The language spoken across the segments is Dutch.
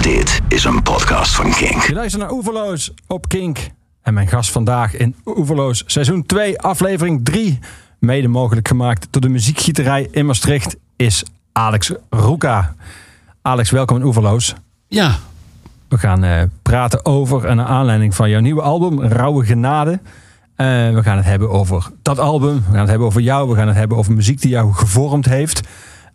Dit is een podcast van Kink. Je luistert naar Oeverloos op Kink. En mijn gast vandaag in Oeverloos seizoen 2, aflevering 3. Mede mogelijk gemaakt door de muziekgieterij in Maastricht is Alex Roeka. Alex, welkom in Oeverloos. Ja, We gaan eh, praten over en naar aanleiding van jouw nieuwe album, Rauwe Genade. Eh, we gaan het hebben over dat album. We gaan het hebben over jou. We gaan het hebben over muziek die jou gevormd heeft.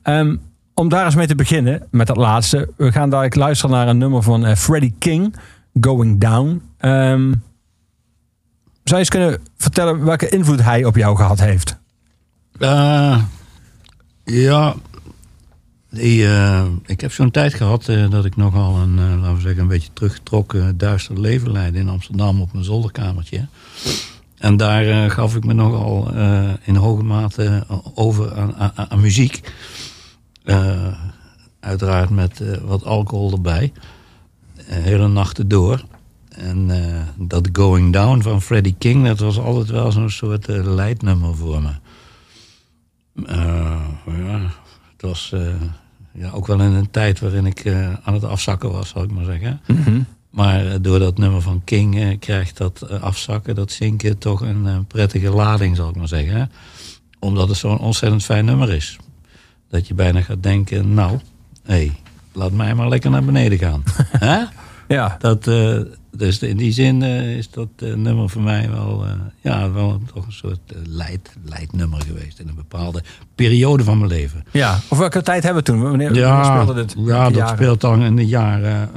Ehm, om daar eens mee te beginnen, met dat laatste. We gaan dadelijk luisteren naar een nummer van eh, Freddie King, Going Down. Ehm, zou je eens kunnen vertellen welke invloed hij op jou gehad heeft? eh, ja. Die, eh, ik heb zo'n tijd gehad eh, dat ik nogal een, laten we zeggen, een beetje teruggetrokken duister leven leidde in Amsterdam op mijn zolderkamertje. En daar gaf ik me nogal in hoge mate over aan, aan, aan muziek. Eh, uiteraard met eh, wat alcohol erbij. Hele nachten door. En eh, dat Going Down van Freddie King, dat was altijd wel zo'n soort leidnummer voor me. Ja, het was ja, ook wel in een tijd waarin ik aan het afzakken was, zal ik maar zeggen. Maar eh, door dat nummer van King eh, krijgt dat afzakken, dat zinken, toch een prettige lading, zal ik maar zeggen. hè. Omdat het zo'n ontzettend fijn nummer is. Dat je bijna gaat denken, nou, hé, laat mij maar lekker naar beneden gaan. Hè? Ja, Dat, eh, dus in die zin eh, is dat eh, nummer voor mij wel, ja, wel toch een soort leid, leidnummer geweest in een bepaalde periode van mijn leven. ja. Of welke tijd hebben we toen? Wanneer, wanneer Ja, speelde dit? ja dat speelt dan in de jaren,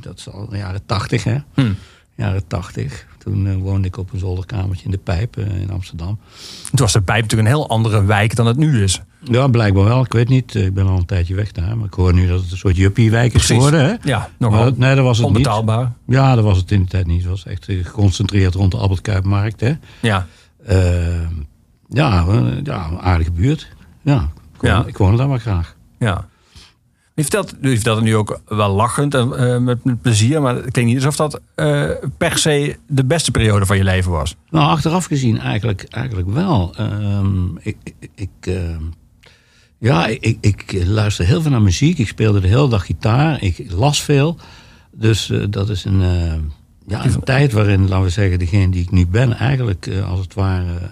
dat is al de jaren tachtig, hè? Hm. Jaren tachtig. Toen eh, woonde ik op een zolderkamertje in de Pijp eh, in Amsterdam. Toen was de pijp natuurlijk een heel andere wijk dan het nu is. Ja, blijkbaar wel. Ik weet niet. Ik ben al een tijdje weg daar. Maar ik hoor nu dat het een soort juppiewijk is geworden, hè? Ja, nogal nee, dat was het niet. onbetaalbaar. Ja, dat was het in de tijd niet. Het was echt eh, geconcentreerd rond de Albert Kuipmarkt, hè? Ja. Eh, ja, ja, een aardige buurt. Ja, ik woon, Ja. ik woon daar maar graag. Ja. Je vertelt, je vertelt het nu ook wel lachend en eh, met, met plezier, maar het klinkt niet alsof dat eh, per se de beste periode van je leven was. Nou, achteraf gezien eigenlijk, eigenlijk wel. Ehm, ik, ik, ehm, ja, ik, ik luister heel veel naar muziek. Ik speelde de hele dag gitaar. Ik las veel. Dus eh, dat is een, ja, een tijd waarin, laten we zeggen, degene die ik nu ben... eigenlijk als het ware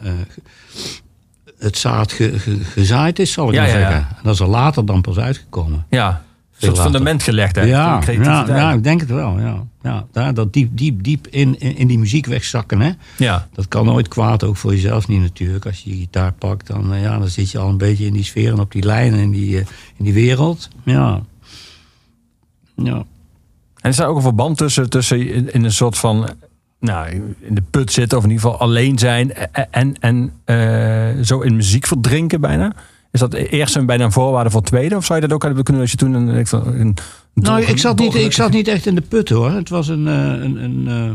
het zaad ge- ge- gezaaid is, zal ik Ja, maar zeggen. En dat is er later dan pas uitgekomen. Ja. Een soort fundament gelegd. Ja, ja, ja, ik denk het wel. Ja. Ja, daar, dat diep, diep, diep in, in, in die muziek wegzakken. Hè? ja. Dat kan nooit kwaad, ook voor jezelf niet natuurlijk. Als je je gitaar pakt, dan, eh, ja, dan zit je al een beetje in die sfeer en op die lijnen in die, eh, in die wereld. Ja. Ja. En is daar ook een verband tussen, tussen in een soort van, nou, in de put zitten of in ieder geval alleen zijn en, en, en eh, zo in muziek verdrinken bijna? Is dat eerst een bijna een voorwaarde voor het tweede? Of zou je dat ook hebben kunnen als je toen een... een, een Nou, ik zat, niet, ik zat niet echt in de put hoor. Het was een, eh, een, een, eh,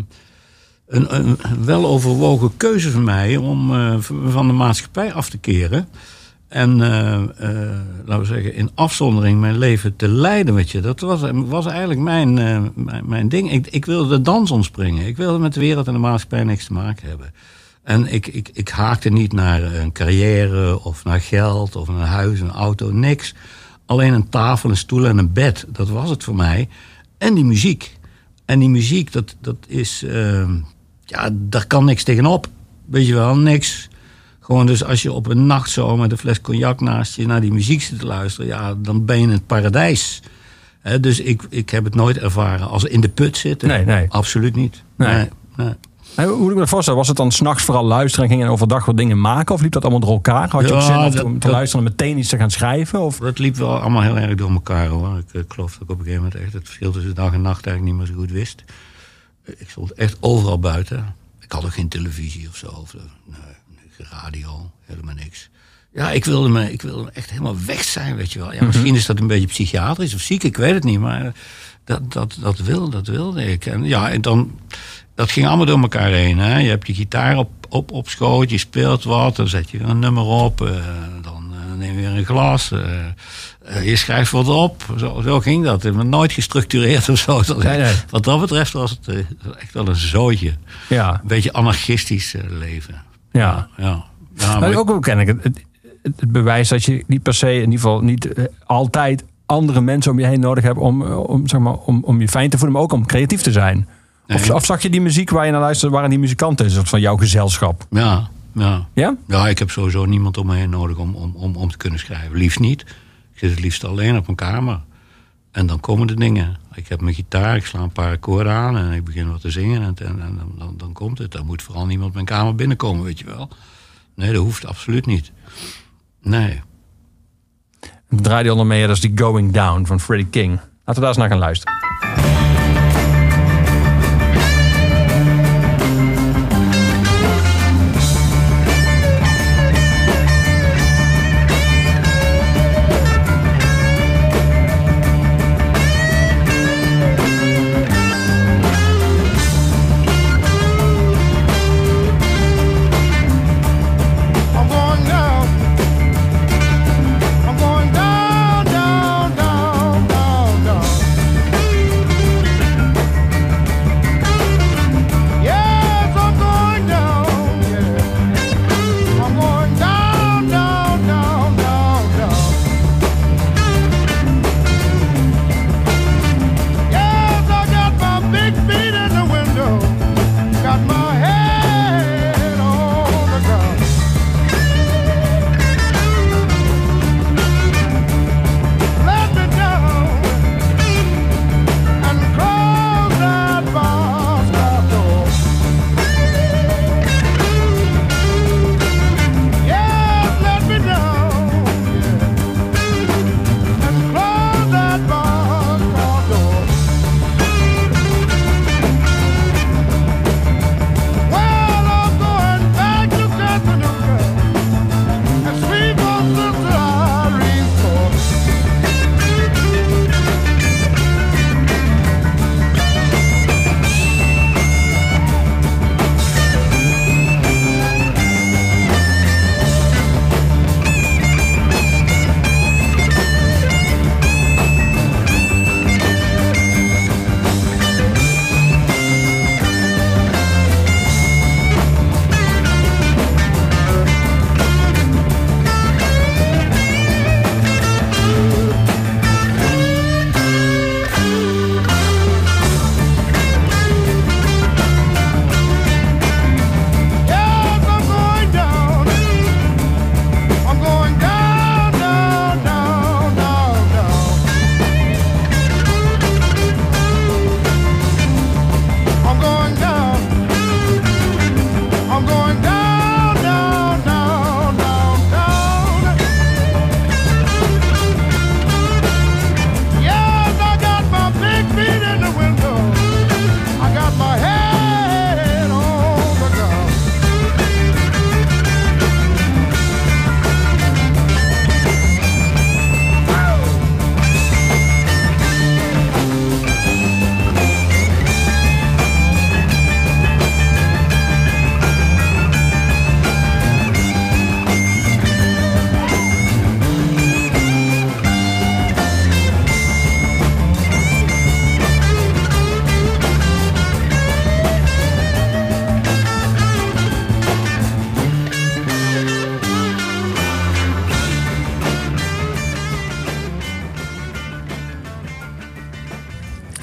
een, een weloverwogen keuze van mij om eh, van de maatschappij af te keren. En eh, eh, laten we zeggen, in afzondering mijn leven te leiden met je. Dat was, was eigenlijk mijn, eh, mijn, mijn ding. Ik, ik wilde de dans ontspringen. Ik wilde met de wereld en de maatschappij niks te maken hebben. En ik, ik, ik haakte niet naar een carrière of naar geld of een huis, een auto, niks. Alleen een tafel, een stoel en een bed. Dat was het voor mij. En die muziek. En die muziek, dat, dat is... ja, daar kan niks tegenop. Weet je wel, niks. Gewoon dus als je op een nacht zo met een fles cognac naast je naar die muziek zit te luisteren... ja, dan ben je in het paradijs. Dus ik, ik heb het nooit ervaren als in de put zitten. Nee, nee. Absoluut niet. Nee. Nee, Hoe moet ik me dat voorstellen? Was het dan s'nachts vooral luisteren en ging je overdag wat dingen maken? Of liep dat allemaal door elkaar? Had je ook zin om te, dat- luisteren en meteen iets te gaan schrijven? Of? Dat liep wel allemaal heel erg door elkaar hoor. Ik eh, geloof dat ik op een gegeven moment echt het verschil tussen dag en nacht eigenlijk niet meer zo goed wist. Ik stond echt overal buiten. Ik had ook geen televisie of zo. Of, nee, radio, helemaal niks. Ja, ik wilde, me, ik wilde echt helemaal weg zijn, weet je wel. Ja, misschien is dat een beetje psychiatrisch of ziek, ik weet het niet. Maar dat, dat, dat, wilde, dat wilde ik. En ja, en dan, dat ging allemaal door elkaar heen. Hè. Je hebt je gitaar op, op, op schoot, je speelt wat, dan zet je weer een nummer op. eh, dan eh, neem je weer een glas. eh, je schrijft wat op. Zo, zo ging dat. Nooit gestructureerd of zo. Dat- Nee, nee. Wat dat betreft was het echt wel een zootje. Ja. Een beetje anarchistisch leven. Ja. Ja. ja Maar ook wel ken ik het, het, het bewijs dat je niet per se, in ieder geval niet eh, altijd andere mensen om je heen nodig hebt om, om, zeg maar, om, om je fijn te voelen, maar ook om creatief te zijn. Of, Nee. of zag je die muziek waar je naar luisterde, waren die muzikanten soort van jouw gezelschap? Ja, ja. Ja? Ja, ik heb sowieso niemand om me heen nodig om, om, om, om te kunnen schrijven. Liefst niet. Ik zit het liefst alleen op mijn kamer. En dan komen de dingen. Ik heb mijn gitaar, ik sla een paar akkoorden aan en ik begin wat te zingen. En, en, dan, dan, komt het. Dan moet vooral niemand mijn kamer binnenkomen, weet je wel. Nee, dat hoeft absoluut niet. Nee. Draai die onder mee, dat is die Going Down van Freddie King. Laten we daar eens naar gaan luisteren.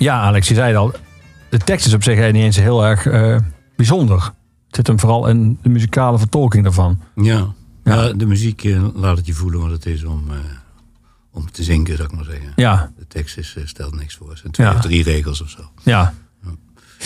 Ja, Alex, je zei het al. De tekst is op zich niet eens heel erg eh, bijzonder. Het zit hem vooral in de muzikale vertolking daarvan. Ja. Ja. ja. de muziek eh, laat het je voelen wat het is om, eh, om te zinken, zou ik maar zeggen. Ja, De tekst is, stelt niks voor. Het zijn twee Ja. of drie regels of zo. ja.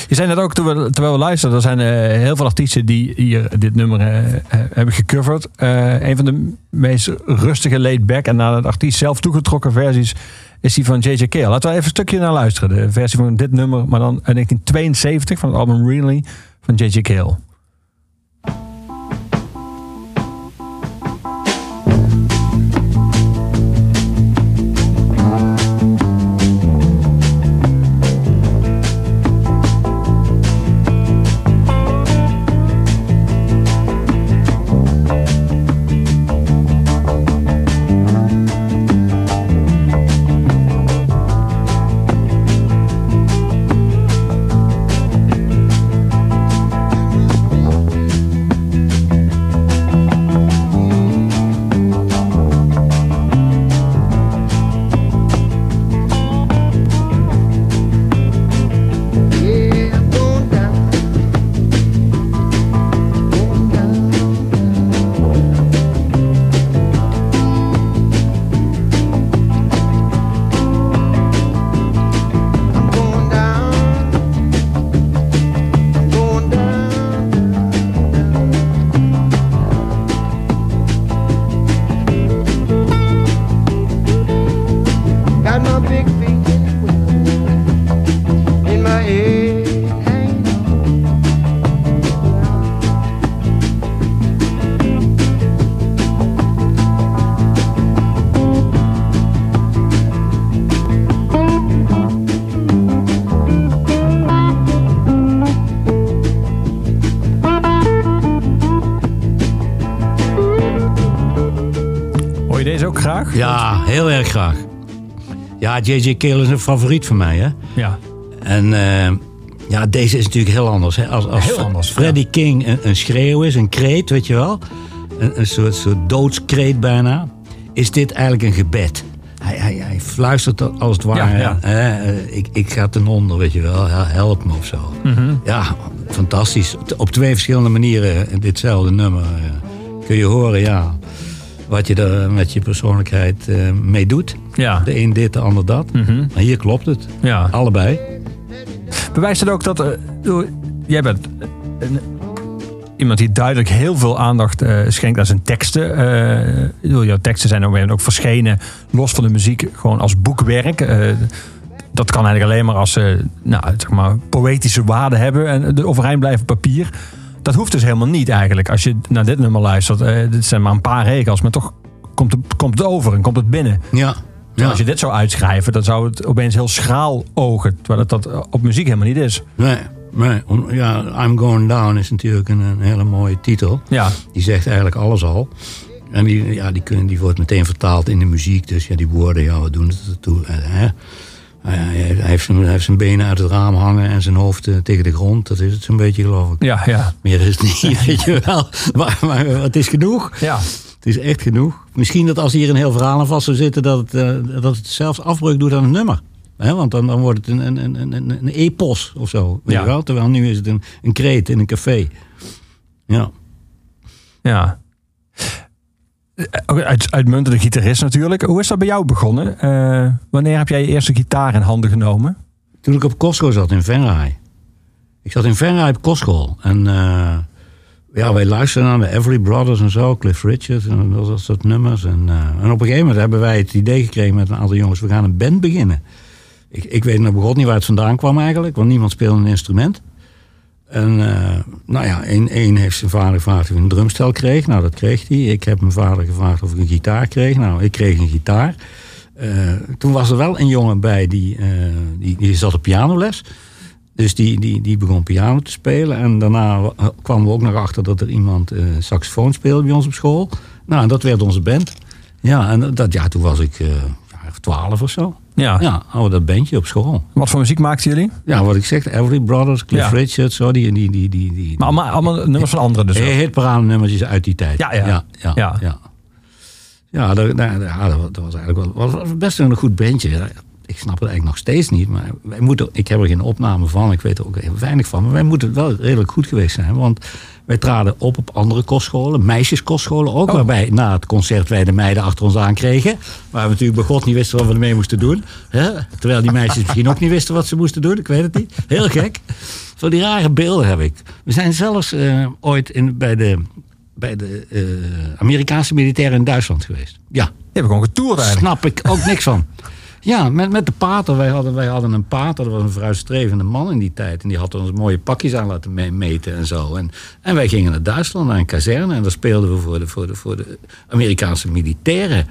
Je zei net ook, toen we, terwijl we luisterden, er zijn heel veel artiesten die hier dit nummer hebben gecoverd. Eh, een van de meest rustige, laid-back en naar het artiest zelf toegetrokken versies is die van J.J. Cale. Laten we even een stukje naar luisteren. De versie van dit nummer, maar dan uit 1972 van het album Really van J.J. Cale. Graag? Ja, heel erg graag. Ja, J.J. Cale is een favoriet van mij, hè. Ja. En eh, ja, deze is natuurlijk heel anders. Hè? Als, als Heel anders, Freddie King een, een schreeuw is, een kreet, weet je wel. Een, een soort, soort doodskreet bijna. Is dit eigenlijk een gebed. Hij, hij, hij fluistert als het ware. Ja, ja. hè, eh, ik, ik ga ten onder, weet je wel. Help me of zo. Mhm. Ja, fantastisch. Op twee verschillende manieren ditzelfde nummer eh, kun je horen, ja, wat je er met je persoonlijkheid eh, mee doet. Ja. De een dit, de ander dat. Mhm. Maar hier klopt het. ja. Allebei. Bewijst het ook dat... eh, jij bent een- iemand die duidelijk heel veel aandacht eh, schenkt aan zijn teksten. Eh, bedoel, jouw teksten zijn ook, ook verschenen, los van de muziek, gewoon als boekwerk. Eh, dat kan eigenlijk alleen maar als ze nou, zeg maar, poëtische waarde hebben en de overeind blijven op papier. Dat hoeft dus helemaal niet eigenlijk. Als je naar dit nummer luistert, eh dit zijn maar een paar regels, maar toch komt het, komt het over en komt het binnen. Ja. Terwijl Als je dit zou uitschrijven, dan zou het opeens heel schraal ogen. Terwijl het dat op muziek helemaal niet is. Nee, nee. Ja, I'm Going Down is natuurlijk een, een hele mooie titel. Ja, Die zegt eigenlijk alles al. En die, ja, die, kunnen, die wordt meteen vertaald in de muziek. Dus ja, die woorden, ja, wat doen het ertoe? Eh, Hè? Hij, heeft zijn, hij heeft zijn benen uit het raam hangen en zijn hoofd eh, tegen de grond. Dat is het zo'n beetje, geloof ik. ja, ja. Meer is het niet, weet je wel. Maar, maar het is genoeg. ja. Het is echt genoeg. Misschien dat als hier een heel verhaal aan vast zou zitten... dat het, eh, dat het zelfs afbreuk doet aan het nummer. Hè, want dan, dan wordt het een, een, een, een, een epos of zo. Weet Ja. je wel? Terwijl nu is het een, een kreet in een café. Ja. Ja. Eh, Uit, uitmuntende gitarist natuurlijk. Hoe is dat bij jou begonnen? Eh, wanneer heb jij je eerste gitaar in handen genomen? Toen ik op kostschool zat in Venray. Ik zat in Venray op kostschool. En eh, ja, wij luisterden naar de Everly Brothers en zo. Cliff Richard en dat, soort nummers. En, en op een gegeven moment hebben wij het idee gekregen met een aantal jongens... we gaan een band beginnen. Ik, ik weet nog begot niet waar het vandaan kwam eigenlijk. Want niemand speelde een instrument. En eh, nou ja, één, heeft zijn vader gevraagd of hij een drumstel kreeg. Nou, dat kreeg hij. Ik heb mijn vader gevraagd of ik een gitaar kreeg. Nou, ik kreeg een gitaar. Eh, toen was er wel een jongen bij die, eh, die, die zat op pianoles. Dus die, die, die begon piano te spelen. En daarna wa- kwamen we ook nog achter dat er iemand saxofoon speelde bij ons op school. Nou, en dat werd onze band. Ja, en dat, ja, toen was ik ja, twaalf of zo. Ja. Ja, hadden we dat bandje op school. Wat voor muziek maakten jullie? Ja, wat ik zeg, Every Brothers, Cliff Ja. Richards, zo, die, die, die, die, die, Maar allemaal, allemaal nummers van anderen dus. Hitparade nummertjes uit die tijd. Ja, ja. Ja, ja, Ja. ja. Ja, dat, dat was eigenlijk wel was best een goed bandje. Ik snap het eigenlijk nog steeds niet. Maar wij moeten, ik heb er geen opname van. Ik weet er ook heel weinig van. Maar wij moeten wel redelijk goed geweest zijn. Want wij traden op op andere kostscholen. Meisjeskostscholen ook. Oh. Waarbij na het concert wij de meiden achter ons aankregen. Waar we natuurlijk bij God niet wisten wat we ermee moesten doen. Hè? Terwijl die meisjes misschien ook niet wisten wat ze moesten doen. Ik weet het niet. Heel gek. Zo die rare beelden heb ik. We zijn zelfs eh, ooit in, bij de, bij de eh, Amerikaanse militairen in Duitsland geweest. Ja, Die hebben gewoon getoerd eigenlijk. snap ik ook niks van. Ja, met, met de pater. Wij hadden, wij hadden een pater, dat was een vooruitstrevende man in die tijd. En die had ons mooie pakjes aan laten me- meten en zo. En, en wij gingen naar Duitsland, naar een kazerne. En daar speelden we voor de, voor de, voor de Amerikaanse militairen.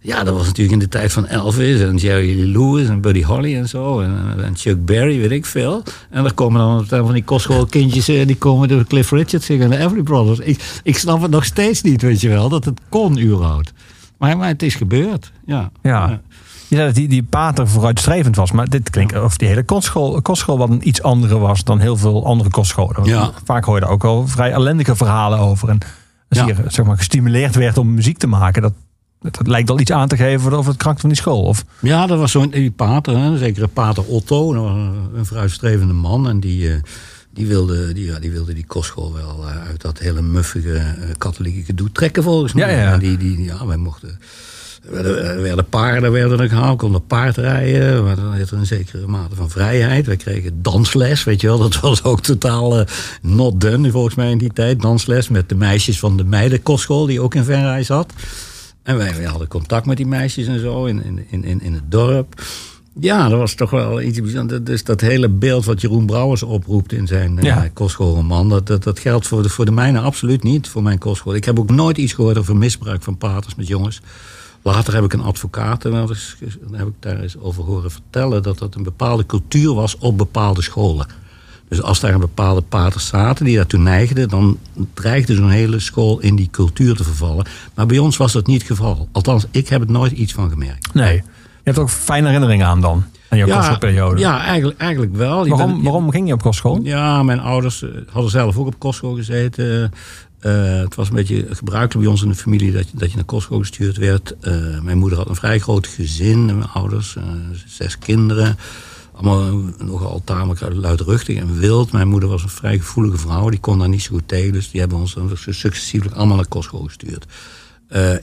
Ja, dat was natuurlijk in de tijd van Elvis en Jerry Lewis en Buddy Holly en zo. En, en Chuck Berry, weet ik veel. En daar komen dan van die kostschoolkindjes, eh, die komen de Cliff Richard zingen en de Everly Brothers. Ik, ik snap het nog steeds niet, weet je wel, dat het kon überhaupt. Maar, maar het is gebeurd, ja. Ja. Je zei dat die, die pater vooruitstrevend was. Maar dit klinkt of die hele kostschool, kostschool wat een iets andere was dan heel veel andere kostscholen. Ja. Vaak hoor je daar ook wel vrij ellendige verhalen over. En als Ja. zeg maar, gestimuleerd werd om muziek te maken, dat, dat lijkt al iets aan te geven over het karakter van die school. Of, Ja, dat was zo'n pater, hè, zekere pater Otto, een vooruitstrevende man. En die, eh, die, wilde, die, ja, die wilde die kostschool wel eh, uit dat hele muffige eh, katholieke gedoe trekken volgens mij. Ja, ja. En Die, die, ja, wij mochten... Er werden, er werden paarden werden er gehaald, konden paardrijden. We hadden er een zekere mate van vrijheid. Wij kregen dansles, weet je wel. Dat was ook totaal eh, not done volgens mij in die tijd. Dansles met de meisjes van de meidenkostschool die ook in Venray zat. En wij, wij hadden contact met die meisjes en zo in, in, in, in- in het dorp. Ja, dat was toch wel iets bijzonders. Dus dat hele beeld wat Jeroen Brouwers oproept in zijn eh, Ja. kostschoolroman... Dat, dat, dat geldt voor de, voor de mijne absoluut niet, voor mijn kostschool. Ik heb ook nooit iets gehoord over misbruik van paters met jongens. Later heb ik een advocaat en wel eens- dan heb ik daar eens over horen vertellen... dat dat een bepaalde cultuur was op bepaalde scholen. Dus als daar een bepaalde paters zaten die daartoe neigden, dan dreigde zo'n hele school in die cultuur te vervallen. Maar bij ons was dat niet het geval. Althans, ik heb het nooit iets van gemerkt. Nee. Je hebt ook fijne herinneringen aan dan. Aan jouw kostschoolperiode. ja eigenlijk, eigenlijk wel. Waarom, waarom ging je op kostschool? Ja, mijn ouders eh, hadden zelf ook op kostschool gezeten. Eh, het was een beetje gebruikelijk bij ons in de familie dat je, dat je naar kostschool gestuurd werd. Eh, mijn moeder had een vrij groot gezin, mijn ouders, eh, zes kinderen. Allemaal nogal tamelijk luidruchtig en wild. Mijn moeder was een vrij gevoelige vrouw, die kon daar niet zo goed tegen. Dus die hebben ons dan allemaal naar kostschool gestuurd.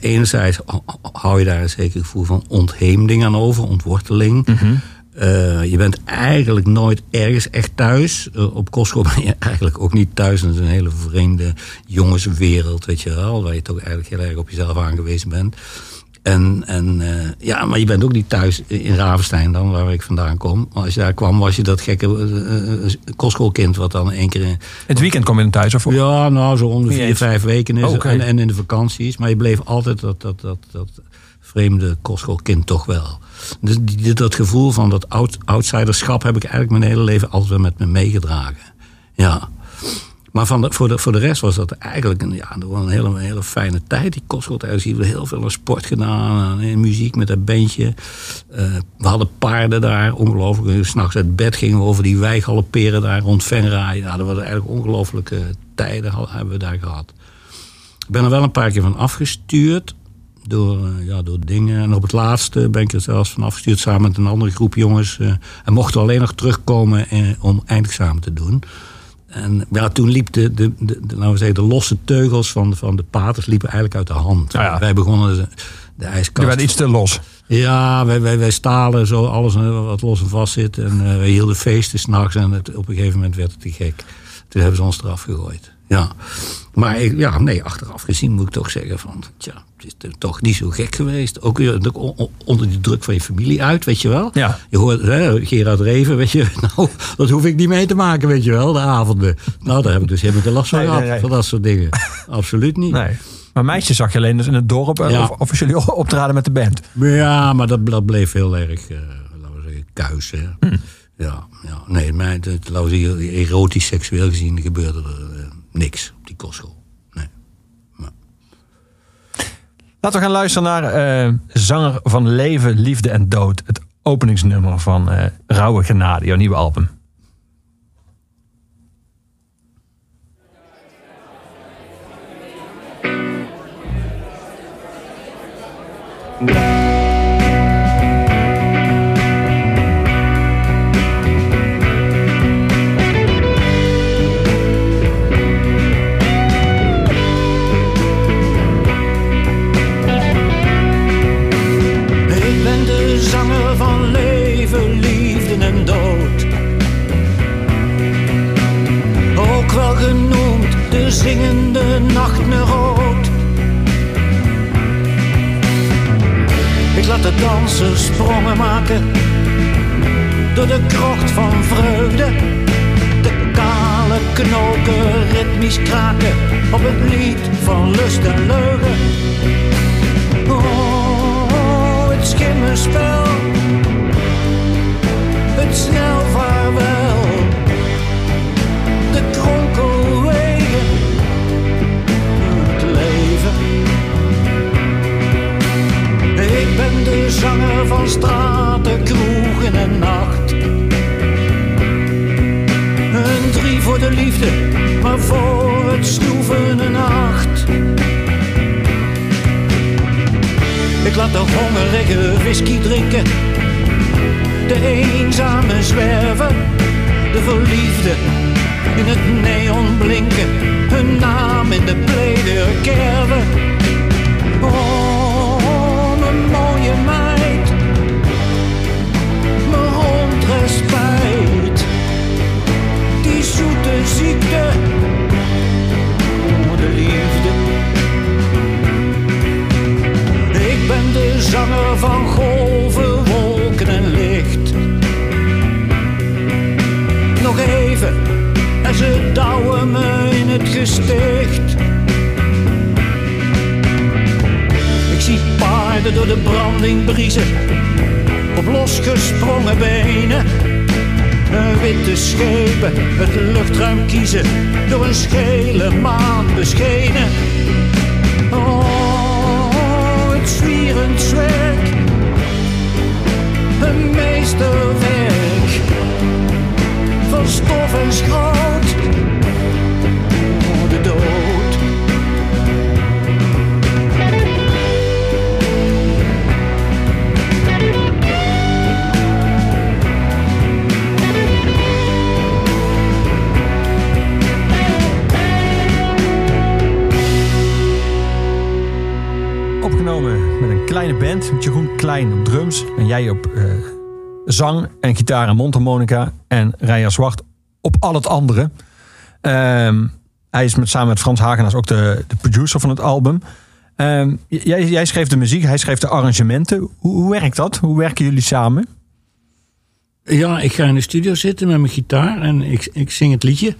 Enerzijds hou je daar een zeker gevoel van ontheemding aan over, ontworteling. Eh, je bent eigenlijk nooit ergens echt thuis. Eh, op kostschool ben je eigenlijk ook niet thuis. Dat is een hele vreemde jongenswereld, weet je wel. Waar je toch eigenlijk heel erg op jezelf aangewezen bent. En, en eh, ja, maar je bent ook niet thuis in Ravenstein dan, waar ik vandaan kom. Maar als je daar kwam, was je dat gekke kostschoolkind... wat dan één keer... in- Het weekend kom je dan thuis? Of ja, nou, zo om de vier, vijf weken is Oh, en, en in de vakanties. Maar je bleef altijd dat, dat, dat, dat vreemde kostschoolkind toch wel. Dus dat gevoel van dat out, outsiderschap heb ik eigenlijk mijn hele leven altijd wel met me meegedragen. Ja. Maar van voor, de, voor de rest was dat eigenlijk een, ja, dat was een hele, hele fijne tijd. Die kostschooltijd. We hebben heel veel sport gedaan. aan, eh, muziek met dat bandje. Eh, we hadden paarden daar. Ongelooflijk. S'nachts uit bed gingen we over die wei galopperen daar rond Venray. Ja, dat waren eigenlijk ongelooflijke tijden hebben we daar gehad. Ik ben er wel een paar keer van afgestuurd. Door, eh, ja, door dingen. En op het laatste ben ik er zelfs van afgestuurd samen met een andere groep jongens. eh, en mochten alleen nog terugkomen eh, om eindexamen te doen. En ja, toen liep de, de, de, de, laten we zeggen, de losse teugels van, van de paters liepen eigenlijk uit de hand. Nou ja. Wij begonnen de, je ijskast. werd iets te los. Ja, wij, wij, wij stalen zo alles wat los en vast zit. En eh, wij hielden feesten s'nachts en het, op een gegeven moment werd het te gek. Toen hebben ze ons eraf gegooid. Ja. Maar ik- ja, nee, achteraf gezien moet ik toch zeggen van... Tja, het is toch- niet zo gek geweest. Ook onder die druk van je familie uit, weet je wel. Ja. Je hoort hè, Gerard Reven, weet je. Nou, dat hoef ik niet mee te maken, weet je wel, de avonden. Nou, daar heb ik dus helemaal geen last van Nee, gehad. nee, nee. Van dat soort dingen. Absoluut niet. Nee. Maar meisjes zag je alleen dus in het dorp. eh, Ja. Of, of als jullie optraden met de band. Ja, maar dat, dat bleef heel erg, eh, laten we zeggen, kuis. Hè. Ja, ja, nee, het, het- laten we zeggen, erotisch, seksueel gezien gebeurde er eh, niks op die kostschool. Nee. Laten we gaan luisteren naar eh, zanger van Leven, Liefde en Dood. Het openingsnummer van eh Rauwe Genade, jouw nieuwe album. Laat de dansers sprongen maken door de krocht van vreugde. De kale knoken ritmisch kraken op het lied van lust en leugen. Oh, het schimmerspel. Het snel vaarwel. De kronkelwegen. Ben de zanger van straten, kroegen en nacht. Een drie voor de liefde, maar voor het snoeven een acht. Ik laat de hongerige whisky drinken. De eenzame zwerven. De verliefde in het neon blinken. Hun naam in de pleder kerven. Oh, mooie meid. Rondrespijt. Die zoete ziekte. Oh, de liefde. Ik ben de zanger van golven, wolken en licht. Nog even en ze douwen me in het gesticht. Door de branding briezen, op losgesprongen benen. Een witte schepen het luchtruim kiezen, door een schele maan beschenen. Oh, het zwierend zwerk, een meesterwerk van stof en schroot. Opgenomen met een kleine band. Met Jeroen Klein op drums. En jij op eh, zang en gitaar en mondharmonica. En Rijer Zwart op al het andere. Ehm, hij is met, samen met Frans Hagenaars ook de, de producer van het album. Ehm, jij, jij schreef de muziek, hij schreef de arrangementen. Hoe, hoe werkt dat? Hoe werken jullie samen? Ja, ik ga in de studio zitten met mijn gitaar en ik, ik zing het liedje.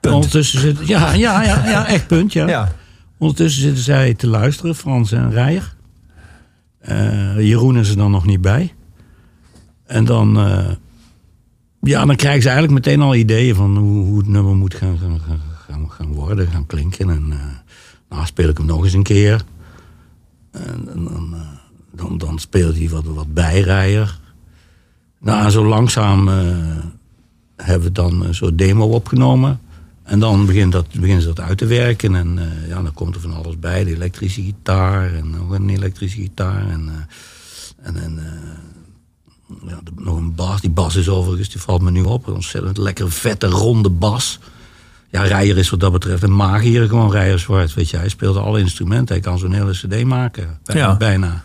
Punt. Ondertussen zit, ja, ja, ja, ja, echt punt, ja. Ja. Ondertussen zitten zij te luisteren, Frans en Rijer. Eh, Jeroen is er dan nog niet bij. En dan, eh, ja, dan krijgen ze eigenlijk meteen al ideeën van hoe, hoe het nummer moet gaan, gaan, gaan, worden, gaan klinken. En uh, nou speel ik hem nog eens een keer. En, en dan, dan, speelt hij wat, wat bij Rijer. Nou, zo langzaam hebben we dan een soort demo opgenomen. En dan begint, dat, beginnen ze dat uit te werken. En eh, ja, dan komt er van alles bij. De elektrische gitaar en nog een elektrische gitaar. En, eh, en, en eh, ja, de- nog een bas. Die bas is overigens, die valt me nu op. Een ontzettend lekker vette, ronde bas. Ja, Rijer is wat dat betreft een magier. Gewoon Rijer Zwart, weet je. Hij speelde alle instrumenten. Hij kan zo'n hele cd maken. Bijna. Ja. bijna.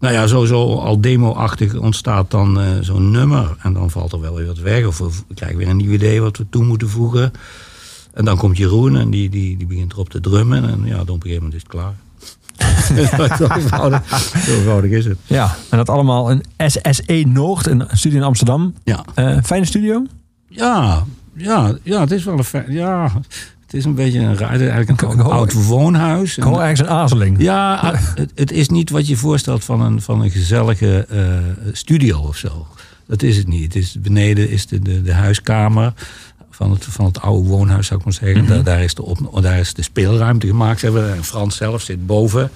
Nou ja, sowieso al demo-achtig ontstaat dan eh, zo'n nummer. En dan valt er wel weer wat weg. Of we krijgen weer een nieuw idee wat we toe moeten voegen. En dan komt Jeroen en die, die, die begint erop te drummen. En ja, dan op een gegeven moment is het klaar. zo, eenvoudig, zo eenvoudig is het. Ja, en dat allemaal in SSE Noord, een studie in Amsterdam. Ja, Eh, fijne studio? ja, ja, ja het is wel een fijn. Ja, het is een beetje een raar. Eigenlijk een hoor- oud woonhuis. Ik hoor ergens een aarzeling. Ja, het, het is niet wat je voorstelt van een, van een gezellige eh, studio of zo. Dat is het niet. Het is, beneden is de, de, de huiskamer van het, van het oude woonhuis, zou ik maar zeggen. daar, daar, is de op, daar is de speelruimte gemaakt. Ze hebben, en Frans zelf zit boven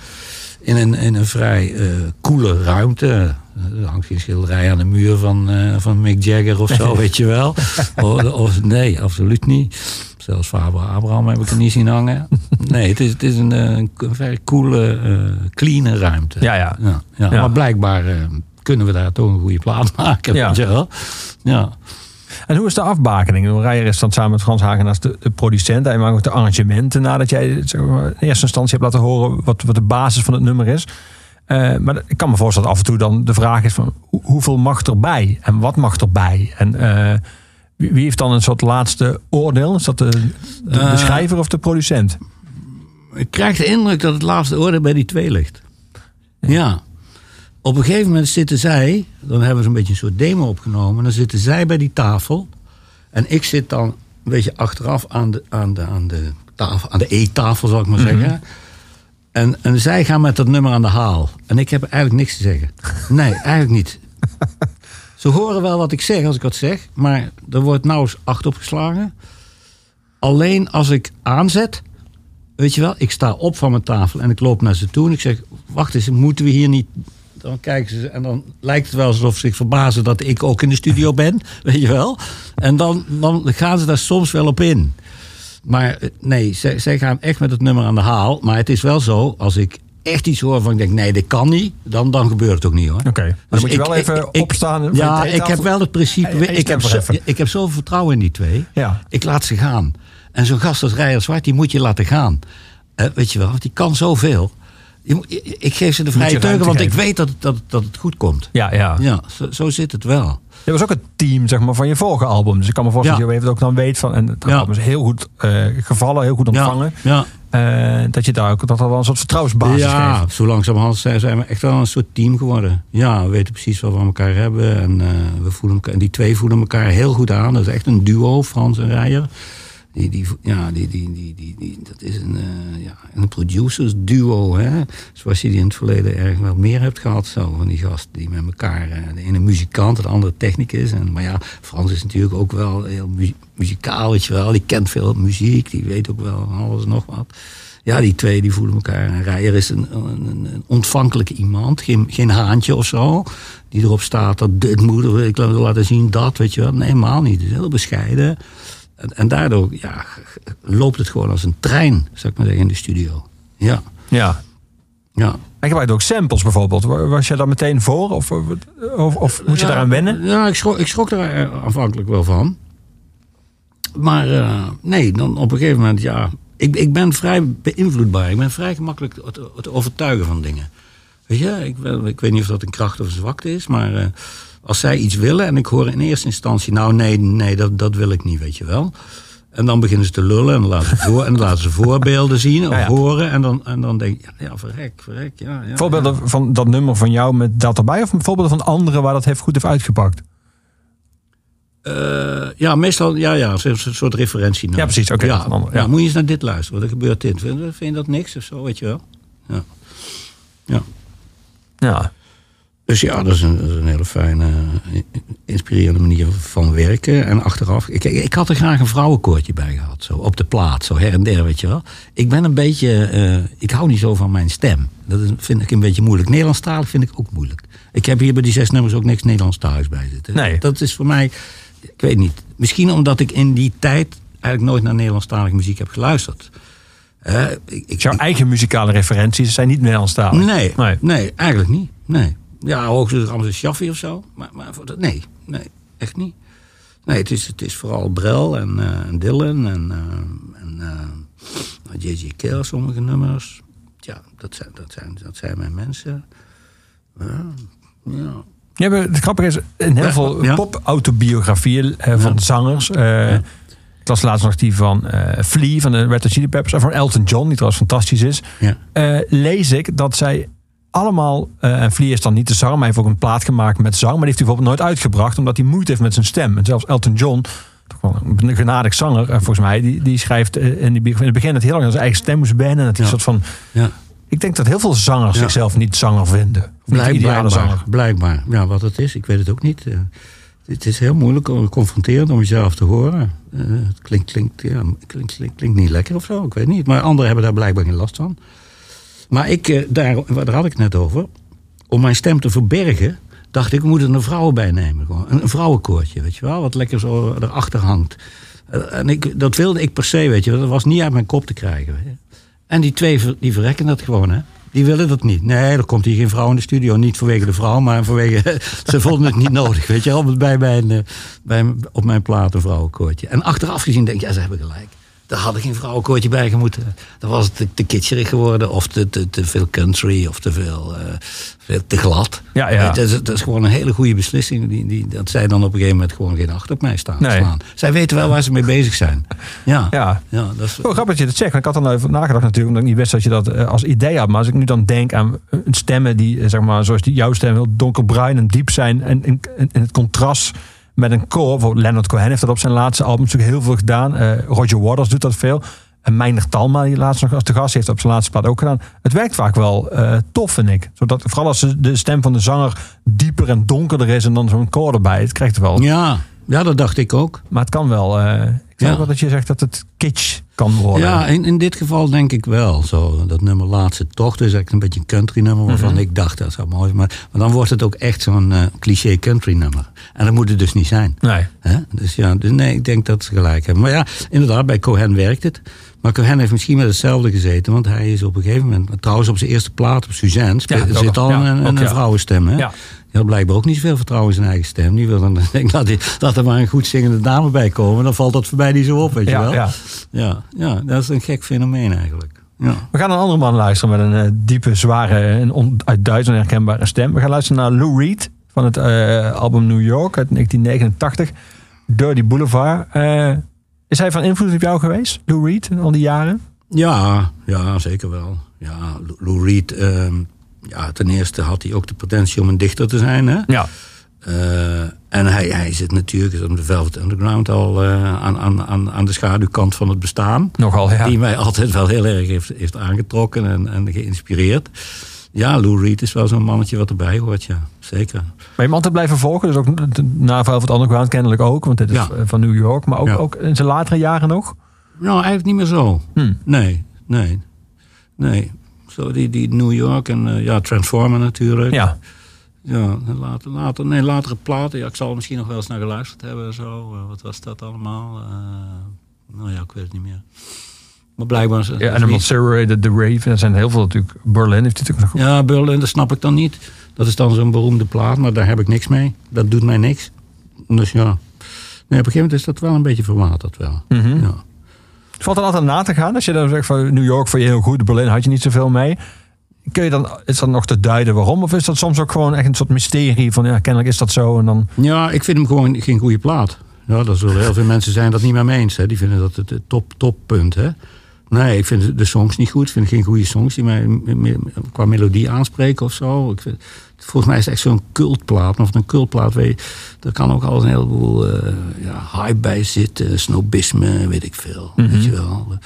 in een, in een vrij eh koele ruimte. Er hangt geen schilderij aan de muur van, eh, van Mick Jagger of zo, weet je wel. Of, of- nee, absoluut niet. Zelfs Faber Abraham heb ik er niet zien hangen. Nee, het is, het is een, eh, een vrij coole, eh clean ruimte. Ja, ja. ja. Maar blijkbaar eh, kunnen we daar toch een goede plaat maken. Ja. Weet je wel? Ja. En hoe is de afbakening? Rijer is dan samen met Frans Hagenaars de, de producent. Hij maakt ook de arrangementen nadat jij zeg maar, in eerste instantie hebt laten horen wat, wat de basis van het nummer is. Maar ik kan me voorstellen dat af en toe dan de vraag is van hoe- hoeveel mag erbij en wat mag erbij? En wie, heeft dan een soort laatste oordeel? Is dat de, de, de Eh, schrijver of de producent? Ik krijg de indruk dat het laatste oordeel bij die twee ligt. Ja. Op een gegeven moment zitten zij, dan hebben ze een beetje een soort demo opgenomen. Dan zitten zij bij die tafel. En ik zit dan een beetje achteraf aan de, aan de, aan de, tafel, aan de eettafel, zal ik maar zeggen. En, en zij gaan met dat nummer aan de haal. En ik heb eigenlijk niks te zeggen. Nee, eigenlijk niet. Ze horen wel wat ik zeg als ik wat zeg. Maar er wordt nauwelijks acht opgeslagen. Alleen als ik aanzet, weet je wel, ik sta op van mijn tafel en ik loop naar ze toe en ik zeg, wacht eens, moeten we hier niet... Dan kijken ze en dan lijkt het wel alsof ze zich verbazen dat ik ook in de studio ben, weet je wel. En dan, dan gaan ze daar soms wel op in. Maar eh, nee, zij, zij gaan echt met het nummer aan de haal. Maar het is wel zo, als ik echt iets hoor van ik denk, nee, dit kan niet, dan, dan gebeurt het ook niet hoor. Oké, dan Dus moet je ik- wel ik- even ik- opstaan. van Ja, ik heb wel het principe. Ik, heb zo, ik heb zoveel vertrouwen in die twee. Ja. Ik laat ze gaan. En zo'n gast als Rijer Zwart, die moet je laten gaan. Eh, weet je wel, want die kan zoveel. Je moet- ik- ik geef ze de vrije je teugen, want ik weet dat, het- dat, dat het goed komt. Ja, ja. Ja, zo, zo zit het wel. Je was ook het team zeg maar, van je vorige album. Dus ik kan me voorstellen Ja. dat je even ook dan weet van. En het Ja. album is heel goed eh, gevallen, heel goed ontvangen. Ja, Eh, dat je daar ook dat er wel een soort vertrouwensbasis ja geeft. zo langzamerhand zijn, zijn we echt wel een soort team geworden. Ja, we weten precies wat we aan elkaar hebben. En, eh, we voelen elkaar, en die twee voelen elkaar heel goed aan. Dat is echt een duo, Frans en Rijer. Die, ja, die, die, die, die, dat is een, eh, ja, een producers duo, hè? Zoals je die in het verleden erg wel meer hebt gehad. Zo, van die gasten die met elkaar, eh, de ene muzikant, de andere technicus. En, maar ja, Frans is natuurlijk ook wel heel mu- muzikaal, weet je wel. Die kent veel muziek, die weet ook wel alles nog wat. Ja, die twee die voelen elkaar. Rijer is een, een, een ontvankelijke iemand. Geen, geen haantje of zo. Die erop staat dat dit moet. Ik wil laten zien dat, weet je wel. Nee, helemaal niet. Het is heel bescheiden. En, en daardoor ja, loopt het gewoon als een trein, zou ik maar zeggen, in de studio. Ja, Ja. ja. Hij gebruikt ook samples bijvoorbeeld. Wa- Was je daar meteen voor? Of, of, of moet je Ja, daaraan wennen? Ja, ik schrok, ik schrok er eh, aanvankelijk wel van. Maar eh, nee, dan op een gegeven moment, ja. Ik, ik ben vrij beïnvloedbaar. Ik ben vrij gemakkelijk te, te overtuigen van dingen. Weet je, ik, ik weet niet of dat een kracht of een zwakte is, maar eh, als zij iets willen en ik hoor in eerste instantie, nou nee, nee, dat, dat wil ik niet, weet je wel. En dan beginnen ze te lullen en dan laten ze, voor, en dan laten ze voorbeelden zien of Ja, ja. horen. En dan, en dan denk ik, ja, verrek, verrek, ja. ja Voorbeelden van dat nummer van jou met dat erbij? Of voorbeelden van anderen waar dat heeft goed heeft uitgepakt? Eh, ja, meestal, ja, ja, een soort- referentie. nou. Ja, precies, oké, ja, moet je eens naar dit luisteren, er gebeurt dit. Vind, vind je dat niks of zo, weet je wel? Ja. ja. Ja. Dus ja, dat is een, dat is een hele fijne, eh, inspirerende manier van werken. En achteraf, ik, ik had er graag een vrouwenkoortje bij gehad, zo op de plaat, zo her en der, weet je wel. Ik ben een beetje, eh, ik hou niet zo van mijn stem. Dat is, vind ik een beetje moeilijk. Nederlandstalig vind ik ook moeilijk. Ik heb hier bij die zes nummers ook niks Nederlandstaligs bij zitten. Nee. Dat is voor mij, ik weet niet. Misschien omdat ik in die tijd eigenlijk nooit naar Nederlandstalige muziek heb geluisterd. Eh, ik, ik, jouw eigen muzikale referenties zijn niet Nederlandstalig? Nee, Nee. nee. eigenlijk niet. Nee. Ja, hoogstens Ramses Shaffi of zo. Maar, maar voor dat, nee, nee, echt niet. Nee, het is, het is vooral Brel en, eh, en Dylan en, eh, en eh, J.J. Cale, sommige nummers. Ja, dat zijn, dat zijn, dat zijn mijn mensen. Ja, ja. Ja, maar het grappige is, in heel Ja, veel ja. pop-autobiografieën eh, van Ja. zangers. eh, Ik las laatst nog die van eh Flea van de Red Hot Chili Peppers. En van Elton John, die trouwens fantastisch is. Ja. lees ik dat zij allemaal... eh, en Flea is dan niet de zanger, maar hij heeft ook een plaat gemaakt met zang. Maar die heeft hij bijvoorbeeld nooit uitgebracht, omdat hij moeite heeft met zijn stem. En zelfs Elton John, toch wel een genadig zanger eh, volgens mij... die, die schrijft eh, in, die, in het begin dat hij heel lang aan zijn eigen stem moest wennen. En dat hij Ja. soort van... ja. Ik denk dat heel veel zangers Ja. zichzelf niet zanger vinden. Of niet de Blijk- ideale blijkbaar, zanger. blijkbaar. Ja, wat het is, ik weet het ook niet. Het is heel moeilijk, om- confronterend om jezelf te horen. Het klinkt, klinkt, ja, klinkt, klinkt, klinkt niet lekker of zo, ik weet niet. Maar anderen hebben daar blijkbaar geen last van. Maar ik, eh, daar, daar had ik het net over. Om mijn stem te verbergen, dacht ik, we moeten er een vrouw bij nemen. Gewoon. Een, vrouwenkoortje, weet je wel, wat lekker zo erachter hangt. Eh, En ik, dat wilde ik per se, weet je. Dat was niet uit mijn kop te krijgen. Je. En die twee, die verrekken dat gewoon, hè. Die willen dat niet. Nee, er komt hier geen vrouw in de studio. Niet vanwege de vrouw, maar vanwege... ze vonden het niet nodig, weet je wel. Bij mijn, eh, bij, op mijn plaat een vrouwenkoortje. En achteraf gezien denk ik, ja, ze hebben gelijk. Daar had ik geen vrouwenkoortje bij gemoeten. Dan was het te, te kitscherig geworden. Of te, te, te veel country. Of te veel, eh, te glad. Ja, ja. Dat, is, dat is gewoon een hele goede beslissing. Die, die, dat zij dan op een gegeven moment gewoon geen acht op mij staan. Nee. slaan. Zij weten wel waar ze mee bezig zijn. Ja, Ja. ja dat is... Oh, grappig dat je dat zegt. want Ik had er nou even nagedacht natuurlijk, omdat ik niet wist dat je dat eh, als idee had. Maar als ik nu dan denk aan eh, stemmen die, zeg maar, zoals die, jouw stem heel donkerbruin en diep zijn. En in, in het contrast met een koor. Bijvoorbeeld Leonard Cohen heeft dat op zijn laatste album natuurlijk heel veel gedaan. Eh, Roger Waters doet dat veel. En Meijner Talma, die laatst nog als de gast heeft op zijn laatste plaat ook gedaan. Het werkt vaak wel eh, tof, vind ik. Zodat, vooral als de- stem van de zanger dieper en donkerder is en dan zo'n koor erbij. Het krijgt wel. Ja, ja, dat dacht ik ook. Maar het kan wel. eh, snap Ja. wel dat je zegt dat het kitsch kan worden. Ja, in, in dit geval denk ik wel. Zo, dat nummer Laatste Tocht is eigenlijk een beetje een country nummer... waarvan ik dacht, dat zou mooi zijn. Maar, maar dan wordt het ook echt zo'n eh, cliché country nummer. En dat moet het dus niet zijn. Nee. Hè? Dus ja, dus nee, ik denk dat ze gelijk hebben. Maar ja, inderdaad, bij Cohen werkt het. Maar Cohen heeft misschien met hetzelfde gezeten. Want hij is op een gegeven moment... Trouwens, op zijn eerste plaat, op Suzanne... Ja, zit al. Ja, een, ook, een ja. vrouwenstem. Hè? Die had blijkbaar ook niet zoveel vertrouwen in zijn eigen stem. Die wil dan, denk ik, laat, die- er maar een goed zingende dame bij komen. Dan valt dat voor mij niet zo op, weet je Ja, wel. ja. Ja, ja, dat is een gek fenomeen eigenlijk. Ja. We gaan een andere man luisteren met een eh, diepe, zware en uit Duitsland herkenbare stem. We gaan luisteren naar Lou Reed van het eh, album New York uit 1989. Dirty Boulevard. Eh, is hij van invloed op jou geweest, Lou Reed, al die jaren? Ja, ja, zeker wel. Ja, Lou- Lou Reed, ehm, ja, ten eerste had hij ook de potentie om een dichter te zijn. Hè? Ja. Eh, En hij, hij zit natuurlijk op de Velvet Underground al eh, aan, aan, aan, aan de schaduwkant van het bestaan. Nogal, ja. Die mij altijd wel heel erg heeft, heeft aangetrokken en, en geïnspireerd. Ja, Lou Reed is wel zo'n mannetje wat erbij hoort, ja. Zeker. Maar je hem altijd blijven volgen. Dus ook na Velvet Underground kennelijk ook. Want dit is Ja. van New York. Maar ook, Ja. ook in zijn latere jaren nog. Nou, eigenlijk niet meer zo. Hm. Nee, nee, nee. Zo die, die New York en eh, ja, Transformer natuurlijk. Ja. Ja, en later, later, nee, latere platen. Ja, ik zal er misschien nog wel eens naar geluisterd hebben. Zo. Eh, wat was dat allemaal? Eh, nou ja, ik weet het niet meer. Maar blijkbaar... is- ja is Animal niet- Survey, The Raven. Er zijn heel veel natuurlijk. Berlin heeft natuurlijk nog. Ja, Berlin, dat snap ik dan niet. Dat is dan zo'n beroemde plaat, maar daar heb ik niks mee. Dat doet mij niks. Dus ja. Nee, op een gegeven moment is dat wel een beetje verwaterd wel. Mhm. Ja. Het valt dan altijd na te gaan. Als je dan zegt van New York vond je heel goed. Berlin had je niet zoveel mee. Kun je dan, is dat nog te duiden waarom? Of is dat soms ook gewoon echt een soort mysterie van ja, kennelijk is dat zo en dan... Ja, ik vind hem gewoon geen goede plaat. Ja, daar zullen heel veel mensen zijn dat niet met me eens. Hè. Die vinden dat het het top, toppunt. Hè. Nee, ik vind de songs niet goed. Ik vind geen goede songs die mij qua melodie aanspreken of zo. Ik vind, volgens mij is het echt zo'n cultplaat. Maar een cultplaat, weet je, daar kan ook al een heleboel eh, ja, hype bij zitten. Snobisme, weet ik veel. Weet je wel.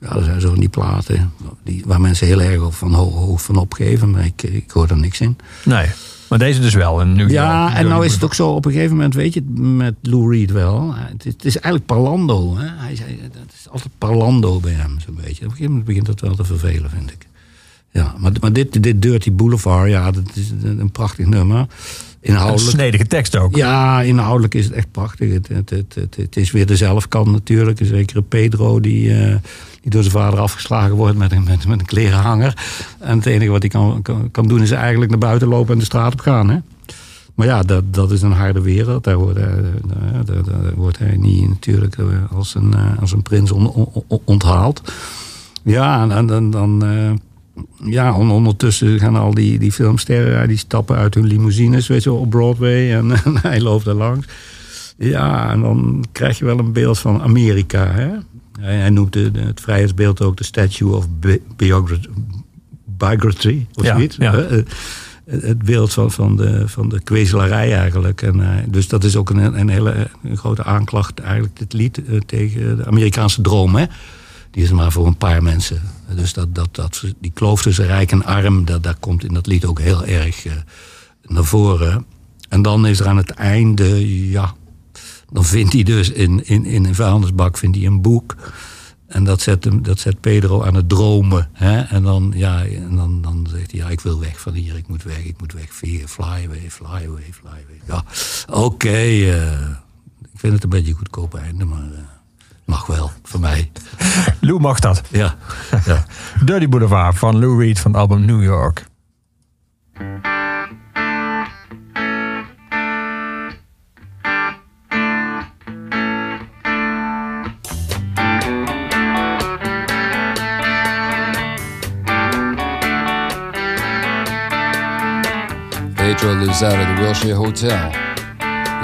Ja, er zijn zo die platen die, waar mensen heel erg van hoog, hoog van opgeven. Maar ik, ik hoor er niks in. Nee, maar deze dus wel. En New Ja, en nou is het ook zo, op een gegeven moment, weet je, het met Lou Reed wel. Het is, het is eigenlijk parlando. Hè? Hij zei, het is altijd parlando bij hem, zo'n beetje. Op een gegeven moment begint dat wel te vervelen, vind ik. Ja, maar, maar dit, dit Dirty Boulevard, ja, dat is een, een prachtig nummer. Een Inhoudelijk. snedige tekst ook. Ja, inhoudelijk is het echt prachtig. Het, het, het, het, is weer de zelfkant natuurlijk. Een zekere Pedro die, eh, die door zijn vader afgeslagen wordt met een, met, een klerenhanger. En het enige wat hij kan, kan, kan doen is eigenlijk naar buiten lopen en de straat op gaan. Hè? Maar ja, dat, dat is een harde wereld. Daar wordt, hij- daar, daar, daar wordt hij niet natuurlijk eh, als een, eh, als een prins on- on- on- onthaald. Ja, en, dan... dan eh, ja, on- ondertussen gaan al die, die filmsterren, die stappen uit hun limousines, weet je op Broadway. En, en hij loopt er langs. Ja, en dan krijg je wel een beeld van Amerika. Hè? Hij, noemt het vrijheidsbeeld ook de Statue of Bi- Biography, of Ja, zoiets. ja. Eh, Het beeld van, van, de, van de kwezelarij eigenlijk. En, eh, dus dat is ook een, een hele een grote aanklacht, eigenlijk, dit lied eh, tegen de Amerikaanse droom. Hè? Die is maar voor een paar mensen. Dus dat, dat, dat, die kloof tussen rijk en arm, dat, dat komt in dat lied ook heel erg naar voren. En dan is er aan het einde, ja, dan vindt hij dus in, in, in een vuilnisbak vindt hij een boek. En dat zet, hem, dat zet Pedro aan het dromen. Hè? En, dan, ja, en dan, dan zegt hij, ja, ik wil weg van hier, ik moet weg, ik moet weg. Fly away, fly away, fly away. Ja, oké. eh, ik vind het een beetje een goedkoop einde, maar eh, mag wel, voor mij. Lou mag dat. Ja, ja. Dirty Boulevard van Lou Reed van het album New York. Lives out of the Wilshire Hotel.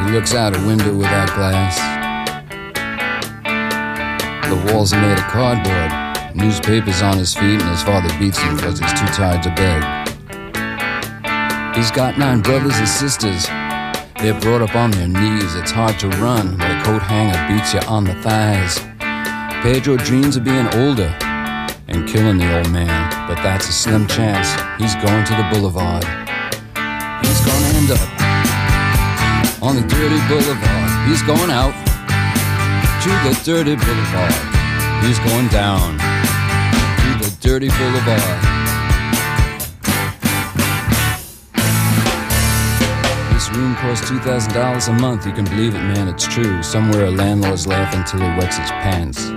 He looks out a window without glass. The walls are made of cardboard. Newspapers on his feet, and his father beats him because he's too tired to beg. He's got nine brothers and sisters. They're brought up on their knees. It's hard to run when a coat hanger beats you on the thighs. Pedro dreams of being older and killing the old man, but that's a slim chance. He's going to the boulevard. He's gonna end up on the dirty boulevard. He's going out to the dirty boulevard. He's going down to the dirty boulevard. This room costs $2,000 a month. You can believe it, man, it's true. Somewhere a landlord's laughing till he wets his pants.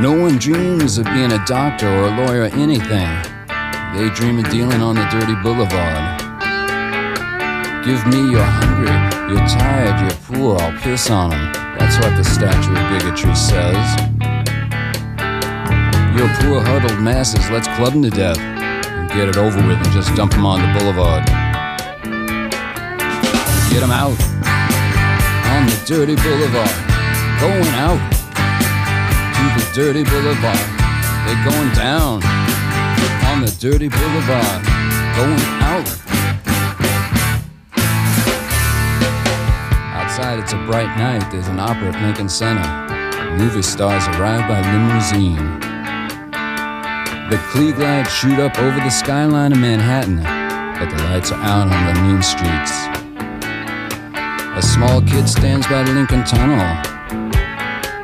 No one dreams of being a doctor or a lawyer or anything. They dream of dealing on the dirty boulevard. Give me you're hungry, you're tired, you're poor, I'll piss on 'em. That's what the statue of bigotry says. You're poor huddled masses, let's club 'em to death. And get it over with and just dump 'em on the boulevard. Get 'em out on the dirty boulevard. Going out to the dirty boulevard. They're going down on the dirty boulevard. Going out Outside, it's a bright night. There's an opera at Lincoln Center. Movie stars arrive by limousine. The Klieg shoot up over the skyline of Manhattan, but the lights are out on the mean streets. A small kid stands by the Lincoln Tunnel.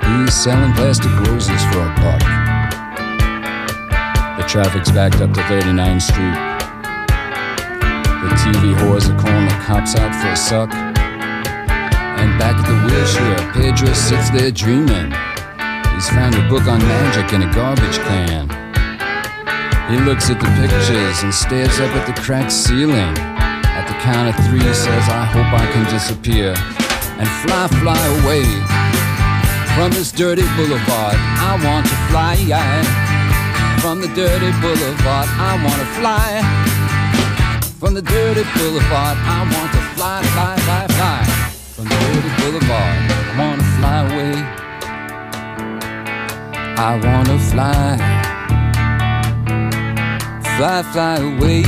He's selling plastic roses for a buck. The traffic's backed up to 39th Street. The TV whores are calling the cops out for a suck. Back at the wheelchair, Pedro sits there dreaming. He's found a book on magic in a garbage can. He looks at the pictures and stares up at the cracked ceiling. At the count of three, he says, I hope I can disappear and fly, fly away from this dirty boulevard. I want to fly from the dirty boulevard. I want to fly from the dirty boulevard. I want to fly, fly, fly, fly the boulevard. I want to fly away. I want to fly, fly, fly away.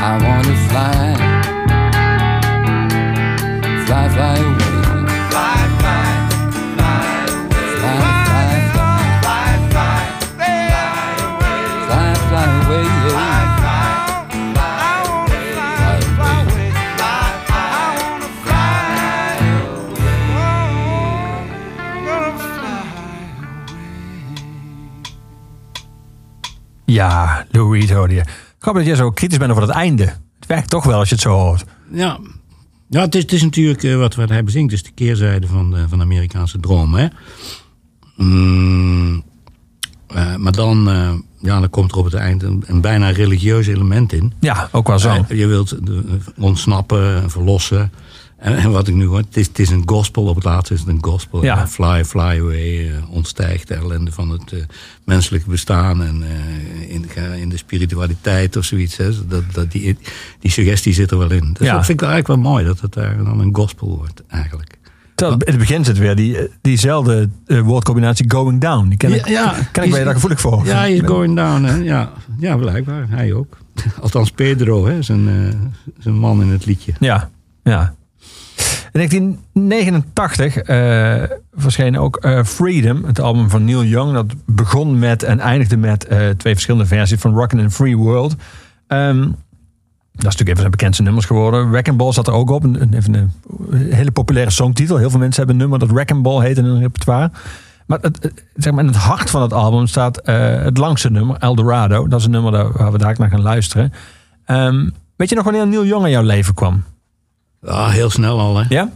I want to fly, fly, fly away. Ja, Lou Reed hoorde je. Grappig dat jij zo kritisch bent over het einde. Het werkt toch wel als je het zo hoort. Ja, ja het, is, het is natuurlijk eh, wat, wat hij is de keerzijde van de, van de Amerikaanse droom. Hè? Mm, eh, maar dan, eh, ja, dan komt er op het eind een, een bijna religieus element in. Ja, ook wel zo. Je wilt ontsnappen, verlossen. En, en wat ik nu hoor, het is, het is een gospel. Op het laatste is het een gospel. Ja. Fly, fly away. eh, ontstijgt de ellende van het eh, menselijke bestaan. En eh, in, in de spiritualiteit of zoiets. Hè. Dat, dat die, die suggestie zit er wel in. Dus Ja. dat vind ik eigenlijk wel mooi. Dat het daar dan een gospel wordt eigenlijk. Terwijl in het begin zit weer die, diezelfde woordcombinatie going down. Die ken ik, Ja, ja. ken ik daar gevoelig voor. Ja, he's going down. Hè. Ja, ja, blijkbaar. Hij ook. Althans Pedro, hè, zijn, zijn man in het liedje. Ja, ja. In 1989 eh, verscheen ook eh, Freedom, het album van Neil Young. Dat begon met en eindigde met eh, twee verschillende versies van Rockin' in Free World. Ehm, dat is natuurlijk een zijn bekendste nummers geworden. Wreck Ball zat er ook op. Een, een, hele populaire songtitel. Heel veel mensen hebben een nummer dat Wreck Ball heet in hun repertoire. Maar, zeg maar in het hart van het album staat het langste nummer, Eldorado. Dat is een nummer waar we daar naar gaan luisteren. Ehm, weet je nog wanneer Neil Young in jouw leven kwam? Ja, heel snel al, hè. Ja?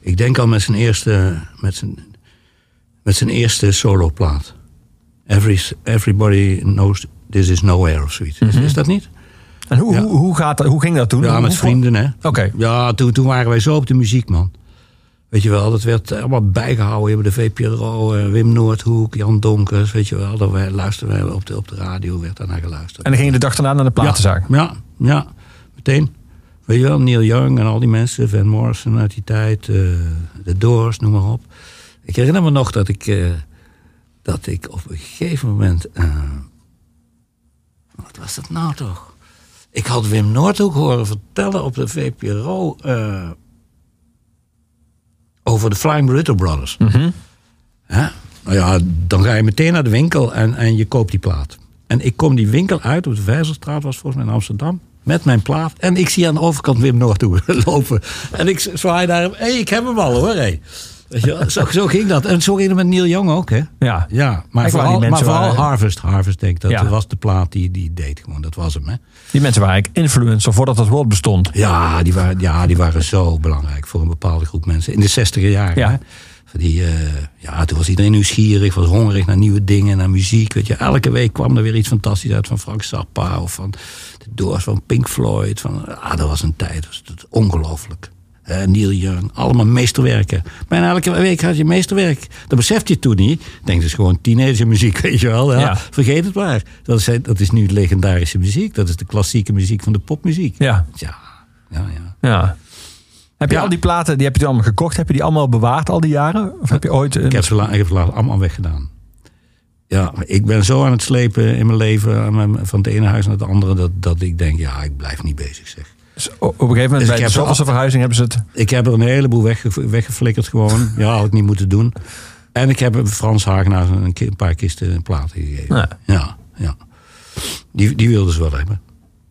Ik denk al met zijn eerste, met zijn, met zijn eerste soloplaat. Every, everybody knows this is nowhere of zoiets. Is- Is dat niet? En hoe, Ja. hoe, hoe, gaat hoe ging dat toen? Ja, met vrienden, hè. Oké. Ja, toen, toen waren wij zo op de muziek, man. Weet je wel, dat werd allemaal bijgehouden. Hebben de VPRO, eh, Wim Noordhoek, Jan Donkers, weet je wel. Dat wij, luisterden wij op de, op de radio, werd daarnaar geluisterd. En dan ging je de dag daarna naar de platenzaak. Ja, ja, ja, meteen. Weet je wel, Neil Young en al die mensen, Van Morrison uit die tijd, eh, de Doors, noem maar op. Ik herinner me nog dat ik, eh, dat ik op een gegeven moment. eh, wat was dat nou toch? Ik had Wim Noordhoek horen vertellen op de VPRO over de Flying Burrito Brothers. Hè? Nou ja, dan ga je meteen naar de winkel en, en je koopt die plaat. En ik kom die winkel uit op de Vijzelstraat, was volgens mij in Amsterdam. Met mijn plaat. En ik zie aan de overkant Wim Noordhoek lopen. En ik zwaai daar. Hé, hey, ik heb hem al hoor. Hey. Zo, zo ging dat. En zo ging het met Neil Young ook, hè? Ja. Ja, maar vooral, maar vooral waren- Harvest. Harvest, denk ik. Dat Ja. was de plaat die die deed gewoon. Dat was hem, hè? Die mensen waren eigenlijk influencer voordat dat woord bestond. Ja, die waren, ja, die waren zo belangrijk voor een bepaalde groep mensen. In de zestiger jaren. Ja. Hè? Die, eh, ja, toen was iedereen nieuwsgierig, was hongerig naar nieuwe dingen, naar muziek. Weet je. Elke week kwam er weer iets fantastisch uit van Frank Zappa of van de Doors, van Pink Floyd. Van, ah, dat was een tijd, dat was het ongelooflijk. Eh, Neil Young, allemaal meesterwerken. Bijna elke week had je meesterwerk. Dat beseft je toen niet. Ik denk, dat is gewoon teenagermuziek, weet je wel. Ja, Ja. Vergeet het maar. Dat is, dat is nu legendarische muziek. Dat is de klassieke muziek van de popmuziek. Ja. Ja, ja, ja. ja. Heb je al die platen, die heb je allemaal gekocht? Heb je die allemaal bewaard al die jaren? Of heb je ooit... Ik heb ze, la- ik heb ze later allemaal weggedaan. Ja, ik ben zo aan het slepen in mijn leven mijn- van het ene huis naar het andere dat, dat ik denk, ja, ik blijf niet bezig zeg. Dus op een gegeven moment Dus bij de zoveelste verhuizing hebben ze het... Ik heb er een heleboel wegge- weggeflikkerd gewoon. Ja, had ik niet moeten doen. En ik heb Frans Hagenaar een, een paar kisten platen gegeven. Ja. Ja, ja. Die, die wilden ze wel hebben.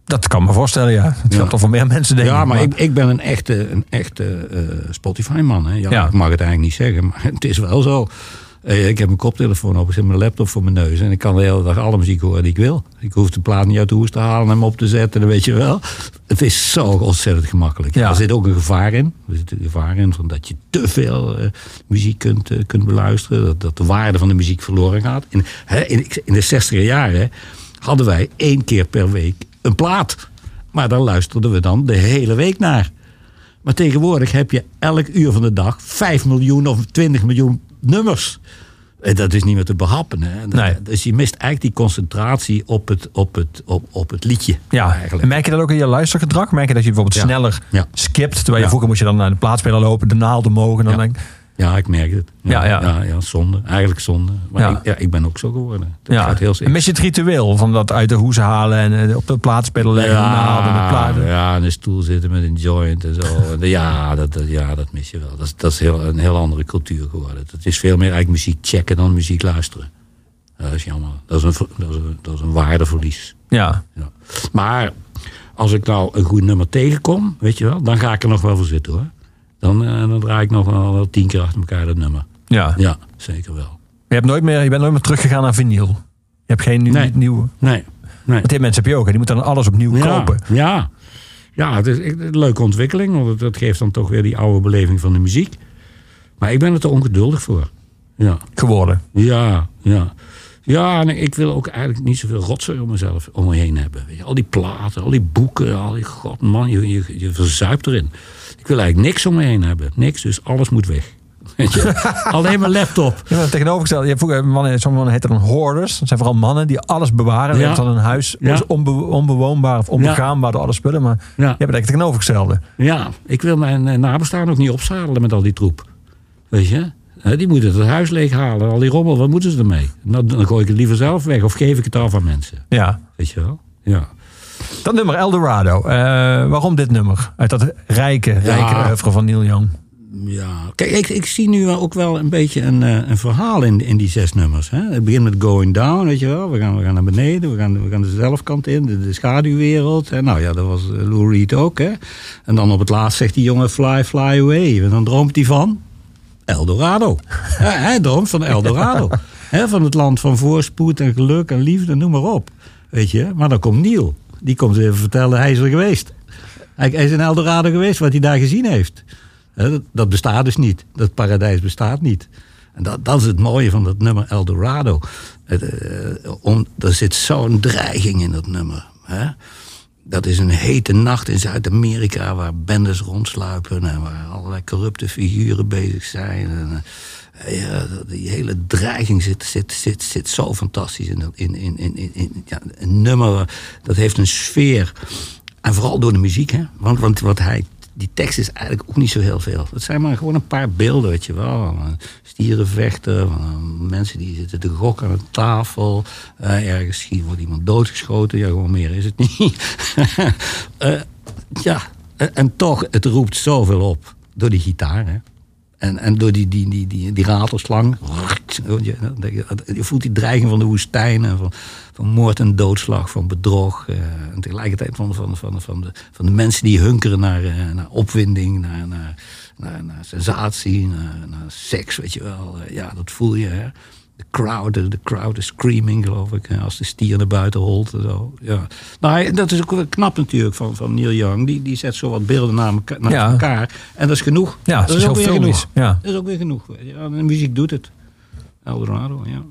Dat kan me voorstellen, ja. Het Ja. geldt toch voor meer mensen, denk ja, ik. maar ik, ik ben een echte, een echte eh, Spotify-man. Hè. Ja, Ja. Ik mag het eigenlijk niet zeggen, maar het is wel zo. Eh, ik heb mijn koptelefoon op, ik zet mijn laptop voor mijn neus... en ik kan de hele dag alle muziek horen die ik wil. Ik hoef de plaat niet uit de hoes te halen en hem op te zetten, dan weet je wel. Het is zo ontzettend gemakkelijk. Ja. Er zit ook een gevaar in. Er zit een gevaar in van dat je te veel eh, muziek kunt, eh, kunt beluisteren. Dat, dat de waarde van de muziek verloren gaat. In, hè, in, in de 60 jaren hadden wij één keer per week een plaat. Maar daar luisterden we dan de hele week naar. Maar tegenwoordig heb je elk uur van de dag 5 miljoen of 20 miljoen nummers. En dat is niet meer te behappen. Hè? Nee. Dus je mist eigenlijk die concentratie op het, op het, op, op het liedje. Ja, en eigenlijk. merk je dat ook in je luistergedrag? Merk je dat je bijvoorbeeld Ja. sneller Ja. skipt? Terwijl je vroeger moest je dan naar de plaatspeler lopen, de naald omhoog. En dan Ja. denk Ja, ik merk het. Ja, ja. ja, ja, zonde. Eigenlijk zonde. Maar Ja. Ik, ja, ik ben ook zo geworden. Dat ja. gaat heel En mis je het ritueel van dat uit de hoes halen en eh, op de plaatspeler leggen, de naald en de ja, in een stoel zitten met een joint en zo. ja, dat, dat, ja, dat mis je wel. Dat is, dat is heel, een heel andere cultuur geworden. Het is veel meer eigenlijk muziek checken dan muziek luisteren. Dat is jammer. Dat is een, dat is een, dat is een waardeverlies. Ja. Ja. Maar als ik nou een goed nummer tegenkom, weet je wel, dan ga ik er nog wel voor zitten hoor. Dan, eh, dan draai ik nog wel, wel tien keer achter elkaar dat nummer. ja. Ja, zeker wel. Je, hebt nooit meer, je bent nooit meer teruggegaan naar vinyl. Je hebt geen nieuw, Nee. nieuwe. Nee, nee. Want die mensen heb je ook. Hè? Die moeten dan alles opnieuw Ja, kopen. ja. ja het is een leuke ontwikkeling. Want dat geeft dan toch weer die oude beleving van de muziek. Maar ik ben er te ongeduldig voor. Ja, Geworden. ja, ja. Ja, en ik wil ook eigenlijk niet zoveel rotzooi om mezelf om me heen hebben. Weet je, al die platen, al die boeken, al die god man, je, je, je verzuipt erin. Ik wil eigenlijk niks om me heen hebben. Niks, dus alles moet weg. Je? Alleen mijn laptop. Ja, tegenovergesteld. Je hebt vroeger mannen, sommige mannen heten dan hoarders. Dat zijn vooral mannen die alles bewaren. Ja. hebben dan een huis Ja. onbe- onbewoonbaar of onbegaanbaar door alle spullen. Maar je hebt het eigenlijk tegenovergestelde. Ja, ik wil mijn eh, nabestaan ook niet opzadelen met al die troep. Weet je? Die moeten het huis leeghalen, al die rommel, wat moeten ze ermee? Nou, dan gooi ik het liever zelf weg of geef ik het af aan mensen. Ja. Weet je wel? Ja. Dat nummer Eldorado. Eh, waarom dit nummer? Uit dat rijke, rijke oeuvre van Neil Young. ja. Kijk, ik, ik zie nu ook wel een beetje een, eh, een verhaal in, in die zes nummers. Hè? Het begint met Going Down, weet je wel. We gaan, we gaan naar beneden, we gaan, we gaan de zelfkant in, de, de schaduwwereld. Hè? Nou ja, dat was eh, Lou Reed ook. Hè? En dan op het laatst zegt die jongen Fly, Fly Away. En dan droomt hij van Eldorado. ja, hij droomt van Eldorado. Hè, van het land van voorspoed en geluk en liefde, noem maar op. Weet je, maar dan komt Neil. Die komt even vertellen, hij is er geweest. Hij, is in Eldorado geweest, wat hij daar gezien heeft. Dat, bestaat dus niet. Dat paradijs bestaat niet. En dat, dat is het mooie van dat nummer Eldorado. Eh, er zit zo'n dreiging in dat nummer. Hè? Dat is een hete nacht in Zuid-Amerika waar bendes rondsluipen en waar allerlei corrupte figuren bezig zijn. En, eh, ja, die hele dreiging zit, zit, zit, zit zo fantastisch in, in, in, in, in- ja, een nummer. Dat heeft een sfeer. En vooral door de muziek, hè? Want, want wat hij, die tekst is eigenlijk ook niet zo heel veel. Het zijn maar gewoon een paar beelden, weet je wel. Stierenvechten, van, mensen die zitten te gokken aan een tafel. Eh, ergens wordt iemand doodgeschoten. Ja, gewoon meer is het niet. Eh, ja, en, en toch, het roept zoveel op. Door die gitaar, hè. En, door die, die, die, ratelslang. Je, voelt die dreiging van de woestijn. En van, van moord en doodslag, van bedrog. eh, en tegelijkertijd van, van, van, van, de, van de mensen die hunkeren naar, eh, naar opwinding, naar, naar, naar, sensatie, naar, naar seks, weet je wel. Ja, dat voel je. Hè? De crowd, de, crowd is screaming, geloof ik. Als de stier naar buiten holt. Zo. Ja. Nou, dat is ook knap natuurlijk van, van Neil Young. Die, die zet zo wat beelden naar elkaar, naar Ja. elkaar. En dat is genoeg. Ja, dat is ook weer genoeg. Ja. Dat is ook weer genoeg. Ja, de muziek doet het. Eldorado, ja.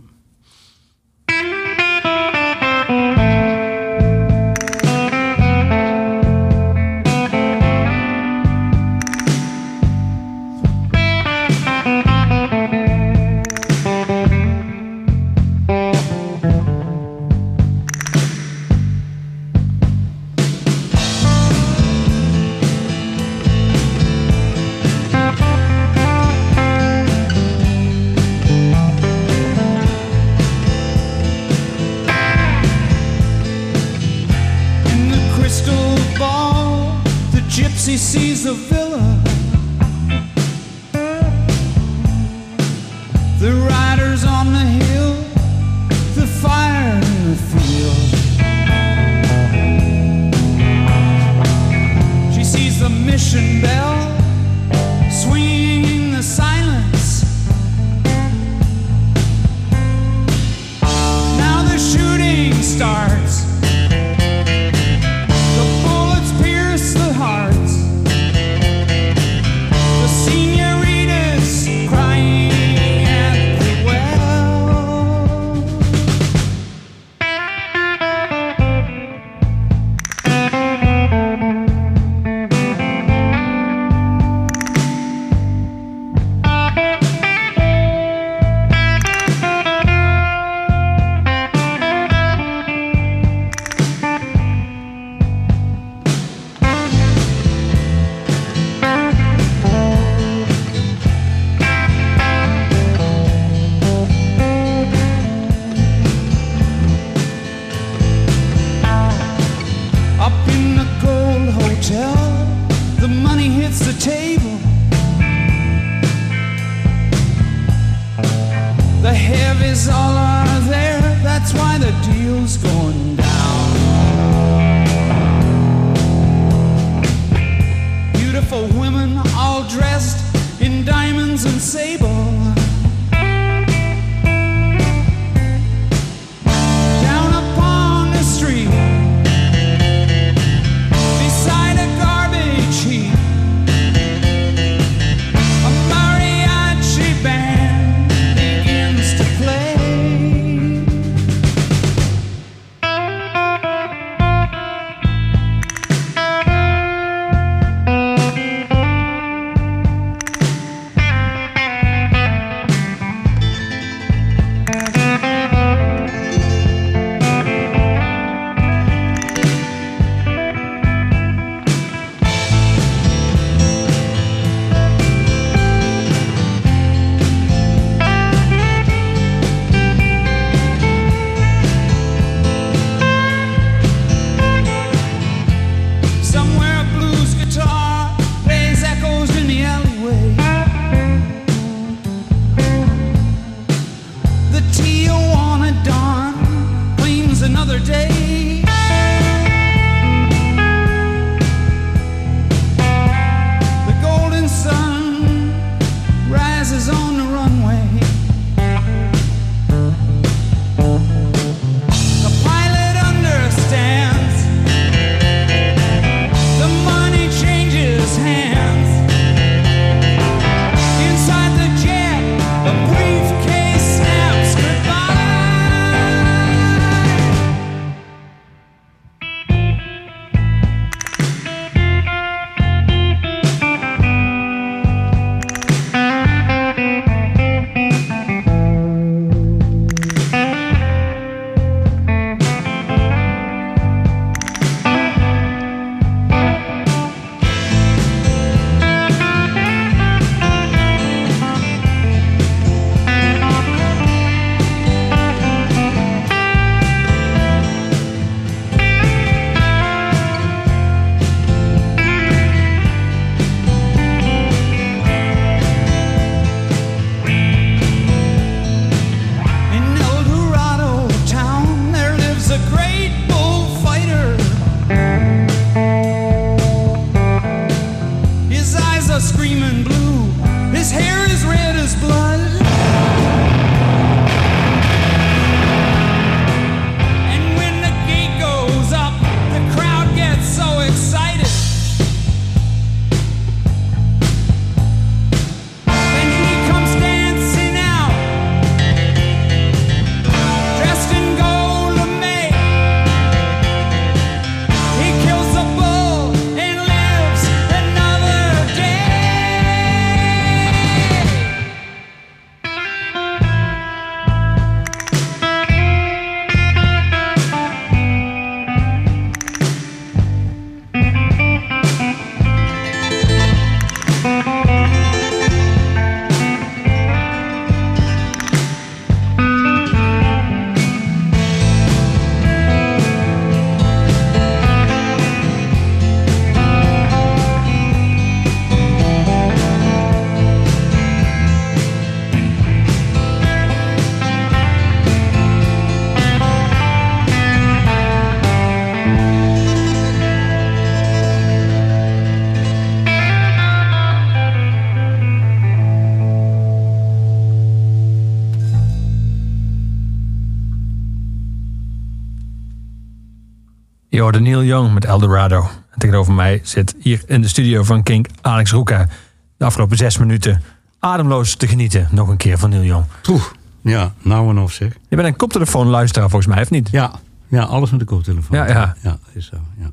Hoorde Neil Young met Eldorado. En tegenover mij zit hier in de studio van Kink Alex Roeka. De afgelopen zes minuten ademloos te genieten. Nog een keer van Neil Young. Poeh. Ja, nou en of zeg. Je bent een koptelefoon luisteraar volgens mij, of niet? Ja, ja alles met de koptelefoon. Ja, ja. Ja, is zo, ja.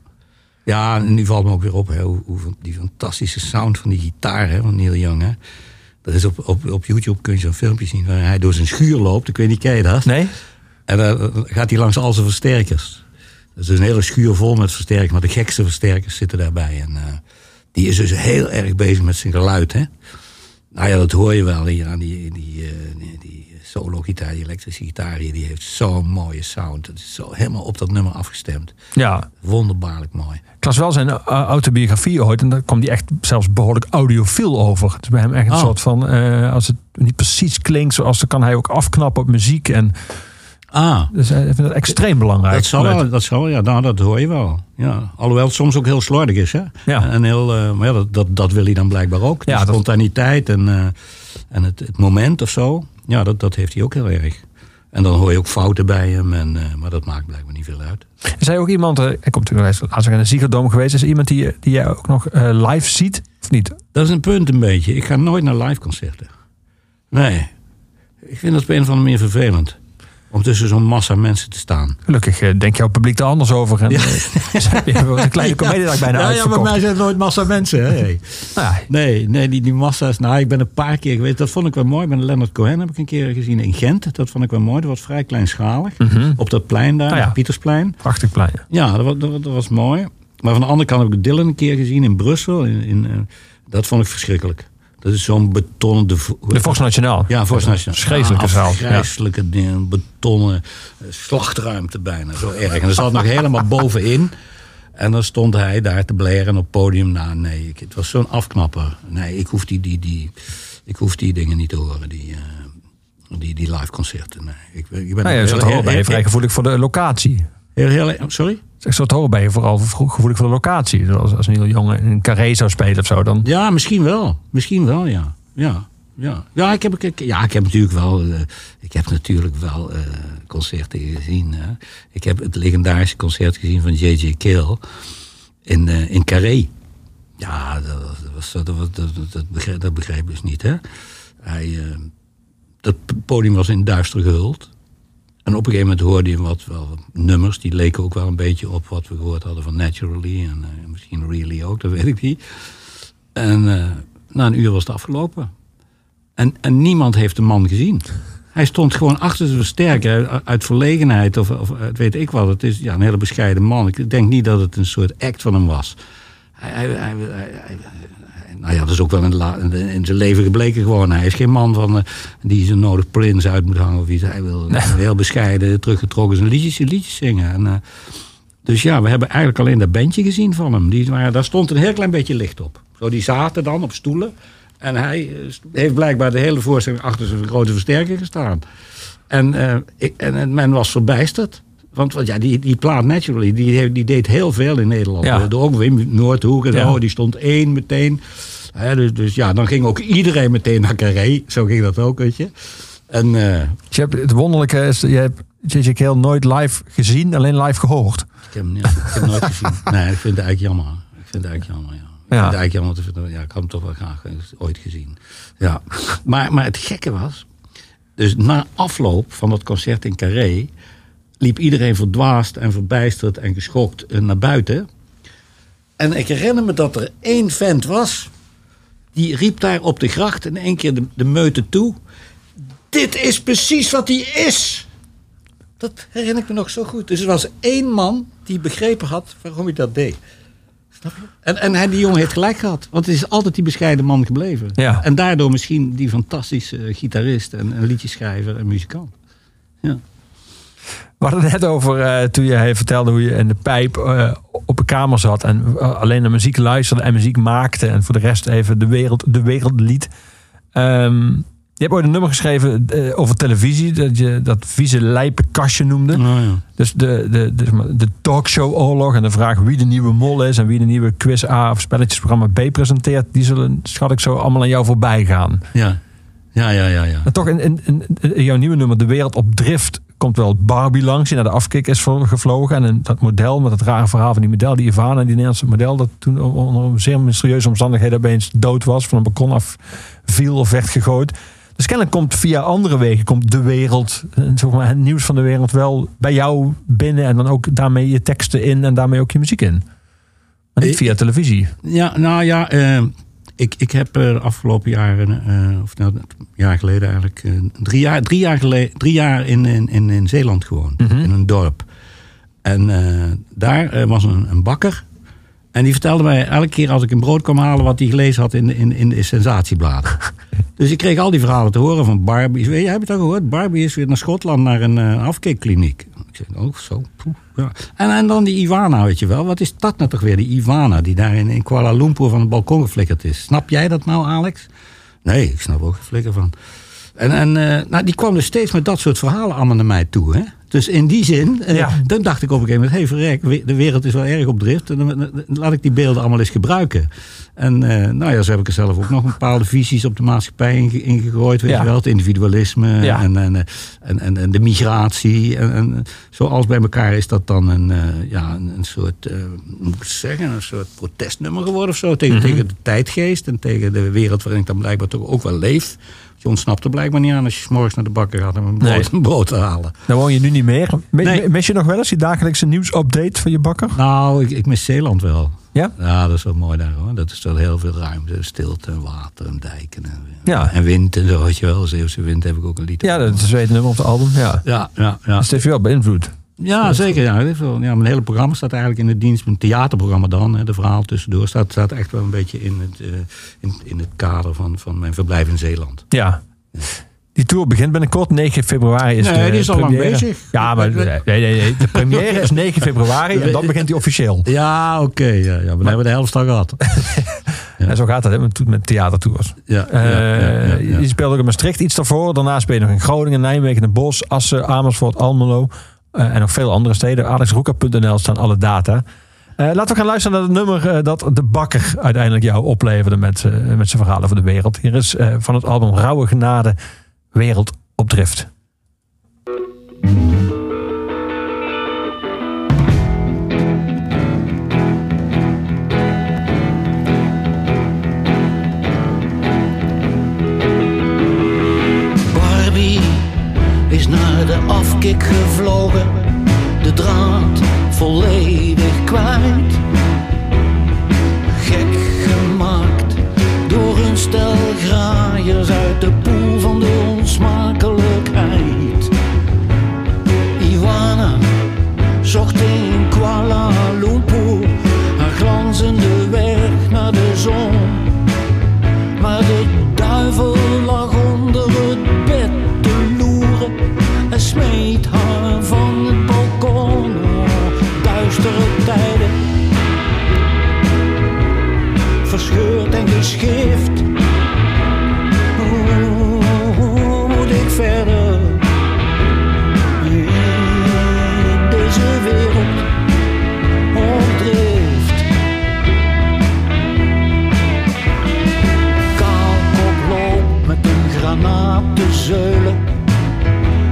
Ja, en nu valt me ook weer op hè, hoe, die fantastische sound van die gitaar hè, van Neil Young. Hè. Dat is op, op, op YouTube kun je zo'n filmpje zien waar hij door zijn schuur loopt. Ik weet niet, ken je dat? Nee? En dan gaat hij langs al zijn versterkers. Dat is een hele schuur vol met versterkers, maar de gekste versterkers zitten daarbij. En eh, die is dus heel erg bezig met zijn geluid. Hè? Nou ja, dat hoor je wel hier aan die, die, eh, die, die solo-gitaar, die elektrische gitaar. Die heeft zo'n mooie sound. Het is zo helemaal op dat nummer afgestemd. Ja, Wonderbaarlijk mooi. ik las wel zijn eh, autobiografie ooit. En daar kwam die echt zelfs behoorlijk audiofiel over. Het is bij hem echt een Oh. soort van... als het niet precies klinkt zoals... dan kan hij ook afknappen op muziek. En Ah, dus hij vindt het extreem belangrijk. dat zal wel, dat zal ja, nou, dat hoor je wel. Ja. Alhoewel het soms ook heel slordig is, hè? Ja. En heel, eh, maar ja, dat, dat, dat wil hij dan blijkbaar ook. De Ja, dat- spontaniteit en, eh, en het, het moment of zo. Ja, dat, dat heeft hij ook heel erg. En dan hoor je ook fouten bij hem. En, eh, maar dat maakt blijkbaar niet veel uit. Is hij ook iemand... hij komt natuurlijk laatst in een Ziggo geweest. Is er iemand die, die jij ook nog live ziet? Of niet? Dat is een punt een beetje. Ik ga nooit naar live concerten. Nee. Ik vind dat op een of andere manier vervelend. Om tussen zo'n massa mensen te staan. Gelukkig eh, denkt jouw publiek er anders over. En, ja. hebt een kleine comediedag bijna ja, ja, uitverkocht. bij mij zijn het nooit massa mensen. Hè? Nou ja, Nee, nee die, die massa's. Nou, ik ben een paar keer geweest. Dat vond ik wel mooi. Met Leonard Cohen heb ik een keer gezien in Gent. Dat vond ik wel mooi. Dat was vrij kleinschalig. Op dat plein daar, ja. het Pietersplein. prachtig plein. ja. Ja, dat was, dat, was- dat was mooi. Maar van de andere kant heb ik Dylan een keer gezien in Brussel. In, in, eh, dat vond ik verschrikkelijk. Dat is zo'n betonnen... De, De Fox Nationaal. ja, voor Nationaal. Schrikkelijke zaal. Ja. Vreselijke dingen, betonnen eh, slachtruimte bijna, zo erg. En er zat nog helemaal bovenin. En dan stond hij daar te blaren op het podium. Nou, nee, ik, het was zo'n afknapper. Nee, ik hoef die, die, die, ik hoef die dingen niet te horen, die, eh, die, die live concerten. Nee, ik, ik ben Nou ja, zo te horen ben je vrij gevoelig voor de locatie. heel, heel, sorry? Ik het horen ben je vooral gevoelig voor de locatie. Zoals als een heel jongen in carré zou spelen of zo. Dan, Ja, misschien wel. Misschien wel, ja. Ja, ja. ja, ik, heb, ik, ja ik heb natuurlijk wel, eh, ik heb natuurlijk wel eh, concerten gezien. Hè. Ik heb het legendarische concert gezien van J.J. Kill in, eh, in Carré. Ja, dat, was, dat, dat, dat, begreep, dat begreep ik dus niet. Hè. Hij, dat podium was in duister gehuld. En op een gegeven moment hoorde je wat, wel nummers. Die leken ook wel een beetje op wat we gehoord hadden van Naturally. En eh, misschien Really ook, dat weet ik niet. En eh, na een uur was het afgelopen. En, en niemand heeft de man gezien. Hij stond gewoon achter zijn versterker uit, verlegenheid of, of uit weet ik wat. Het is ja, een hele bescheiden man. Ik denk niet dat het een soort act van hem was. Hij, hij, hij, hij- hij- hij- nou ja, dat is ook wel in, la- in zijn leven gebleken gewoon. Hij is geen man van, eh, die zo nodig prins uit moet hangen of iets. Hij wil heel bescheiden, teruggetrokken zijn liedjes, liedjes zingen. En, eh, dus ja, we hebben eigenlijk alleen dat bandje gezien van hem. Die, waren- daar stond een heel klein beetje licht op. Zo, die zaten dan op stoelen. En hij eh, heeft blijkbaar de hele voorstelling achter zijn grote versterker gestaan. En, ik, en, en men was verbijsterd. Want, want ja, die, die plaat Naturally, die, die deed heel veel in Nederland. Ja. Door ook Wim Noordhoek en Ja. zo, die stond één meteen. Dus, dus ja, dan ging ook iedereen meteen naar Carré. Zo ging dat ook, weet je. En eh, Dus je hebt, het wonderlijke is, je hebt J.J. Kill nooit live gezien, alleen live gehoord. ik heb hem, ik heb hem nooit gezien. Nee, ik vind het eigenlijk jammer. Ik vind het eigenlijk jammer, ja. Ik Ja. vind het eigenlijk jammer. te vinden. Ja, ik had hem toch wel graag eens ooit gezien. Ja. Maar, maar het gekke was... Dus na afloop van dat concert in Carré... liep iedereen verdwaasd en verbijsterd en geschokt eh, naar buiten. En ik herinner me dat er één vent was... die riep daar op de gracht in één keer de, de meute toe... Dit is precies wat hij is! Dat herinner ik me nog zo goed. Dus er was één man die begrepen had waarom hij dat deed. Snap je? En, en hij, die jongen heeft gelijk gehad. Want het is altijd die bescheiden man gebleven. Ja. En daardoor misschien die fantastische eh, gitarist en, en liedjeschrijver en muzikant. Ja. We hadden het net over eh, toen je vertelde hoe je in de pijp eh, op een kamer zat en eh, alleen naar muziek luisterde en muziek maakte en voor de rest even de wereld, de wereld liet. Ehm, je hebt ooit een nummer geschreven over televisie, dat je dat vieze lijpe kastje noemde. Oh, ja. Dus de, de, de, de talkshow-oorlog en de vraag wie de nieuwe mol is en wie de nieuwe quiz A of spelletjesprogramma B presenteert, die zullen, schat ik zo, allemaal aan jou voorbij gaan. Ja. Ja, ja, ja, ja. Maar toch, in, in jouw nieuwe nummer, De Wereld op Drift, komt wel Barbie langs, die naar de afkik is gevlogen. En dat model, met dat rare verhaal van die model, die Ivana, die Nederlandse model, dat toen onder zeer mysterieuze omstandigheden opeens dood was, van een balkon af viel of werd gegooid. Dus kennelijk komt via andere wegen, komt de wereld, eh, zeg maar, het nieuws van de wereld wel bij jou binnen en dan ook daarmee je teksten in en daarmee ook je muziek in. Maar niet Eh, via televisie. Ja, nou ja, eh, ik, ik heb eh, de afgelopen jaren, eh, of nou, een jaar geleden eigenlijk, eh, drie jaar, drie jaar, geleden, drie jaar in, in, in, in Zeeland gewoond, in een dorp. En daar was een, een bakker. En die vertelde mij elke keer als ik een brood kwam halen wat hij gelezen had in, de- in, in de sensatiebladen. Dus ik kreeg al die verhalen te horen van Barbie. Je, heb je het al gehoord? Barbie is weer naar Schotland naar een afkeerkliniek. Oh zo. ja. En, en dan die Ivana, weet je wel. Wat is dat nou toch weer, die Ivana die daar in, in Kuala Lumpur van het balkon geflikkerd is? Snap jij dat nou, Alex? Nee, ik snap ook geen flikker van. En, en eh, nou, die kwam dus steeds met dat soort verhalen allemaal naar mij toe. Hè? Dus in die zin, eh, dan dacht ik op een gegeven moment... hé hey, verrek, de wereld is wel erg op drift. En dan, laat ik die beelden allemaal eens gebruiken. En eh, nou ja, zo heb ik er zelf ook nog bepaalde visies op de maatschappij inge- ingegooid. Weet Ja. je wel, het individualisme Ja. en, en, eh, en, en, en de migratie. En, en zo alles bij elkaar is dat dan een, ja, een, een soort, moet ik zeggen, een soort protestnummer geworden of zo. Tegen, tegen de tijdgeest en tegen de wereld waarin ik dan blijkbaar toch ook wel leef. Je ontsnapt er blijkbaar niet aan als je 's morgens naar de bakker gaat om een brood, Nee. een brood te halen. Daar woon je nu niet meer. Nee. Mis je nog wel eens die dagelijkse nieuwsupdate van je bakker? Nou, ik, ik mis Zeeland wel. Ja? Ja, dat is wel mooi daar hoor. Dat is wel heel veel ruimte. Stilte en water en dijken. En, Ja. en wind en zo, weet je wel. Zeeuwse wind heb ik ook een lied. Ja, dat is het tweede nummer op het album. Ja. Ja, ja, ja. Dus het heeft je wel beïnvloed. Ja, zeker. Ja. Ja, mijn hele programma staat eigenlijk in de dienst. Mijn theaterprogramma dan, hè, de verhaal tussendoor, staat, staat echt wel een beetje in het, eh, in, in het kader van, van mijn verblijf in Zeeland. Ja. Die tour begint binnenkort. 9 februari is Nee, de die is al lang première. bezig. Ja, maar nee, nee, nee. De première is 9 februari en dan begint hij officieel. Ja, oké. ja, ja, maar dan hebben we de helft al gehad. En zo gaat dat hè, met, met theatertours. Ja, Eh, ja, ja, ja, ja. Je speelde ook in Maastricht iets daarvoor. Daarna speel je nog in Groningen, Nijmegen, Den Bosch, Assen, Amersfoort, Almelo. Eh, en nog veel andere steden. AlexRoeka.nl staan alle data. Eh, laten we gaan luisteren naar het nummer eh, dat de bakker uiteindelijk jou opleverde met, met zijn verhalen over de wereld. Hier is van het album Rauwe Genade Wereld op Drift. De afkik gevlogen, de draad volledig kwijt. Gek gemaakt door een stel graaiers uit de poel van de onsmakelijkheid. Ivana zocht in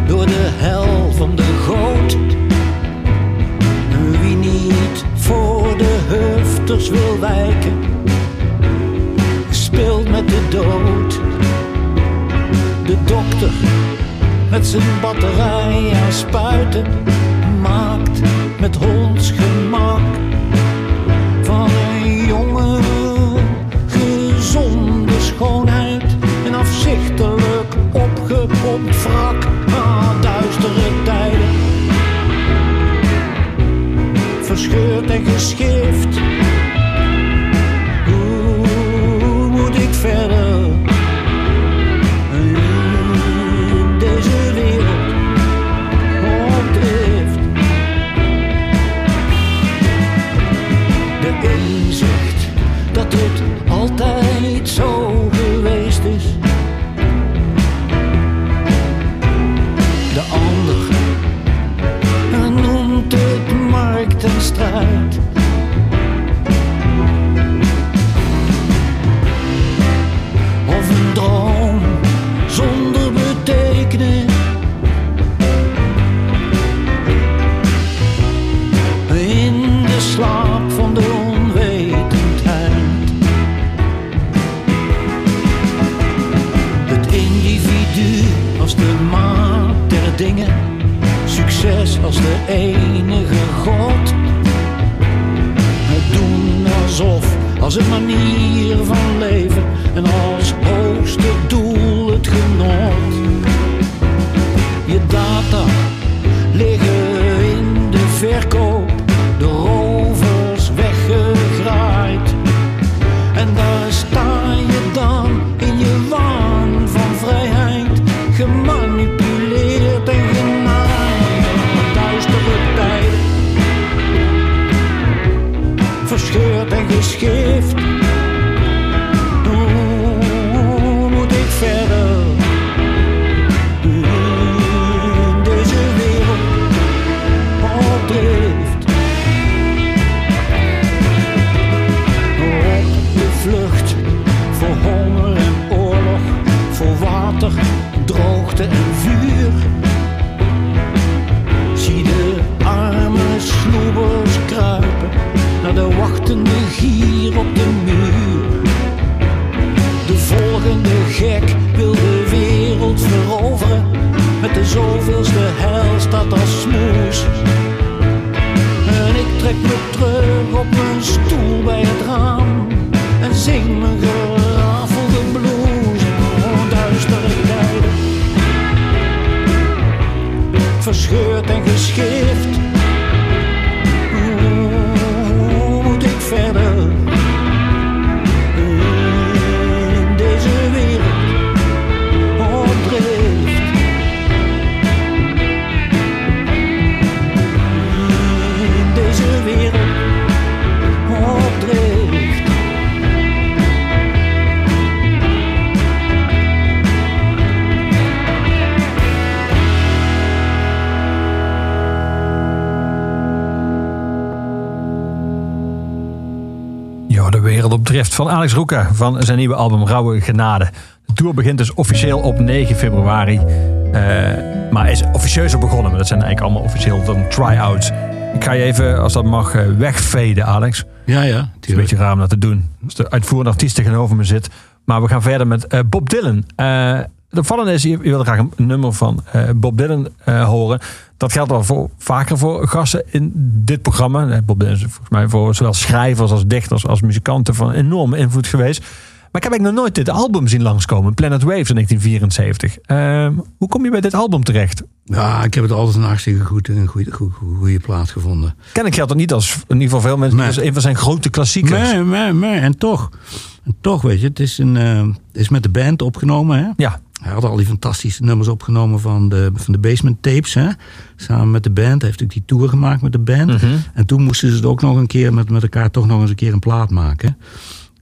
door de hel van de goot. Wie niet voor de hufters wil wijken, speelt met de dood. De dokter met zijn batterij aan spuiten maakt met hondsgemak van Verscheurd en enige god. Het doen alsof als een manier van leven. Van Alex Roeka van zijn nieuwe album Rauwe Genade. De tour begint dus officieel op 9 februari. eh, maar is officieuzer begonnen. Maar dat zijn eigenlijk allemaal officieel dan try-outs. Ik ga je even, als dat mag, eh, wegveden, Alex. Ja, ja. Het is een beetje raar om dat te doen. Als de uitvoerende artiest tegenover me zit. Maar we gaan verder met eh, Bob Dylan. De opvallende is, je, je wil graag een nummer van Bob Dylan horen. Dat geldt al voor, vaker voor gasten in dit programma. Bob Dylan is volgens mij voor zowel schrijvers als dichters als muzikanten van enorme invloed geweest. Maar ik heb eigenlijk nog nooit dit album zien langskomen. Planet Waves in 1974. Ehm, hoe kom je bij dit album terecht? Ja, ik heb het altijd een hartstikke goed, een goede, goede, goede plaat gevonden. Ken ik geldt het niet als, in ieder geval veel mensen, Nee. als een van zijn grote klassiekers. Nee, nee, nee. En toch, en toch weet je, het is, een, eh, is met de band opgenomen. Hè? Ja, Hij had al die fantastische nummers opgenomen van de, van de Basement Tapes. Hè? Samen met de band. Hij heeft natuurlijk die tour gemaakt met de band. Mhm. En toen moesten ze het ook nog een keer met, met elkaar toch nog eens een keer een plaat maken.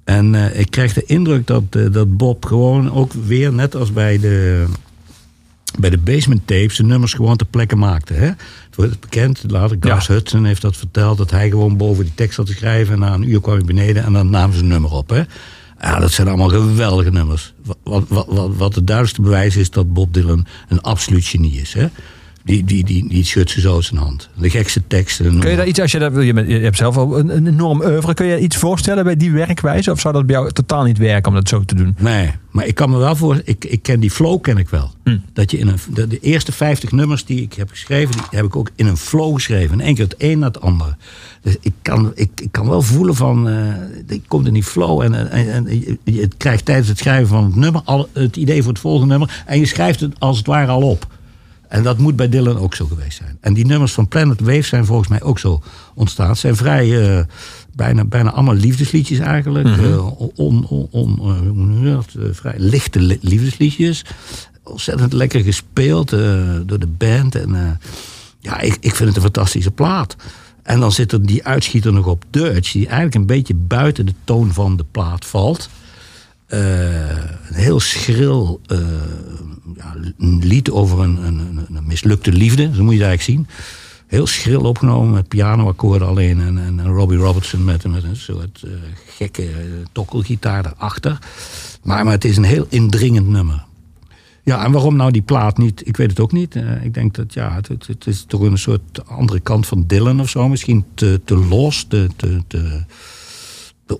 En eh, ik kreeg de indruk dat, eh, dat Bob gewoon ook weer, net als bij de, bij de Basement Tapes, de nummers gewoon ter plekke maakte. Hè? Het wordt bekend, later Gus Ja. Hudson heeft dat verteld, dat hij gewoon boven die tekst zat te schrijven. En na een uur kwam hij beneden en dan namen ze een nummer op. Hè? Ja, dat zijn allemaal geweldige nummers. Wat, wat, wat, wat het duidelijkste bewijs is dat Bob Dylan een absoluut genie is. Hè? Die, die, die, die schudt ze zo zijn hand. De gekste teksten. Kun je daar iets, als je dat wil, je, hebt zelf al een, een enorm oeuvre. Kun je iets voorstellen bij die werkwijze? Of zou dat bij jou totaal niet werken om dat zo te doen? Nee, maar ik kan me wel voor. Ik, ik ken die flow ken ik wel. Hm. Dat je in een, de, de eerste 50 nummers die ik heb geschreven, die heb ik ook in een flow geschreven. In één keer het een na het andere. Dus ik kan, ik, ik kan wel voelen van. eh ik kom in die flow en, en, en je, je krijgt tijdens het schrijven van het nummer al het idee voor het volgende nummer. En je schrijft het als het ware al op. En dat moet bij Dylan ook zo geweest zijn. En die nummers van Planet Waves zijn volgens mij ook zo ontstaan. Het zijn vrij, eh, bijna, bijna allemaal liefdesliedjes eigenlijk. Eh, on, on, on, eh, vrij lichte li- liefdesliedjes. Ontzettend lekker gespeeld door de band. En ja, ik, ik vind het een fantastische plaat. En dan zit er die uitschieter nog op Dutch, die eigenlijk een beetje buiten de toon van de plaat valt. Een heel schril ja, een lied over een, een, een, mislukte liefde, zo moet je het eigenlijk zien. Heel schril opgenomen met pianoakkoorden alleen en, en, Robbie Robertson met, met een soort eh, gekke eh, tokkelgitaar daarachter. Maar, maar het is een heel indringend nummer. Ja, en waarom nou die plaat niet? Ik weet het ook niet. Eh, ik denk dat ja, het, het, is toch een soort andere kant van Dylan of zo. Misschien te, te los, te, te, te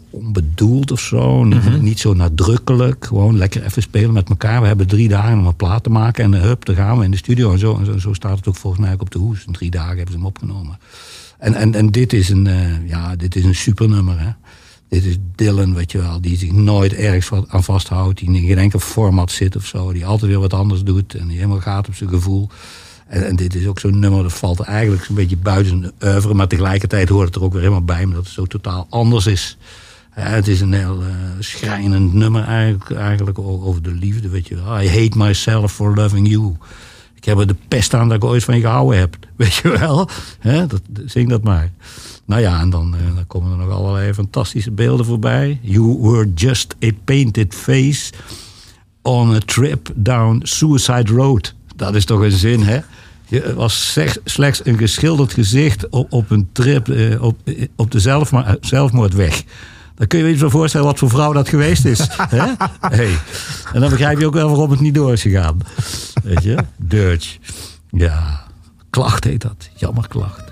onbedoeld of zo. Niet, niet zo nadrukkelijk. Gewoon lekker even spelen met elkaar. We hebben drie dagen om een plaat te maken. En hup, dan gaan we in de studio. En zo, en zo, zo staat het ook volgens mij ook op de hoes. In drie dagen hebben ze hem opgenomen. En, en, en dit is een, eh, ja, dit is een supernummer. Hè? Dit is Dylan, weet je wel, die zich nooit ergens aan vasthoudt. Die in geen enkel format zit of zo. Die altijd weer wat anders doet. En die helemaal gaat op zijn gevoel. En, en dit is ook zo'n nummer dat valt eigenlijk zo'n beetje buiten zijn oeuvre. Maar tegelijkertijd hoort het er ook weer helemaal bij. Omdat het zo totaal anders is. Het is een heel eh, schrijnend nummer eigenlijk, eigenlijk over de liefde. Weet je. I hate myself for loving you. Ik heb er de pest aan dat ik ooit van je gehouden heb. Weet je wel? Dat, zing dat maar. Nou ja, en dan, eh, dan komen er nog allerlei fantastische beelden voorbij. You were just a painted face on a trip down Suicide Road. Dat is toch een zin, hè? Je was slechts een geschilderd gezicht op, op een trip eh, op, eh, op de zelfma- zelfmoordweg. Dan kun je je iets wel voorstellen wat voor vrouw dat geweest is. hè? Hey. En dan begrijp je ook wel waarom het niet door is gegaan. Weet je? Dirge. Ja, klacht heet dat. Jammer klacht.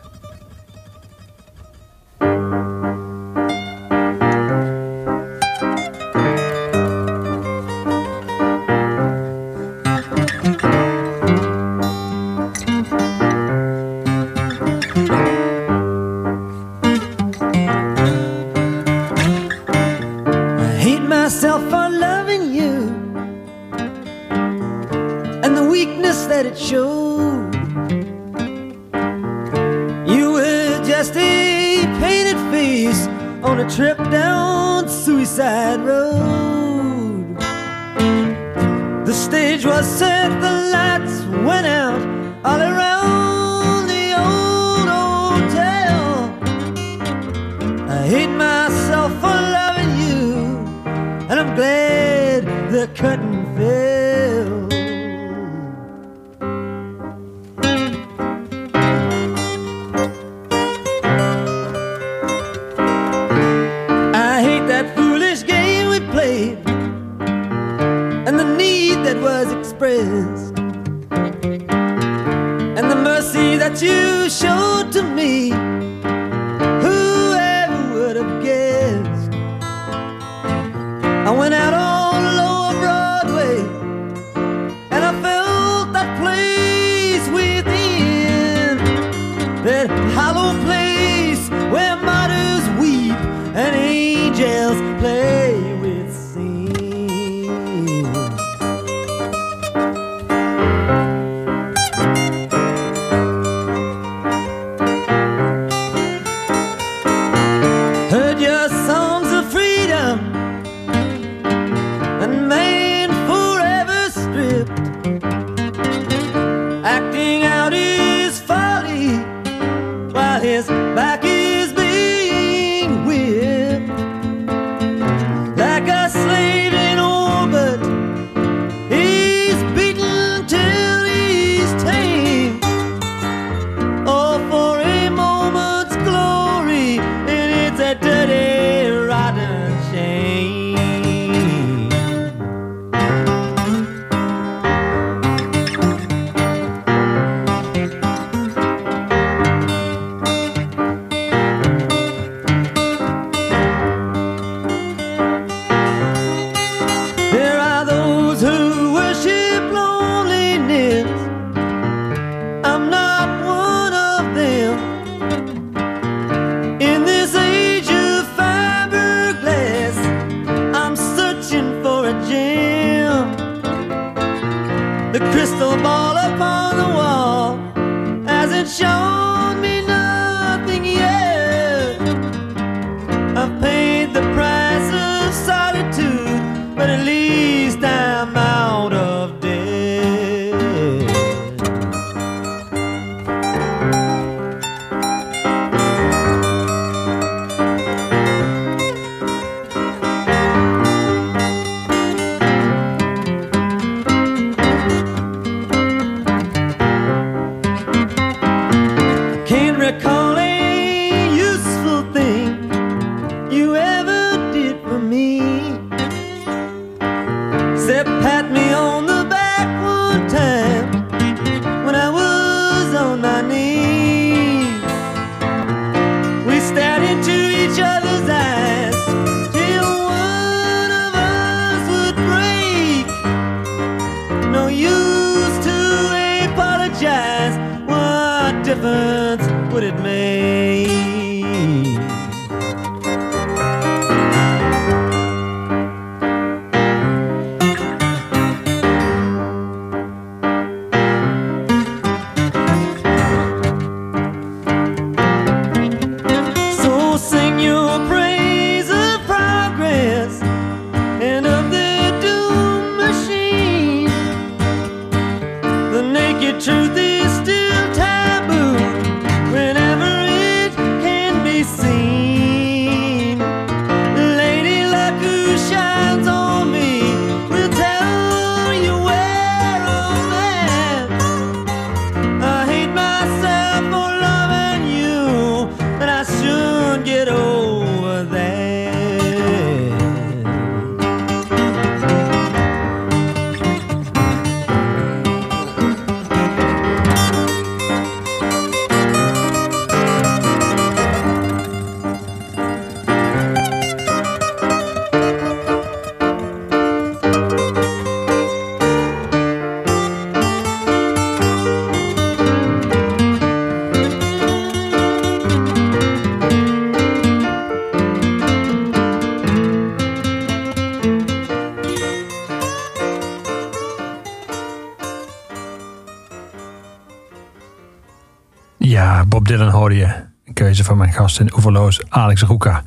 Dylan hoorde je. Een keuze van mijn gast in Oeverloos, Alex Roeka.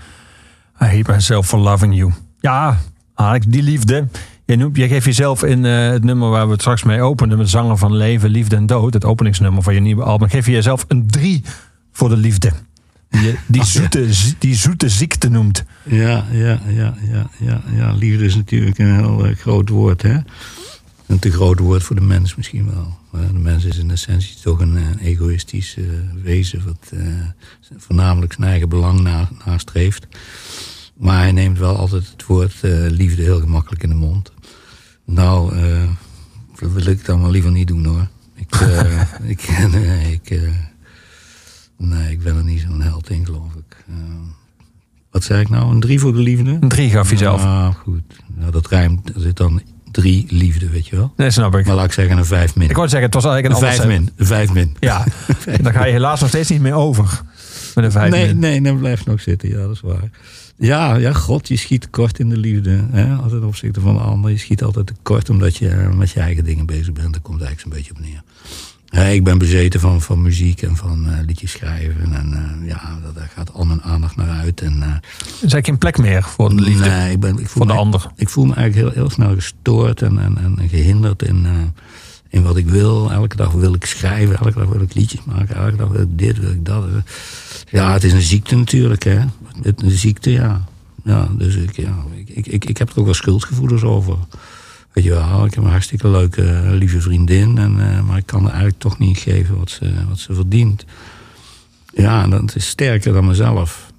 I hate myself for loving you. Ja, Alex, die liefde. Jij, noemt, jij geeft jezelf in eh, het nummer waar we het straks mee openden... met Zanger van Leven, Liefde en Dood... het openingsnummer van je nieuwe album... geef je jezelf een drie voor de liefde. Die, je- die, zoete, die zoete ziekte noemt. Ja, ja, ja, ja, ja, ja. Liefde is natuurlijk een heel eh, groot woord, hè. Een te groot woord voor de mens misschien wel. Maar de mens is in essentie toch een, eh, egoïstisch eh, wezen... wat eh, voornamelijk zijn eigen belang na, nastreeft. Maar hij neemt wel altijd het woord eh, liefde heel gemakkelijk in de mond. Nou, dat wil ik dan wel liever niet doen, hoor. Ik, ik, nee, ik, nee, ik ben er niet zo'n held in, geloof ik. Wat zei ik nou? Een drie voor de liefde? Een drie gaf je zelf. Ah, goed. Nou, dat rijmt. Er zit dan drie liefde, weet je wel. Nee, snap ik. Maar laat ik zeggen een vijf min. Ik wou zeggen, het was eigenlijk Een een vijf min. Een vijf min. Ja, daar ga je helaas nog steeds niet meer over. Met een vijf nee, min. nee, dat blijft nog zitten. Ja, dat is waar. Ja, ja, god, je schiet kort in de liefde. Hè? Altijd opzichte van de ander. Je schiet altijd tekort omdat je eh, met je eigen dingen bezig bent. Daar komt het eigenlijk zo'n beetje op neer. Hè, ik ben bezeten van, van muziek en van eh, liedjes schrijven. En eh, ja, daar- gaat al mijn aandacht naar uit. En, eh, Er is eigenlijk geen plek meer voor de liefde. Nee, ik, ben, ik voel Voor de me, ander. Ik voel me eigenlijk heel, heel snel gestoord en, en, en gehinderd in, eh, in wat ik wil. Elke dag wil ik schrijven, elke dag wil ik liedjes maken, elke dag wil ik dit, wil ik dat. Ja, het is een ziekte natuurlijk, hè. Het, een ziekte, ja. Ja, dus ik, ja, ik, ik, ik, ik heb er ook wel schuldgevoelens over. Weet je wel, ik heb een hartstikke leuke, lieve vriendin. En, eh, maar ik kan haar eigenlijk toch niet geven wat ze, wat ze verdient. Ja, en dat is sterker dan mezelf.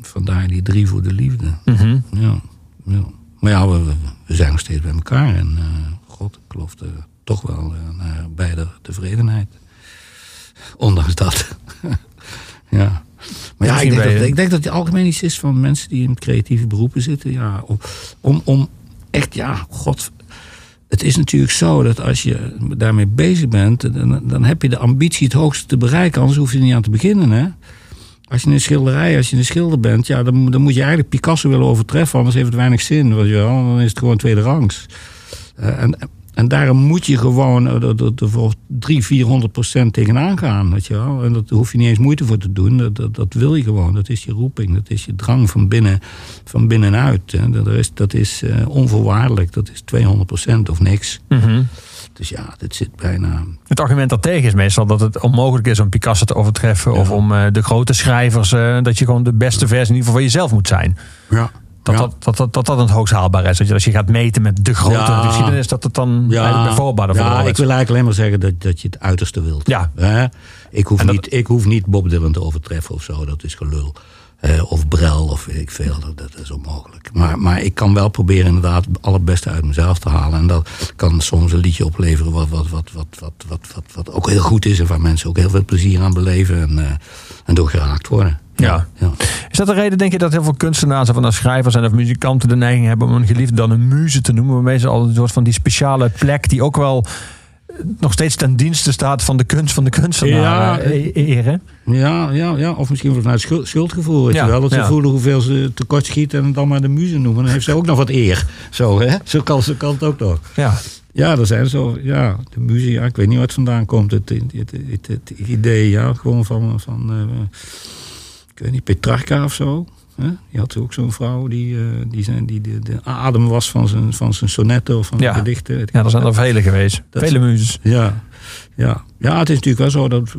Vandaar die drie voor de liefde. Mhm. Ja, ja. Maar ja, we, zijn nog steeds bij elkaar. En eh, god, ik geloof er toch wel eh, naar beide tevredenheid. Ondanks dat. ja. Maar ja, ik denk, dat, ik denk dat het algemeen iets is van mensen die in creatieve beroepen zitten. Ja, om, om, om echt, ja, god. Het is natuurlijk zo dat als je daarmee bezig bent, dan, dan heb je de ambitie het hoogste te bereiken. Anders hoef je er niet aan te beginnen, hè? Als je een schilderij, als je een schilder bent, ja, dan, dan moet je eigenlijk Picasso willen overtreffen, anders heeft het weinig zin. Je wel. Dan is het gewoon tweede rangs. Eh, en, en daarom moet je gewoon er- voor 300, 400 procent tegenaan gaan. Weet je wel. En dat hoef je niet eens moeite voor te doen. Dat, dat, dat wil je gewoon. Dat is je roeping. Dat is je drang van, binnen, van binnenuit. Hè. Dat is, dat is eh, onvoorwaardelijk. Dat is 200 procent of niks. Mhm. Dus ja, dit zit bijna... Het argument daartegen is meestal dat het onmogelijk is om Picasso te overtreffen. Of om eh, de grote schrijvers, eh, dat je gewoon de beste versie in ieder geval van jezelf moet zijn. Ja. Dat, Ja. dat, dat, dat, dat dat het hoogst haalbaar is. Dat je, als je gaat meten met de grote Ja. geschiedenis, dat het dan eigenlijk bij voorbaat voor ja ik is. wil eigenlijk alleen maar zeggen dat, dat je het uiterste wilt. Ja. Ik, hoef dat- niet, ik hoef niet Bob Dylan te overtreffen of zo, dat is gelul. Eh, of Brel, of weet ik veel, dat, dat is onmogelijk. Maar, maar ik kan wel proberen inderdaad het allerbeste uit mezelf te halen. En dat kan soms een liedje opleveren wat, wat, wat, wat, wat, wat, wat, wat ook heel goed is... en waar mensen ook heel veel plezier aan beleven en, eh, en door geraakt worden. Ja. ja. Is dat de reden, denk je, dat heel veel kunstenaars of schrijvers en of muzikanten de neiging hebben om een geliefde dan een muze te noemen? Waarmee ze al een soort van die speciale plek die ook wel eh, nog steeds ten dienste staat van de kunst van de kunstenaar Ja, eh, eren. Ja, ja, ja, of misschien vanuit schuld, schuldgevoel, weet Ja, je wel. Dat ze ja. voelen hoeveel ze tekort schieten en dan maar de muze noemen. Dan heeft ze ook nog wat eer. Zo, hè? Zo kan, zo kan het ook nog. Ja. Ja, er zijn zo, ja, de muze, ja, ik weet niet het vandaan komt. Het, het, het, het, het idee, ja, gewoon van, van eh, ik weet niet, Petrarca of zo. Hè? Die had ook zo'n vrouw die, eh, die, zijn, die de, de adem was van zijn, van zijn sonnetten of van Ja. zijn gedichten. ja, er zijn er vele geweest. Dat- vele muzes. ja, ja. ja, het is natuurlijk wel zo dat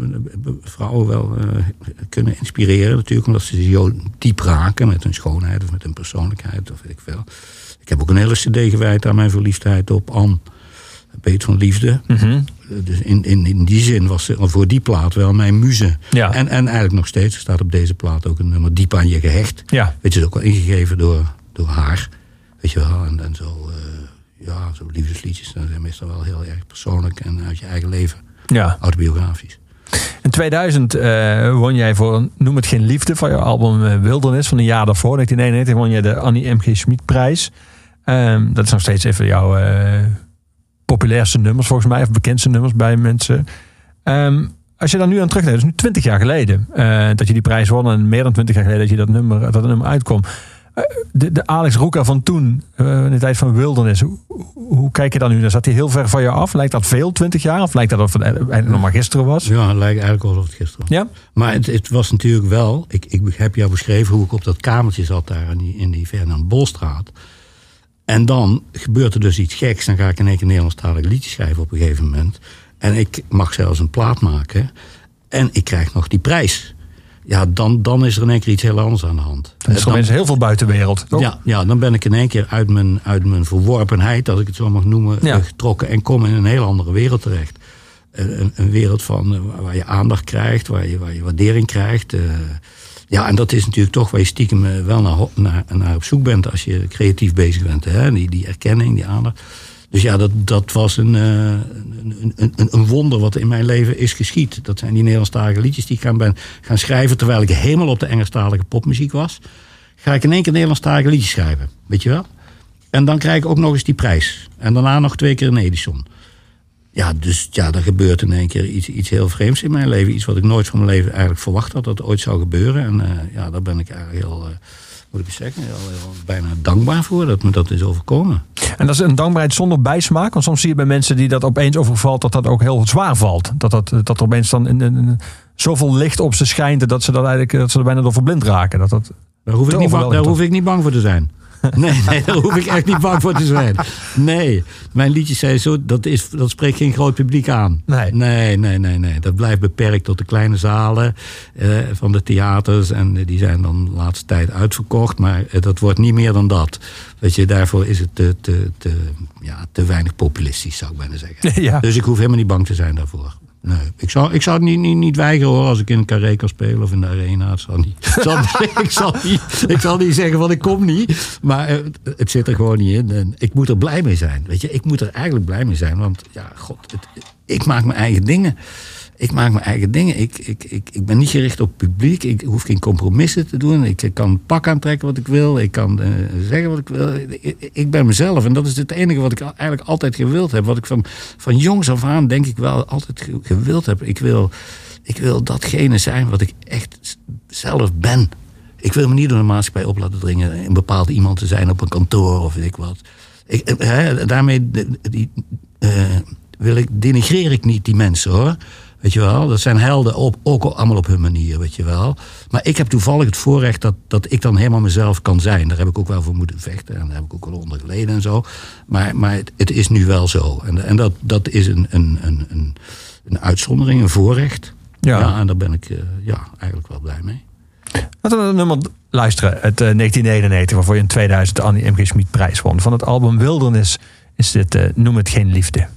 vrouwen wel eh, kunnen inspireren. Natuurlijk omdat ze zo diep raken met hun schoonheid of met hun persoonlijkheid of weet ik veel. Ik heb ook een hele cd gewijd aan mijn verliefdheid op Anne. Beet van Liefde. Mhm. Dus in, in, in die zin was ze voor die plaat wel mijn muze. Ja. En, en eigenlijk nog steeds. Staat op deze plaat ook een nummer Diep aan je gehecht. Ja. Weet je, is ook wel ingegeven door, door haar. Weet je wel, en, en zo, eh, ja, zo liefdesliedjes. Dat zijn meestal wel heel erg persoonlijk en uit je eigen leven. ja. Autobiografisch. In 2000 eh, won jij voor Noem het geen liefde van je album eh, Wildernis van een jaar daarvoor. 1991 won je de Annie M.G. Schmid prijs. Ehm, dat is nog steeds even jouw eh, populairste nummers volgens mij. Of bekendste nummers bij mensen. Ehm, als je daar nu aan terugdenkt, dat is nu 20 jaar geleden eh, dat je die prijs won. En meer dan 20 jaar geleden dat je dat nummer, dat nummer uitkwam. de, de Alex Roeka van toen, eh, in de tijd van Wildernis, hoe, hoe kijk je dan nu? Dan zat hij heel ver van je af. Lijkt dat veel, 20 jaar? Of lijkt dat of het nog maar gisteren was? Ja, het lijkt eigenlijk alsof het gisteren was. Ja? Maar het, het was natuurlijk wel... Ik, ik heb jou beschreven hoe ik op dat kamertje zat daar in die, in die Ferdinand Bolstraat. En dan gebeurt er dus iets geks. Dan ga ik in één keer Nederlandstalig liedje schrijven op een gegeven moment. En ik mag zelfs een plaat maken. En ik krijg nog die prijs. Ja, dan, dan is er in één keer iets heel anders aan de hand. Dat is Dan- mensen heel veel buitenwereld. toch? ja, ja, dan ben ik in één keer uit mijn, uit mijn verworpenheid, als ik het zo mag noemen, Ja. eh, getrokken en kom in een heel andere wereld terecht. Een, een, een wereld van, eh, waar je aandacht krijgt, waar je, waar je waardering krijgt. eh. Ja, en dat is natuurlijk toch waar je stiekem eh, wel naar, op zoek bent als je creatief bezig bent. Hè? Die, die erkenning, die aandacht. Dus ja, dat, dat was een, eh, een, een, een- een wonder wat in mijn leven is geschied. Dat zijn die Nederlandstalige liedjes die ik gaan, ben gaan schrijven... terwijl ik helemaal op de Engelstalige popmuziek was. Ga ik in één keer Nederlandstalige liedjes schrijven. Weet je wel? En dan krijg ik ook nog eens die prijs. En daarna nog twee keer een Edison. Ja, dus ja, er gebeurt in één keer iets, iets heel vreemds in mijn leven. Iets wat ik nooit van mijn leven eigenlijk verwacht had dat het ooit zou gebeuren. En eh, ja, daar ben ik eigenlijk heel, eh, moet ik zeggen, heel, heel bijna dankbaar voor dat me dat is overkomen. En dat is een dankbaarheid zonder bijsmaak. Want soms zie je bij mensen die dat opeens overvalt, dat dat ook heel zwaar valt. Dat, dat, dat er opeens dan een, een- zoveel licht op ze schijnt dat ze, dat eigenlijk, dat ze er bijna door verblind raken. Dat dat, Daar hoef, ik niet bang, daar hoef ik niet bang voor te zijn. Nee, nee, daar hoef ik echt niet bang voor te zijn. Nee, mijn liedjes zijn zo, dat, is, dat spreekt geen groot publiek aan. Nee. nee, nee, nee. nee. Dat blijft beperkt tot de kleine zalen eh, van de theaters. En die zijn dan de laatste tijd uitverkocht. Maar eh, dat wordt niet meer dan dat. Weet je, daarvoor is het te, te, te, ja, te weinig populistisch, zou ik bijna zeggen. Ja. Dus ik hoef helemaal niet bang te zijn daarvoor. Nee, ik zou, ik zou het niet, niet, niet weigeren hoor, als ik in een carré kan spelen of in de arena. Het zal niet, ik, zal niet, ik zal niet zeggen van ik kom niet, maar eh, het, zit er gewoon niet in. En ik moet er blij mee zijn, weet je. Ik moet er eigenlijk blij mee zijn, want ja, god, ik maak mijn eigen dingen. Ik maak mijn eigen dingen. Ik, ik, ik, ik ben niet gericht op publiek. Ik hoef geen compromissen te doen. Ik kan pak aantrekken wat ik wil. Ik kan eh, zeggen wat ik wil. Ik, ben mezelf. En dat is het enige wat ik eigenlijk altijd gewild heb. Wat ik van, van jongs af aan denk ik wel altijd ge- gewild heb. Ik wil, ik wil datgene zijn wat ik echt zelf ben. Ik wil me niet door de maatschappij op laten dringen. Een bepaald iemand te zijn op een kantoor of weet ik wat. Ik, eh, daarmee die, eh, wil ik, denigreer ik niet die mensen hoor. Weet je wel, dat zijn helden op, ook allemaal op hun manier, weet je wel. Maar ik heb toevallig het voorrecht dat, dat ik dan helemaal mezelf kan zijn. Daar heb ik ook wel voor moeten vechten en daar heb ik ook wel onder geleden en zo. Maar, maar het, het is nu wel zo. En, en dat, dat is een, een, een, een, een uitzondering, een voorrecht. Ja. en daar ben ik eh, ja, eigenlijk wel blij mee. Laten we een nummer luisteren uit eh, 1999, waarvoor je in 2000 de Annie M.G. Schmid prijs won. Van het album Wildernis is dit eh, Noem het geen liefde.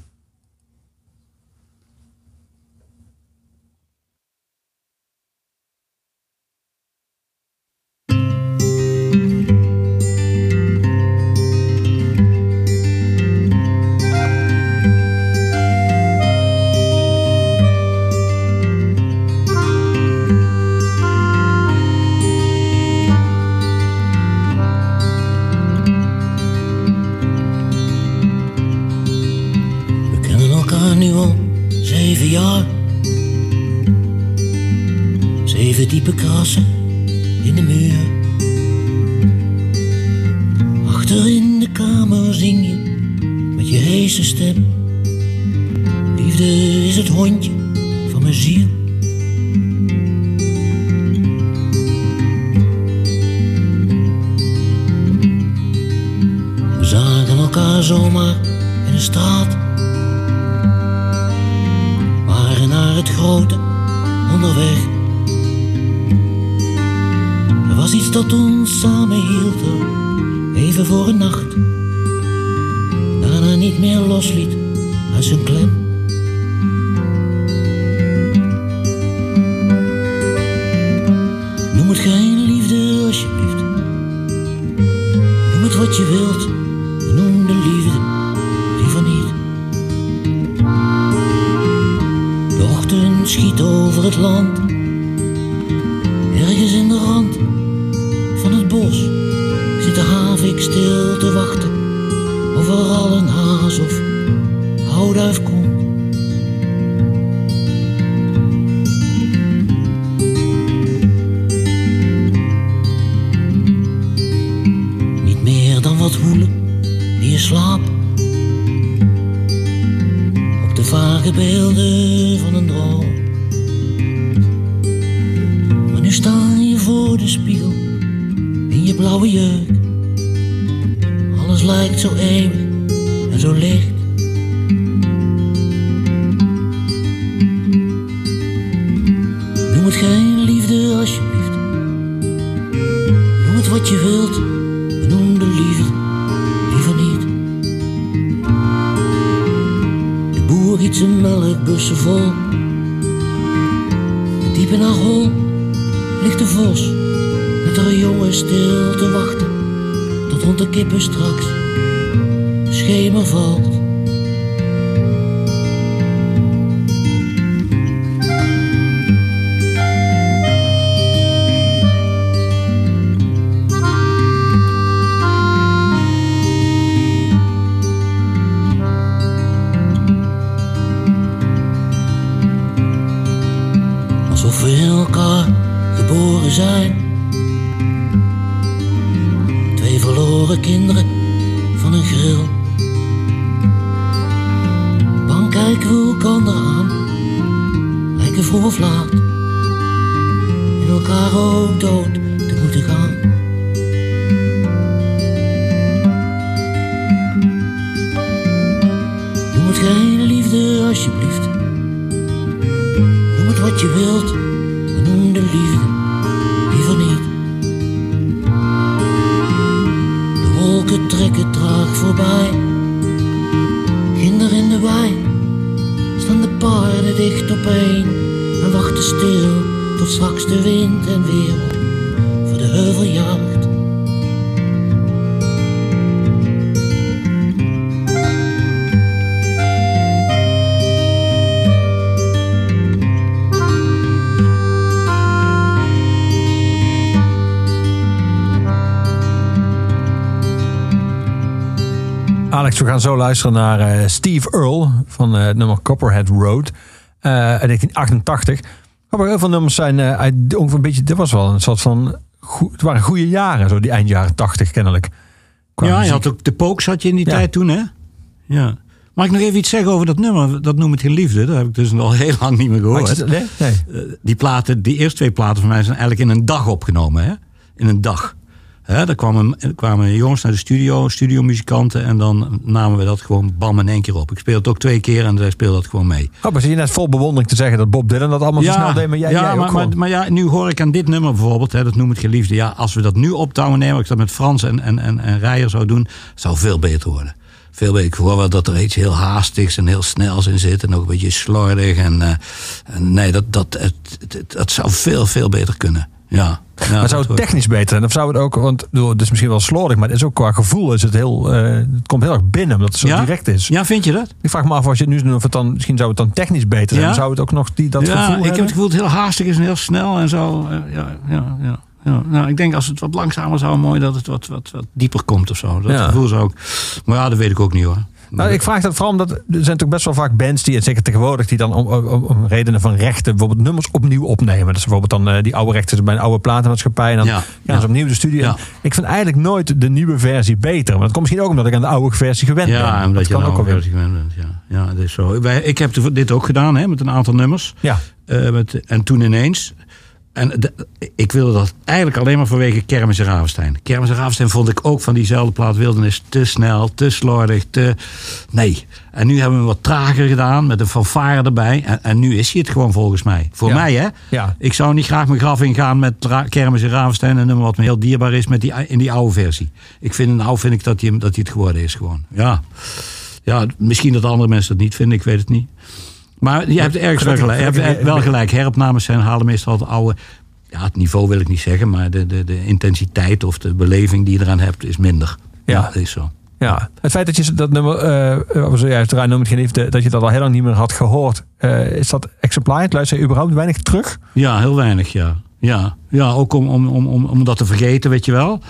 Bang kijken we elkaar aan. Lijken vroeg of laat. In elkaar ook dood te moeten gaan. Noem het geen liefde alsjeblieft. Noem het wat je wilt, maar noem de liefde liever niet. De wolken trekken traag voorbij. Ginder in de wei paarden dicht opeen en wachten stil tot straks de wind en weer op. Voor de heuvel Alex, we gaan zo luisteren naar eh, Steve Earle van eh, het nummer Copperhead Road eh, uit 1988. Grappig, heel veel nummers zijn uit ongeveer een beetje. Dit was wel een soort van. goe- het waren goede jaren, zo die eind jaren 80 kennelijk. Ja, je had ook de Pokes had je in die Ja. tijd toen, hè? Ja. Mag ik nog even iets zeggen over dat nummer? Dat noem het geen liefde. Dat heb ik dus al heel lang niet meer gehoord. nee? Nee. Die platen, die eerste twee platen van mij zijn eigenlijk in een dag opgenomen. Hè? In een dag. Hè, daar kwamen, er kwamen jongens naar de studio, studiomuzikanten. En dan namen we dat gewoon bam in één keer op. Ik speelde het ook twee keer en zij speelde dat gewoon mee. Oh, maar zit je net vol bewondering te zeggen dat Bob Dylan dat allemaal zo snel deed, maar jij, ja, jij ook maar, maar, maar ja, nu hoor ik aan dit nummer bijvoorbeeld, hè, dat noem het geliefde. Ja, als we dat nu optouwen nemen, als ik dat met Frans en, en, en, en Rijer zou doen, zou veel beter worden. Veel beter. Ik hoor wel dat er iets heel haastigs en heel snels in zit. En ook een beetje slordig. En, eh, en nee, dat, dat, het, het- dat zou veel, veel beter kunnen. Ja. ja maar zou het technisch beter zijn? Of zou het ook, want het is misschien wel slordig, maar het is ook qua gevoel is het heel, eh, het komt heel erg binnen, omdat het zo Ja? direct is. Ja, vind je dat? Ik vraag me af als je het nu doet, of het dan, misschien zou het dan technisch beter zijn. Ja? Zou het ook nog die, dat ja, gevoel ik heb hebben? het gevoel dat het heel haastig is en heel snel en zo. Eh, ja, ja, ja. Ja, nou, ik denk als het wat langzamer zou, mooi dat het wat, wat, wat dieper komt of zo. Dat Ja. gevoel zou ik. Maar ja, dat weet ik ook niet hoor. Nou, ik vraag dat vooral omdat er zijn toch best wel vaak bands die, en zeker tegenwoordig, die dan om, om, om redenen van rechten bijvoorbeeld nummers opnieuw opnemen. Is bijvoorbeeld dan eh, die oude rechten bij een oude platenmaatschappij. En dan Ja, gaan ja. ze opnieuw de studio. Ja. Ik vind eigenlijk nooit de nieuwe versie beter. Maar dat komt misschien ook omdat ik aan de oude versie gewend ben. Ja, omdat dat je nou ook ook alweer. gewend bent. Ja, ja dat is zo. Wij, ik heb dit ook gedaan hè, met een aantal nummers. Ja. Eh, met, en toen ineens. En de- ik wilde dat eigenlijk alleen maar vanwege Kermis en Ravenstein. Kermis en Ravenstein vond ik ook van diezelfde plaat Wildernis te snel, te slordig, te... Nee. En nu hebben we hem wat trager gedaan, met een fanfare erbij. En, en nu is hij het gewoon volgens mij. Voor Ja. mij, hè? Ja. Ik zou niet graag mijn graf ingaan met Kermis en Ravenstein... een nummer wat me heel dierbaar is met die, in die oude versie. Ik vind, nou vind ik dat hij, dat hij het geworden is gewoon. Ja. ja, misschien dat andere mensen dat niet vinden, ik weet het niet. Maar je hebt ergens wel gelijk. Je hebt gelukkig- wel gelijk. Heropnames zijn, halen meestal het oude... Ja, het niveau wil ik niet zeggen, maar de, de, de intensiteit of de beleving die je eraan hebt is minder. Ja. Dat is zo. Ja, het feit dat je dat nummer, wat we zojuist draaien, noem het geen liefde, dat je dat al heel lang niet meer had gehoord. eh, is dat exemplaar? Luister je überhaupt weinig terug? Ja, heel weinig, ja. Ja, ja ook om, om, om, om, om dat te vergeten, weet je wel.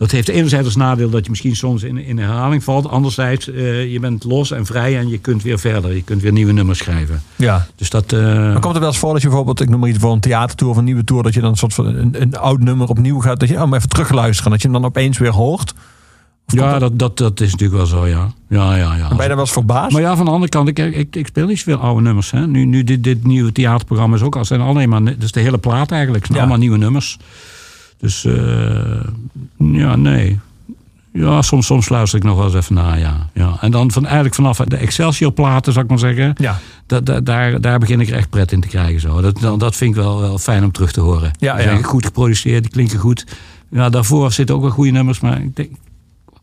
Dat heeft enerzijds als nadeel dat je misschien soms in, in herhaling valt. Anderzijds, eh, je bent los en vrij en je kunt weer verder. Je kunt weer nieuwe nummers schrijven. Ja. Dus dat... eh, Maar komt er wel eens voor dat je bijvoorbeeld, ik noem maar iets voor een theatertour of een nieuwe tour, dat je dan een soort van een, een oud nummer opnieuw gaat, dat je oh, maar even terugluisteren, dat je hem dan opeens weer hoort? Ja, dat, dat, dat is natuurlijk wel zo, ja. Ja, ja, ja. Ben je daar wel eens verbaasd? Maar ja, van de andere kant, ik, ik, ik speel niet zoveel oude nummers. Hè. Nu, nu dit, dit nieuwe theaterprogramma is ook al zijn alleen maar, dus de hele plaat eigenlijk, zijn Ja. allemaal nieuwe nummers. Dus eh, ja, nee. Ja, soms, soms luister ik nog wel eens even naar, ja. ja. En dan van, eigenlijk vanaf de Excelsior-platen, zou ik maar zeggen. Ja. Da, da- daar, daar begin ik er echt pret in te krijgen. Zo. Dat, dat, vind ik wel, wel fijn om terug te horen. Ja, ja. goed geproduceerd, die klinken goed. Ja, daarvoor zitten ook wel goede nummers, maar ik denk...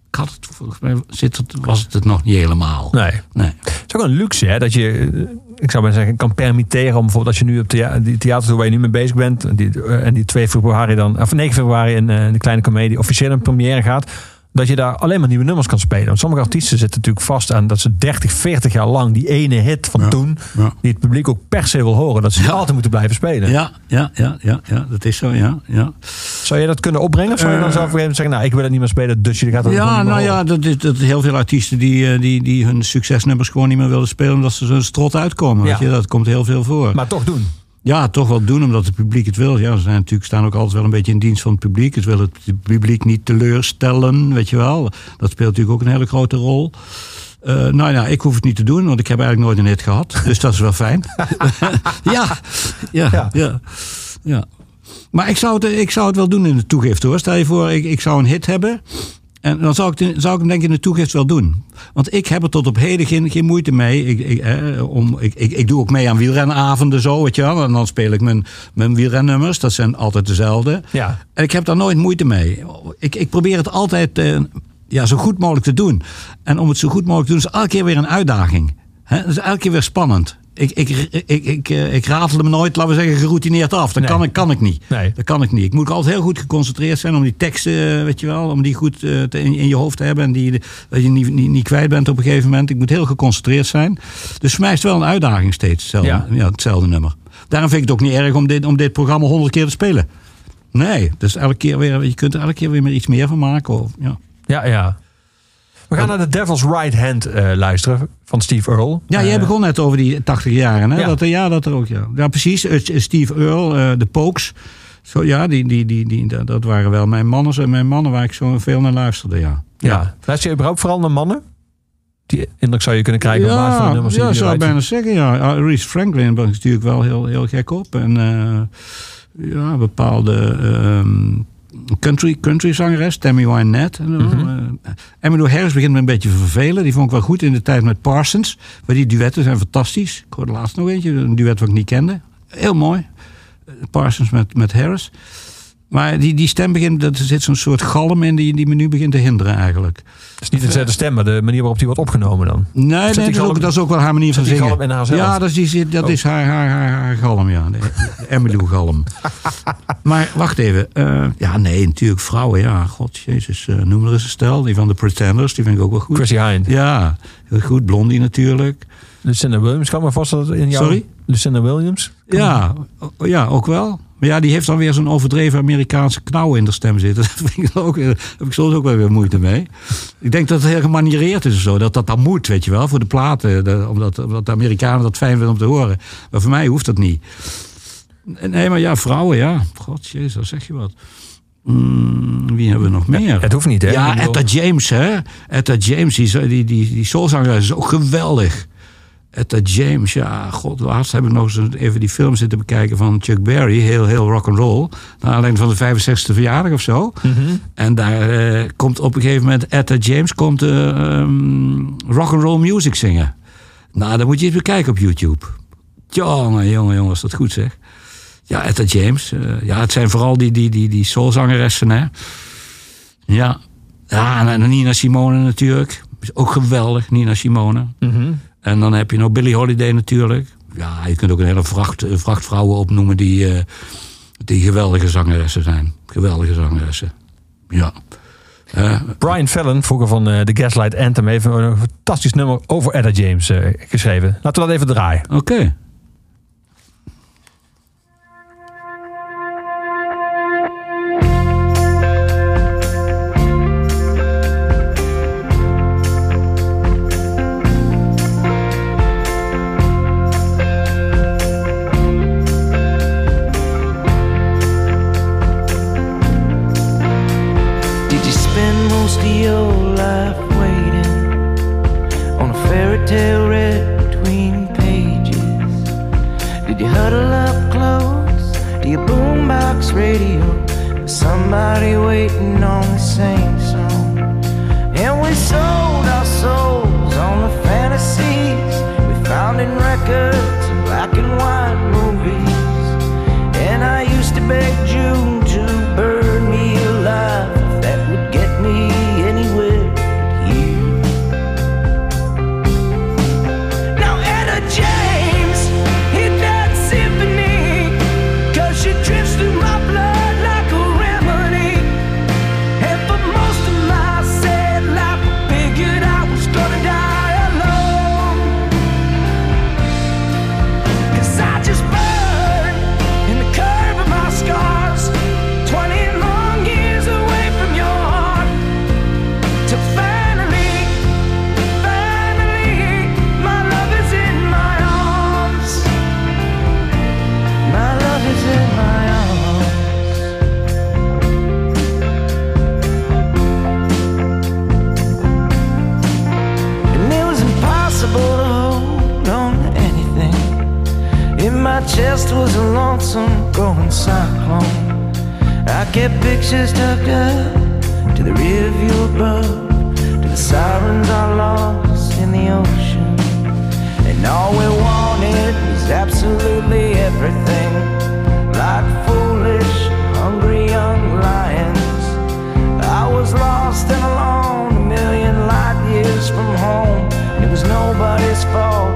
Ik had het, volgens mij zit het, was het het nog niet helemaal. Nee. Nee. Het is ook een luxe, hè, dat je, ik zou maar zeggen, kan permitteren om bijvoorbeeld als je nu op thea die theater waar je nu mee bezig bent, die, eh, en die 2 februari dan, of 9 februari in eh, de kleine comedie officieel in première gaat, dat je daar alleen maar nieuwe nummers kan spelen. Want sommige artiesten zitten natuurlijk vast aan dat ze 30, 40 jaar lang die ene hit van Ja. toen, Ja. die het publiek ook per se wil horen, dat ze Ja. altijd moeten blijven spelen. Ja, ja, ja, ja, ja, dat is zo, ja. ja. Zou je dat kunnen opbrengen? Of zou je dan een gegeven moment zeggen, nou, ik wil het niet meer spelen, dus je gaat gewoon Ja, niet meer nou ja, dat is, dat heel veel artiesten die, eh, die, die hun succesnummers gewoon niet meer willen spelen omdat ze zo'n strot uitkomen. Weet je? Dat komt heel veel voor. Maar toch doen. Ja, toch wel doen omdat het publiek het wil. Ja, ze zijn natuurlijk staan ook altijd wel een beetje in dienst van het publiek. Ze willen het publiek niet teleurstellen, weet je wel. Dat speelt natuurlijk ook een hele grote rol. Eh, nou ja, ik hoef het niet te doen, want ik heb eigenlijk nooit een hit gehad. Dus dat is wel fijn. ja, ja, Ja. ja, ja, Maar ik zou, het, ik zou het wel doen in de toegift hoor. Stel je voor, ik, ik zou een hit hebben. En dan zou ik, de- zou ik hem denk ik in de toegift wel doen. Want ik heb er tot op heden geen, geen moeite mee. Ik, ik, eh, om, ik, ik, ik doe ook mee aan wielrenavonden zo, weet je wel. En dan speel ik mijn, mijn wielrennummers. Dat zijn altijd dezelfde. Ja. En ik heb daar nooit moeite mee. Ik, ik probeer het altijd eh, ja, zo goed mogelijk te doen. En om het zo goed mogelijk te doen is elke keer weer een uitdaging. Hè? Dat is elke keer weer spannend. Ik, ik, ik, ik, eh, ik ratel hem nooit, laten we zeggen, geroutineerd af. Dat Nee. kan, ik, kan ik niet. Nee. Dat kan ik niet. Ik moet altijd heel goed geconcentreerd zijn om die teksten, eh, weet je wel, om die goed eh, te- in, in je hoofd te hebben. En die, dat je niet, niet, niet kwijt bent op een gegeven moment. Ik moet heel geconcentreerd zijn. Dus voor mij is het wel een uitdaging steeds, hetzelfde, Ja. ja. hetzelfde nummer. Daarom vind ik het ook niet erg om dit, om dit programma honderd keer te spelen. Nee, dus elke keer weer, je kunt er elke keer weer iets meer van maken. Of, ja. Ja, ja. We gaan naar de Devil's Right Hand eh, luisteren van Steve Earle. Ja, jij Eh, begon net over die 80 jaren. Hè? Ja. Dat, er- ja, dat er ook. Ja, ja precies. Eh, Steve Earle, eh, de Pokes. Zo, ja, die, die, die, die, dat- waren wel mijn mannen, mijn mannen waar ik zo veel naar luisterde. Ja, Ja. Luister je überhaupt vooral naar mannen? Die indruk zou je kunnen krijgen op basis van de ja, nummers ja zou ik bijna zeggen. Ja. Ah, Reese Franklin ik natuurlijk wel heel, heel gek op. En eh, ja, bepaalde ehm, country, country zangeres, Tammy Wynette. Eh, Emmylou Harris begint me een beetje te vervelen. Die vond ik wel goed in de tijd met Parsons. Maar die duetten zijn fantastisch. Ik hoorde laatst nog eentje, een duet wat ik niet kende. Heel mooi. Eh, Parsons met, met Harris. Maar die, die stem begint, er zit zo'n soort galm in die, die me nu begint te hinderen eigenlijk. Het is niet dezelfde stem, maar de manier waarop die wordt opgenomen dan. Nee, nee dat, is ook, dat is ook wel haar manier van zingen. galm in haarzelf? Ja, dat is, dat Oh. is haar, haar, haar, haar galm, ja. De, de Emmylou-galm. maar wacht even. eh, ja, nee, natuurlijk vrouwen, ja. God, jezus. eh, noem er eens een stel. Die van de Pretenders, die vind ik ook wel goed. Chrissy Hind. Ja, heel goed. Blondie natuurlijk. Lucinda Williams, kan me vast dat in jouw... Sorry? Lucinda Williams? Ja, ja, ook wel. Maar ja, die heeft dan weer zo'n overdreven Amerikaanse knauw in de stem zitten. Dat vind ik ook, weer- daar heb ik soms ook wel weer moeite mee. Ik denk dat het heel gemaniereerd is of zo. Dat dat dan moet, weet je wel, voor de platen. De- omdat, omdat de Amerikanen dat fijn vinden om te horen. Maar voor mij hoeft dat niet. Nee, maar ja, vrouwen, ja. God, jezus, zeg je wat. Mm, wie hebben we nog meer? Het hoeft niet, hè? Ja, Etta James, hè? Etta James, die, die, die, die soulzangeres is ook geweldig. Etta James, ja, god, laatst heb ik nog eens even die film zitten bekijken van Chuck Berry, heel, heel rock and roll, naar aanleiding van de 65e verjaardag of zo. En daar eh, komt op een gegeven moment Etta James komt eh, ehm, rock and roll music zingen. Nou, dan moet je eens bekijken op YouTube. Jongen, jongen, jongen, is dat goed zeg. Ja, Etta James. eh, ja, het zijn vooral die, die, die, die soulzangeressen, hè. Ja. Ja, en Nina Simone natuurlijk. Is ook geweldig, Nina Simone. Mhm. En dan heb je nog Billie Holiday natuurlijk. Ja, je kunt ook een hele vracht, eh, vracht vrouwen opnoemen die, eh, die geweldige zangeressen zijn. Geweldige zangeressen. Ja. Eh, Brian Fallon, vroeger van de Gaslight Anthem, heeft een fantastisch nummer over Etta James geschreven. Laten we dat even draaien. Oké. somebody waiting on the saints. Get pictures tucked up to the rear view above, to the sirens are lost in the ocean. And all we wanted was absolutely everything, like foolish, hungry young lions. I was lost and alone, a million light years from home, and it was nobody's fault.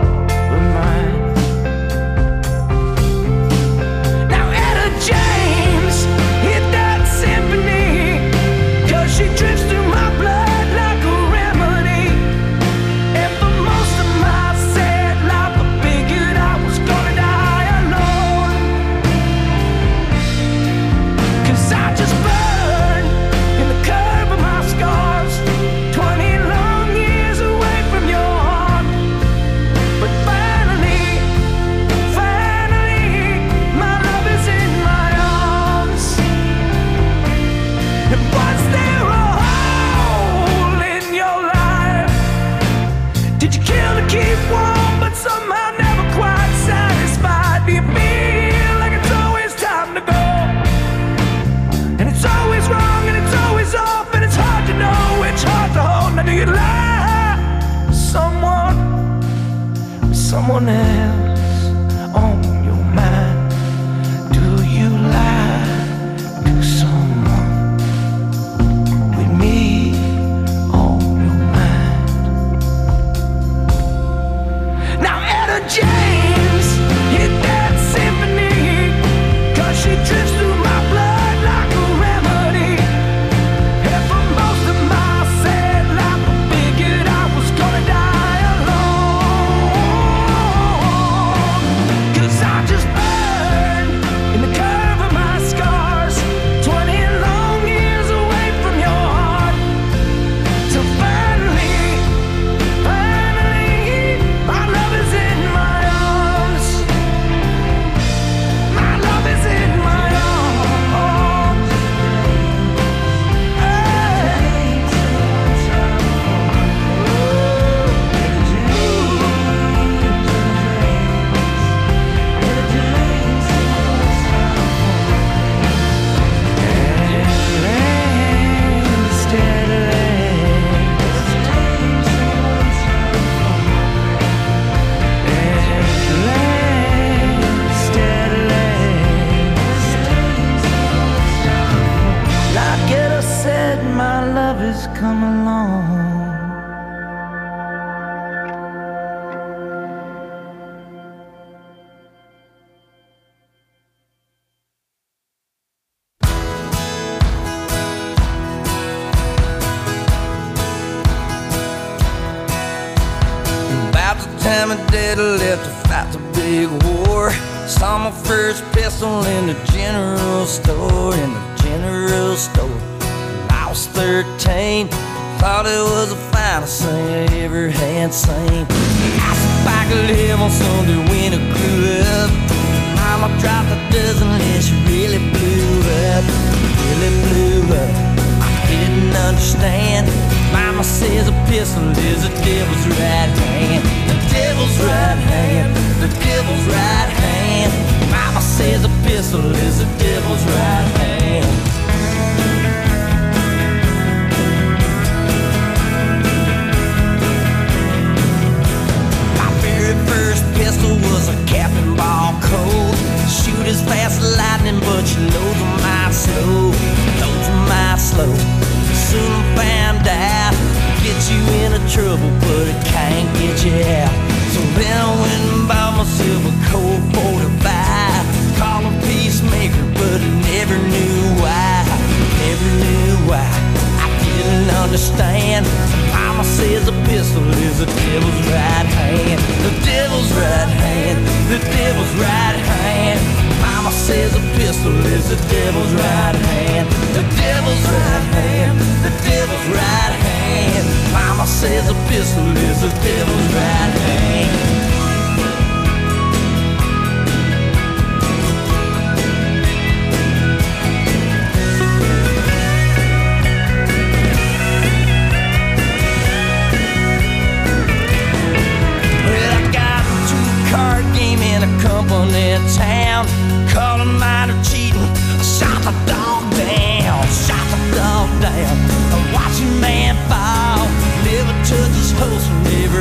Right hand. Mama says a pistol is the devil's right hand. The devil's right hand. The devil's right hand. Mama says a pistol is the devil's right hand.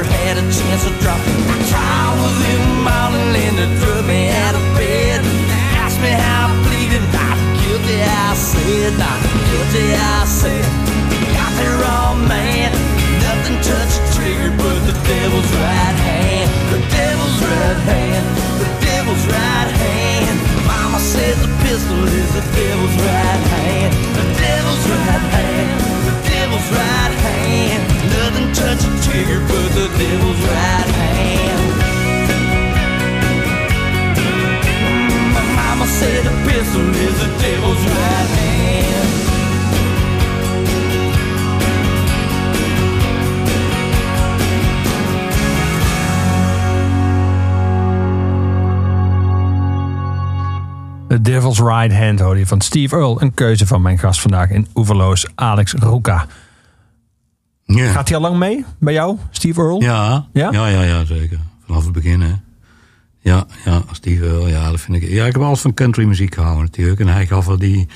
Never had a chance to drop. it. I with him all and drug me out of bed. Asked me how I'm bleeding. Not guilty, I said. Not guilty, I said. Got the wrong man. Nothing touched the trigger but the devil's right hand. The devil's right hand. The devil's right hand. Mama says the pistol is the devil's right hand. The devil's right hand. The devil's right hand. The trigger but the devil's right hand. My mama said the pistol is the devil's right hand. The Devil's Right Hand je van Steve Earle. Een keuze van mijn gast vandaag in Oeverloos, Alex Roeka. Ja. Gaat hij al lang mee bij jou, Steve Earle? Ja, Ja? ja, ja, ja, zeker. Vanaf het begin, hè. Ja, ja, Steve Earle, ja, dat vind ik... Ja, ik heb altijd van country muziek gehouden natuurlijk. En hij gaf wel die,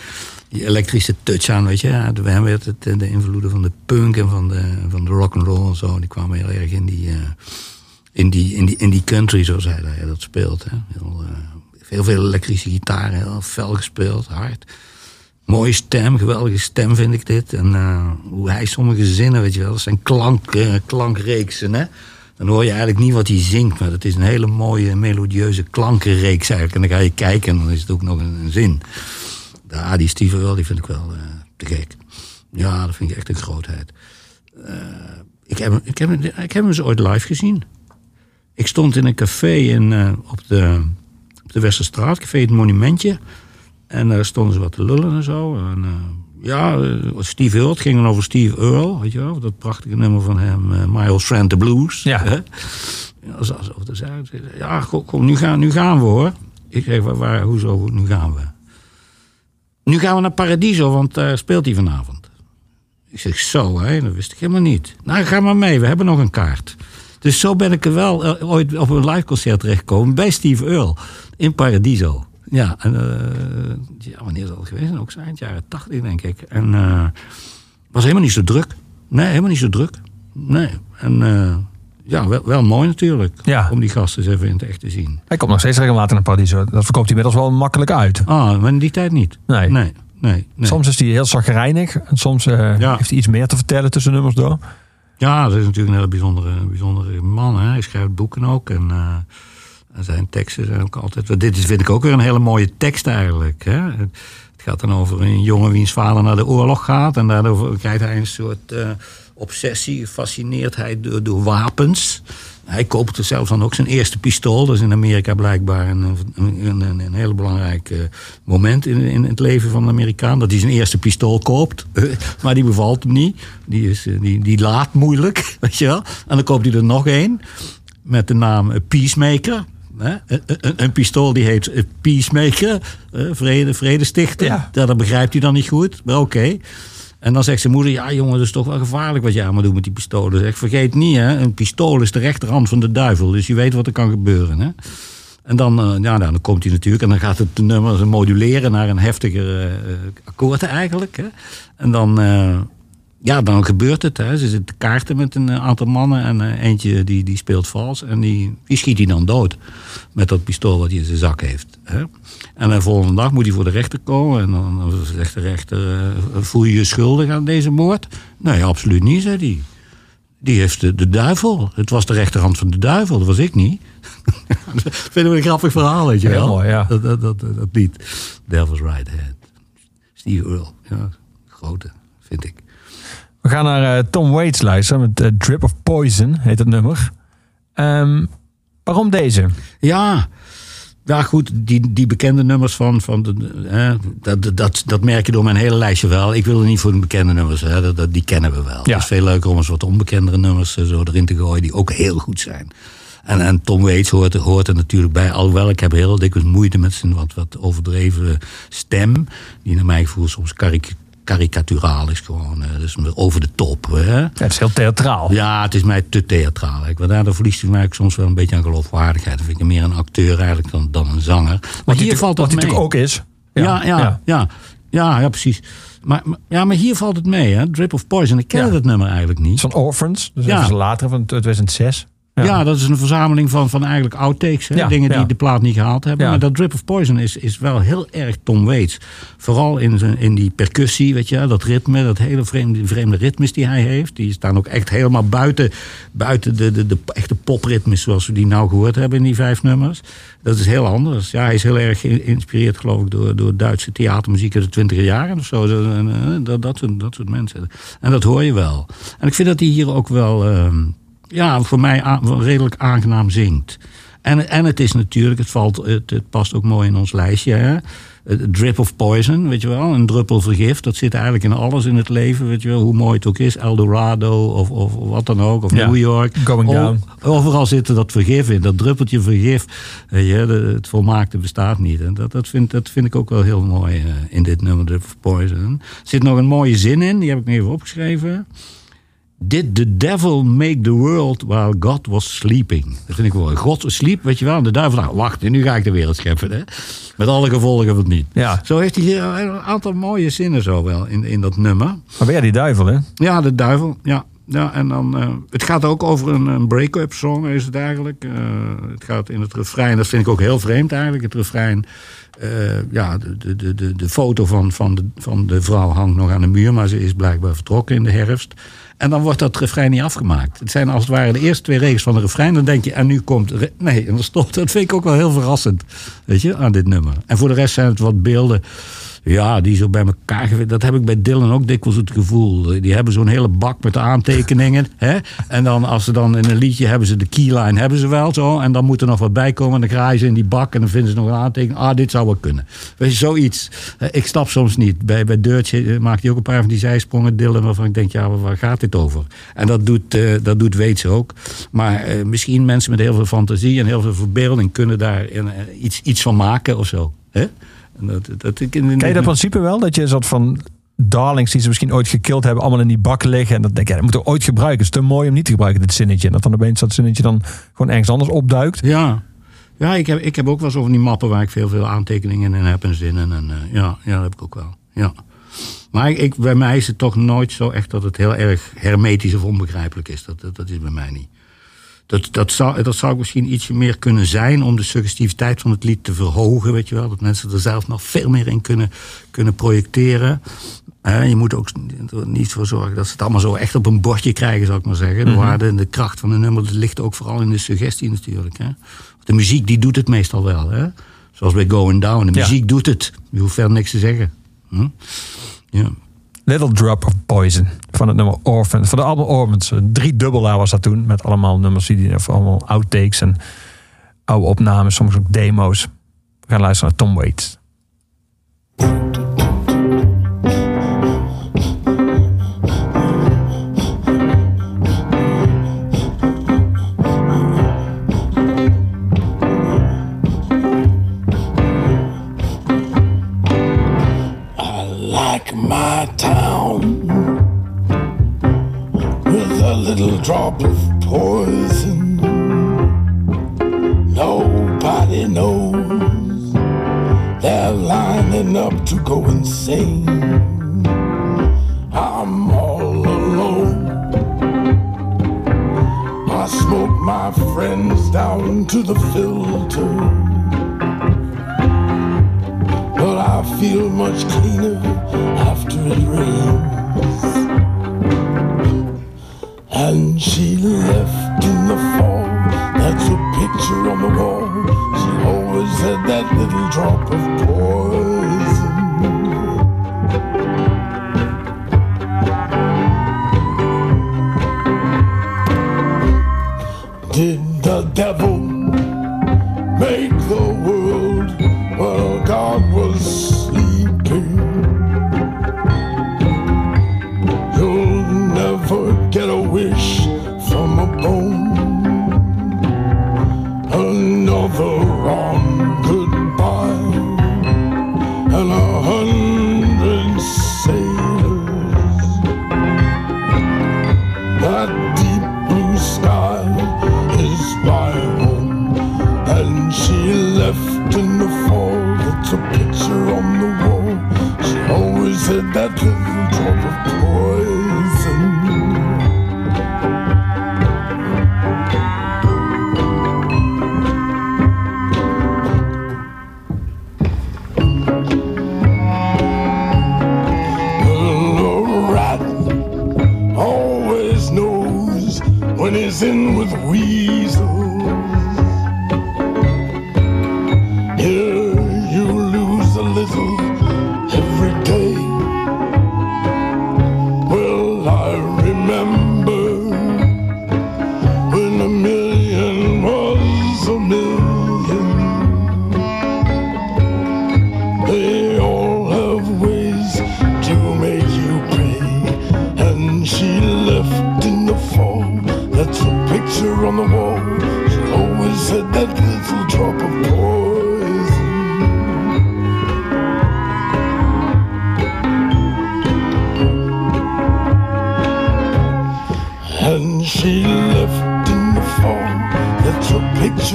die elektrische touch aan, weet je. Ja, bij hem werd het, eh, de invloeden van de punk en van de, van de rock and roll en zo... die kwamen heel erg in die, eh, in die, in die, in die country, zoals hij, dat speelt. Hè. Heel, eh, heel veel elektrische gitaar, heel fel gespeeld, hard. Mooie stem, geweldige stem vind ik dit. En eh, hoe hij sommige zinnen, weet je wel, dat zijn klank, eh, klankreeksen, hè. Dan hoor je eigenlijk niet wat hij zingt, maar het is een hele mooie, melodieuze klankenreeks eigenlijk. En dan ga je kijken en dan is het ook nog een, zin. Ja, die Steve wel, die vind ik wel eh, te gek. Ja, dat vind ik echt een grootheid. Ik, heb, ik, heb, ik heb hem eens ooit live gezien. Ik stond in een café in, op, de, de Westerstraat, café Het Monumentje. En daar stonden ze wat te lullen en zo. En, eh, ja, eh, Steve Earle, het ging dan over Steve Earle, weet je wel. Dat prachtige nummer van hem, eh, My Old Friend the Blues. Ja. Hè? Zo te zeggen. Ja, kom, kom, nu, gaan, nu gaan we hoor. Ik zeg, waar, waar, hoezo, nu gaan we? Nu gaan we naar Paradiso, want daar speelt hij vanavond. Ik zeg, zo hè, dat wist ik helemaal niet. Nou, ga maar mee, we hebben nog een kaart. Dus zo ben ik er wel eh, ooit op een live concert terechtgekomen bij Steve Earle in Paradiso. Ja, en, eh, ja, wanneer zal het geweest zijn? Ook zo eind jaren tachtig, denk ik. En eh was helemaal niet zo druk. Nee, helemaal niet zo druk. Nee. En eh, ja, wel, wel mooi natuurlijk. Ja. Om die gasten eens even in het echt te zien. Hij komt nog steeds regelmatig naar Paradiso. Dat verkoopt hij inmiddels wel makkelijk uit. Ah, maar in die tijd niet. Nee. Nee, nee. nee. Soms is hij heel zagrijnig. En soms Ja. heeft hij iets meer te vertellen tussen nummers door. Ja, dat is natuurlijk een hele bijzondere, bijzondere man. Hè? Hij schrijft boeken ook. En, en zijn teksten zijn ook altijd... Dit is, vind ik ook weer een hele mooie tekst eigenlijk. Hè? Het gaat dan over een jongen wiens vader naar de oorlog gaat. En daardoor krijgt hij een soort eh, obsessie, gefascineerdheid door, door wapens. Hij koopt er zelfs dan ook zijn eerste pistool. Dat is in Amerika blijkbaar een, een, een, heel belangrijk eh, moment in, in het leven van een Amerikaan. Dat hij zijn eerste pistool koopt. maar die bevalt hem niet. Die, is, eh, die, die laat moeilijk, weet je wel. En dan koopt hij er nog één. Met de naam Peacemaker. Hè? Een, een, een pistool die heet eh, Peacemaker. eh, vrede, vredestichter. Ja. Ja, dat begrijpt hij dan niet goed. Maar oké. En dan zegt zijn moeder, ja jongen, dat is toch wel gevaarlijk wat jij allemaal doet met die pistolen. Zeg, vergeet niet, hè, een pistool is de rechterhand van de duivel. Dus je weet wat er kan gebeuren. Hè? En dan, eh, ja, nou, dan komt hij natuurlijk en dan gaat het nummer moduleren naar een heftiger akkoord eigenlijk. Hè? En dan, ja, dan gebeurt het. Hè. Ze zitten kaarten met een eh, aantal mannen en eh, eentje die, die speelt vals. En die, die schiet hij dan dood met dat pistool wat hij in zijn zak heeft. Hè. En de volgende dag moet hij voor de rechter komen. En dan, dan zegt de rechter, eh, voel je je schuldig aan deze moord? Nee, absoluut niet, zei hij. Die heeft de, de duivel. Het was de rechterhand van de duivel, dat was ik niet. dat vinden we een grappig verhaal, weet je wel. mooi, ja. Dat, dat, dat, dat lied. Devil's Right Hand. Steve Earle, ja, grote, vind ik. We gaan naar eh, Tom Waits luisteren met eh, Drip of Poison, heet het nummer. Ehm, waarom deze? Ja, ja goed, die, die bekende nummers van, van de, hè, dat, dat- dat, merk je door mijn hele lijstje wel. Ik wil er niet voor de bekende nummers, hè, dat, dat, die kennen we wel. Het is veel leuker om eens wat onbekendere nummers eh, zo erin te gooien, die ook heel goed zijn. En, en Tom Waits hoort, er- hoort er natuurlijk bij, alhoewel ik heb heel dikwijls moeite met zijn wat, wat overdreven stem, die naar mijn gevoel soms karik- karikaturaal is gewoon, dus over de top. Hè. het is heel theatraal. Ja, het is mij te theatraal. Ik, want daardoor verliest hij mij soms wel een beetje aan geloofwaardigheid. Dan vind ik hem meer een acteur eigenlijk dan, dan een zanger. Maar hier hij valt wat hij mee. natuurlijk ook is. Ja, ja, Ja, ja. ja. precies. Maar, ja, maar hier valt het mee, hè? Drip of Poison. Ik ken dat nummer eigenlijk niet. Van Orphans, dus Ja. later van 2006. Ja. dat is een verzameling van, van eigenlijk outtakes. Hè? Ja, Dingen die ja. de plaat niet gehaald hebben. Maar dat Drip of Poison is, is wel heel erg Tom Waits. Vooral in, zijn, in die percussie, weet je, dat ritme, dat hele vreemde, vreemde ritmes die hij heeft. Die staan ook echt helemaal buiten, buiten de, de, de echte popritmes zoals we die nou gehoord hebben in die vijf nummers. Dat is heel anders. Ja, hij is heel erg geïnspireerd, geloof ik, door, door Duitse theatermuziek uit de twintiger jaren of zo. Dat, eh, dat, dat, soort, dat soort mensen. En dat hoor je wel. En ik vind dat hij hier ook wel. ehm, ja, voor mij redelijk aangenaam zingt. En, en het is natuurlijk, het, valt, het, het past ook mooi in ons lijstje. Hè? Drip of poison, weet je wel, een druppel vergif. Dat zit eigenlijk in alles in het leven, weet je wel. Hoe mooi het ook is, Eldorado of, of wat dan ook, of Ja, New York. Going Down. Overal zit er dat vergif in, dat druppeltje vergif. Je, de- het volmaakte bestaat niet. En dat, dat, vind, dat vind ik ook wel heel mooi eh, in dit nummer, Drip of Poison. Er zit nog een mooie zin in, die heb ik me even opgeschreven. Did the devil make the world while God was sleeping? Dat vind ik mooi. God sliep, weet je wel. En de duivel dacht, wacht, nu ga ik de wereld scheppen. Hè? Met alle gevolgen van het niet. Ja. Zo heeft hij hier een aantal mooie zinnen zo wel in, in dat nummer. Maar ben jij die duivel, hè? Ja, de duivel. Ja, ja en dan. eh, het gaat ook over een, een break-up song, is het eigenlijk. Eh, het gaat in het refrein, dat vind ik ook heel vreemd eigenlijk. Het refrein. eh, ja, de, de, de, de, de foto van, van, de, van de vrouw hangt nog aan de muur, maar ze is blijkbaar vertrokken in de herfst. En dan wordt dat refrein niet afgemaakt. Het zijn als het ware de eerste twee regels van de refrein. Dan denk je, en nu komt. Nee, en dat stopt. Dat vind ik ook wel heel verrassend. Weet je, aan dit nummer. En voor de rest zijn het wat beelden. Ja, die zo bij elkaar. Dat heb ik bij Dylan ook dikwijls het gevoel. Die hebben zo'n hele bak met aantekeningen. hè? En dan als ze dan in een liedje hebben ze de keyline, hebben ze wel zo. En dan moet er nog wat bij komen. En dan graaien ze in die bak en dan vinden ze nog een aantekening. Ah, dit zou wel kunnen. Weet je, zoiets. Eh, Ik snap soms niet. Bij, bij Dirtje eh, maakt hij ook een paar van die zijsprongen, Dylan, waarvan ik denk, ja, waar- gaat dit over? En dat doet, eh dat doet Weets ook. Maar misschien mensen met heel veel fantasie en heel veel verbeelding kunnen daar iets, iets van maken of zo. Hè? Dat, dat, ik in, in- Ken je dat principe wel? Dat je een soort van darlings die ze misschien ooit gekild hebben, allemaal in die bak liggen. En dat denk je, ja, dat moeten we ooit gebruiken. Het is te mooi om niet te gebruiken, dit zinnetje. En dat dan opeens dat zinnetje dan gewoon ergens anders opduikt. Ja, ja ik, heb, ik heb ook wel zo van die mappen waar ik veel, veel aantekeningen in heb en zinnen. En, eh, ja, ja, dat heb ik ook wel. Ja. Maar ik, ik- bij mij is het toch nooit zo echt dat het heel erg hermetisch of onbegrijpelijk is. Dat, dat, dat is bij mij niet. Dat, dat, zou, dat zou misschien ietsje meer kunnen zijn om de suggestiviteit van het lied te verhogen. Weet je wel? Dat mensen er zelf nog veel meer in kunnen, kunnen projecteren. Eh, je moet ook er niet voor zorgen dat ze het allemaal zo echt op een bordje krijgen, zou ik maar zeggen. De Mhm. waarde en de kracht van een nummer dat ligt ook vooral in de suggestie natuurlijk. Hè? De muziek die doet het meestal wel. Hè? Zoals bij Going Down. De Ja. muziek doet het. Je hoeft verder niks te zeggen. Hm? Ja. Little Drop of Poison van het nummer Orphans. Van de album Orphans. Drie dubbel A was dat toen. Met allemaal nummers die of allemaal outtakes en oude opnames. Soms ook demo's. We gaan luisteren naar Tom Waits. my town with a little drop of poison. Nobody knows they're lining up to go insane. I'm all alone. I smoke my friends down to the filter. I feel much cleaner after it rains. And she left in the fall. That's a picture on the wall. She always had that little drop of poison. Did the devil make the world while God was sleeping? You'll never get a wish had that little drop of poison. Rat always knows when he's in with weasels.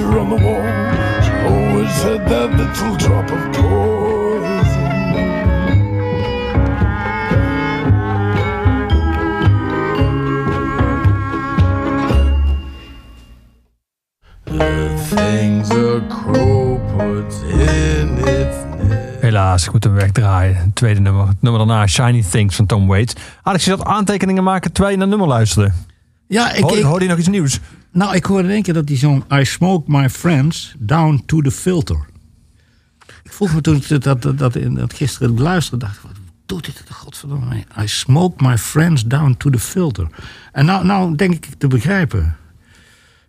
Picture on the wall. She always had that little drop of poison. The things a crow puts in its nest. Helaas, ik moet hem wegdraaien. Het tweede nummer. Het nummer daarna, Shiny Things van Tom Waits. Alex, je zat aantekeningen maken terwijl je naar het nummer luisterde. Ja, ik, Hoor, ik- hoorde je nog iets nieuws? Nou, ik hoorde in één keer dat die zong I smoke my friends down to the filter. Ik vroeg me toen ik dat, dat, dat, dat gisteren luisterde, dacht ik, wat doet dit de godverdomme mee? I smoke my friends down to the filter. En nou, nou denk ik te begrijpen.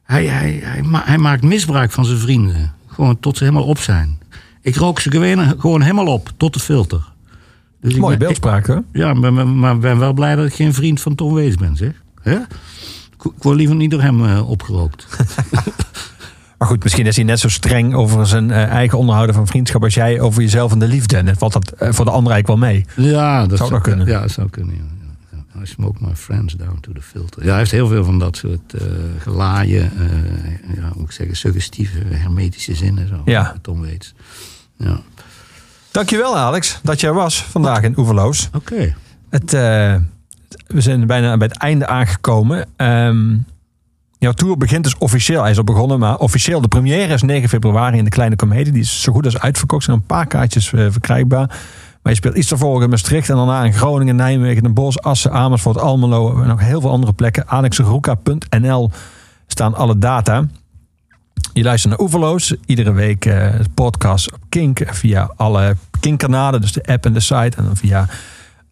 Hij, hij, hij, ma- hij maakt misbruik van zijn vrienden. Gewoon tot ze helemaal op zijn. Ik rook ze gewoon, gewoon helemaal op, tot de filter. Dus ik Mooie beeldspraak, hè? Ja, maar, maar, ben wel blij dat ik geen vriend van Tom Waits ben, zeg. Hè? Ik, word liever niet door hem eh, opgerookt. Maar goed, misschien is hij net zo streng over zijn eh, eigen onderhouden van vriendschap als jij over jezelf en de liefde. En valt dat eh, voor de ander eigenlijk wel mee. Ja, dat Zou kunnen. Ja, dat zou kunnen. Ja. I smoke my friends down to the filter. Ja, hij heeft heel veel van dat soort eh gelaaien, eh, ja, hoe moet ik zeggen, suggestieve, hermetische zinnen. Zo, Ja. Tom Waits. Ja. Dankjewel Alex dat je er was vandaag in Oeverloos. Oké. Het, we zijn bijna bij het einde aangekomen. Ehm, jouw tour begint dus officieel. Hij is al begonnen, maar officieel. De première is 9 februari in de Kleine Comedie. Die is zo goed als uitverkocht. Er zijn een paar kaartjes eh, verkrijgbaar. Maar je speelt iets daarvoor in Maastricht. En daarna in Groningen, Nijmegen, Den Bosch, Assen, Amersfoort, Almelo. En nog heel veel andere plekken. alexroeka.nl staan alle data. Je luistert naar Oeverloos. Iedere week eh podcast op Kink. Via alle Kink-kanalen. Dus de app en de site. En dan via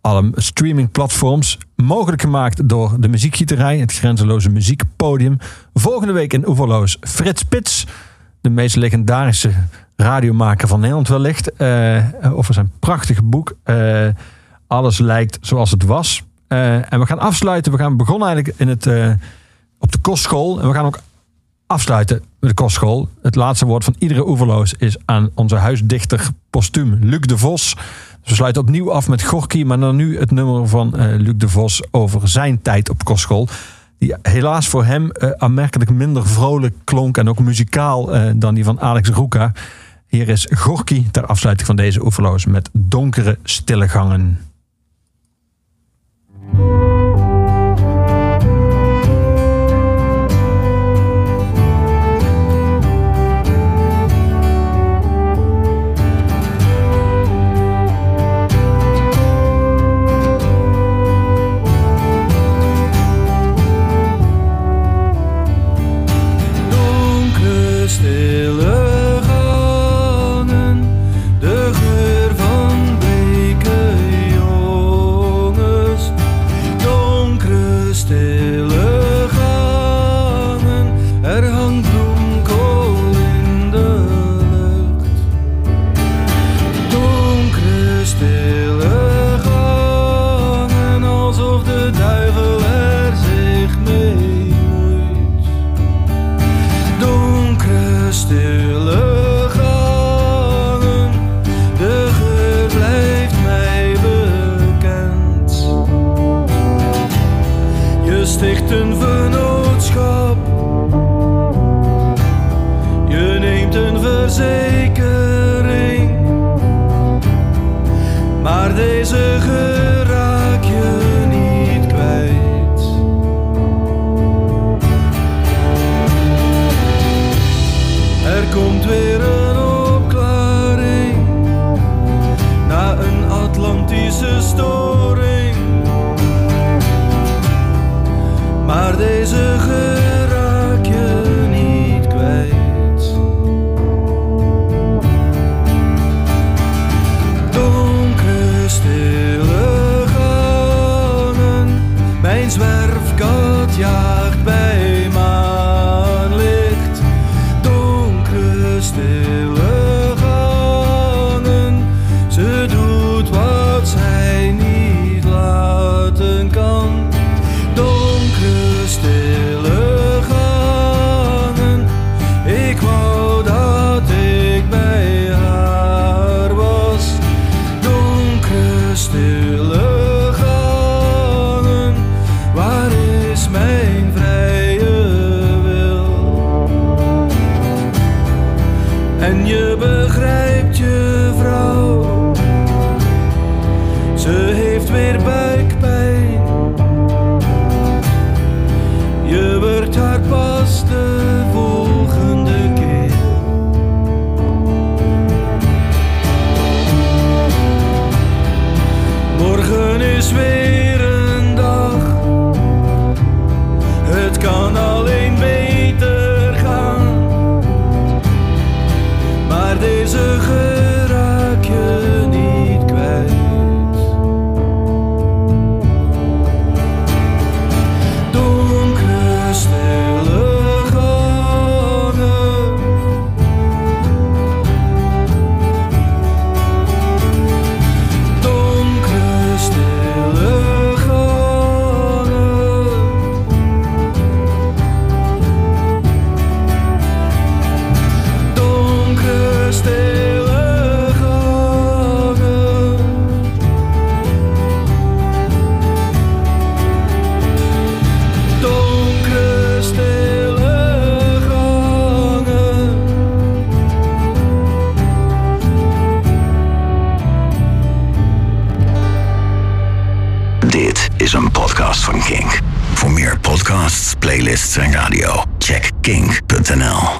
alle streamingplatforms. Mogelijk gemaakt door de muziekgieterij. Het grenzeloze muziekpodium. Volgende week in Oeverloos Frits Spits. De meest legendarische radiomaker van Nederland wellicht. eh over zijn prachtige boek. eh, Alles lijkt zoals het was. Eh, en we gaan afsluiten. We gaan begonnen eigenlijk in het, op de kostschool. En we gaan ook afsluiten met de kostschool. Het laatste woord van iedere oeverloos is aan onze huisdichter postuum Luc de Vos. We sluiten opnieuw af met Gorky, maar dan nu het nummer van eh, Luc de Vos over zijn tijd op kostschool. Die helaas voor hem eh, aanmerkelijk minder vrolijk klonk en ook muzikaal eh, dan die van Alex Roeka. Hier is Gorky ter afsluiting van deze oeverloos met donkere stille gangen.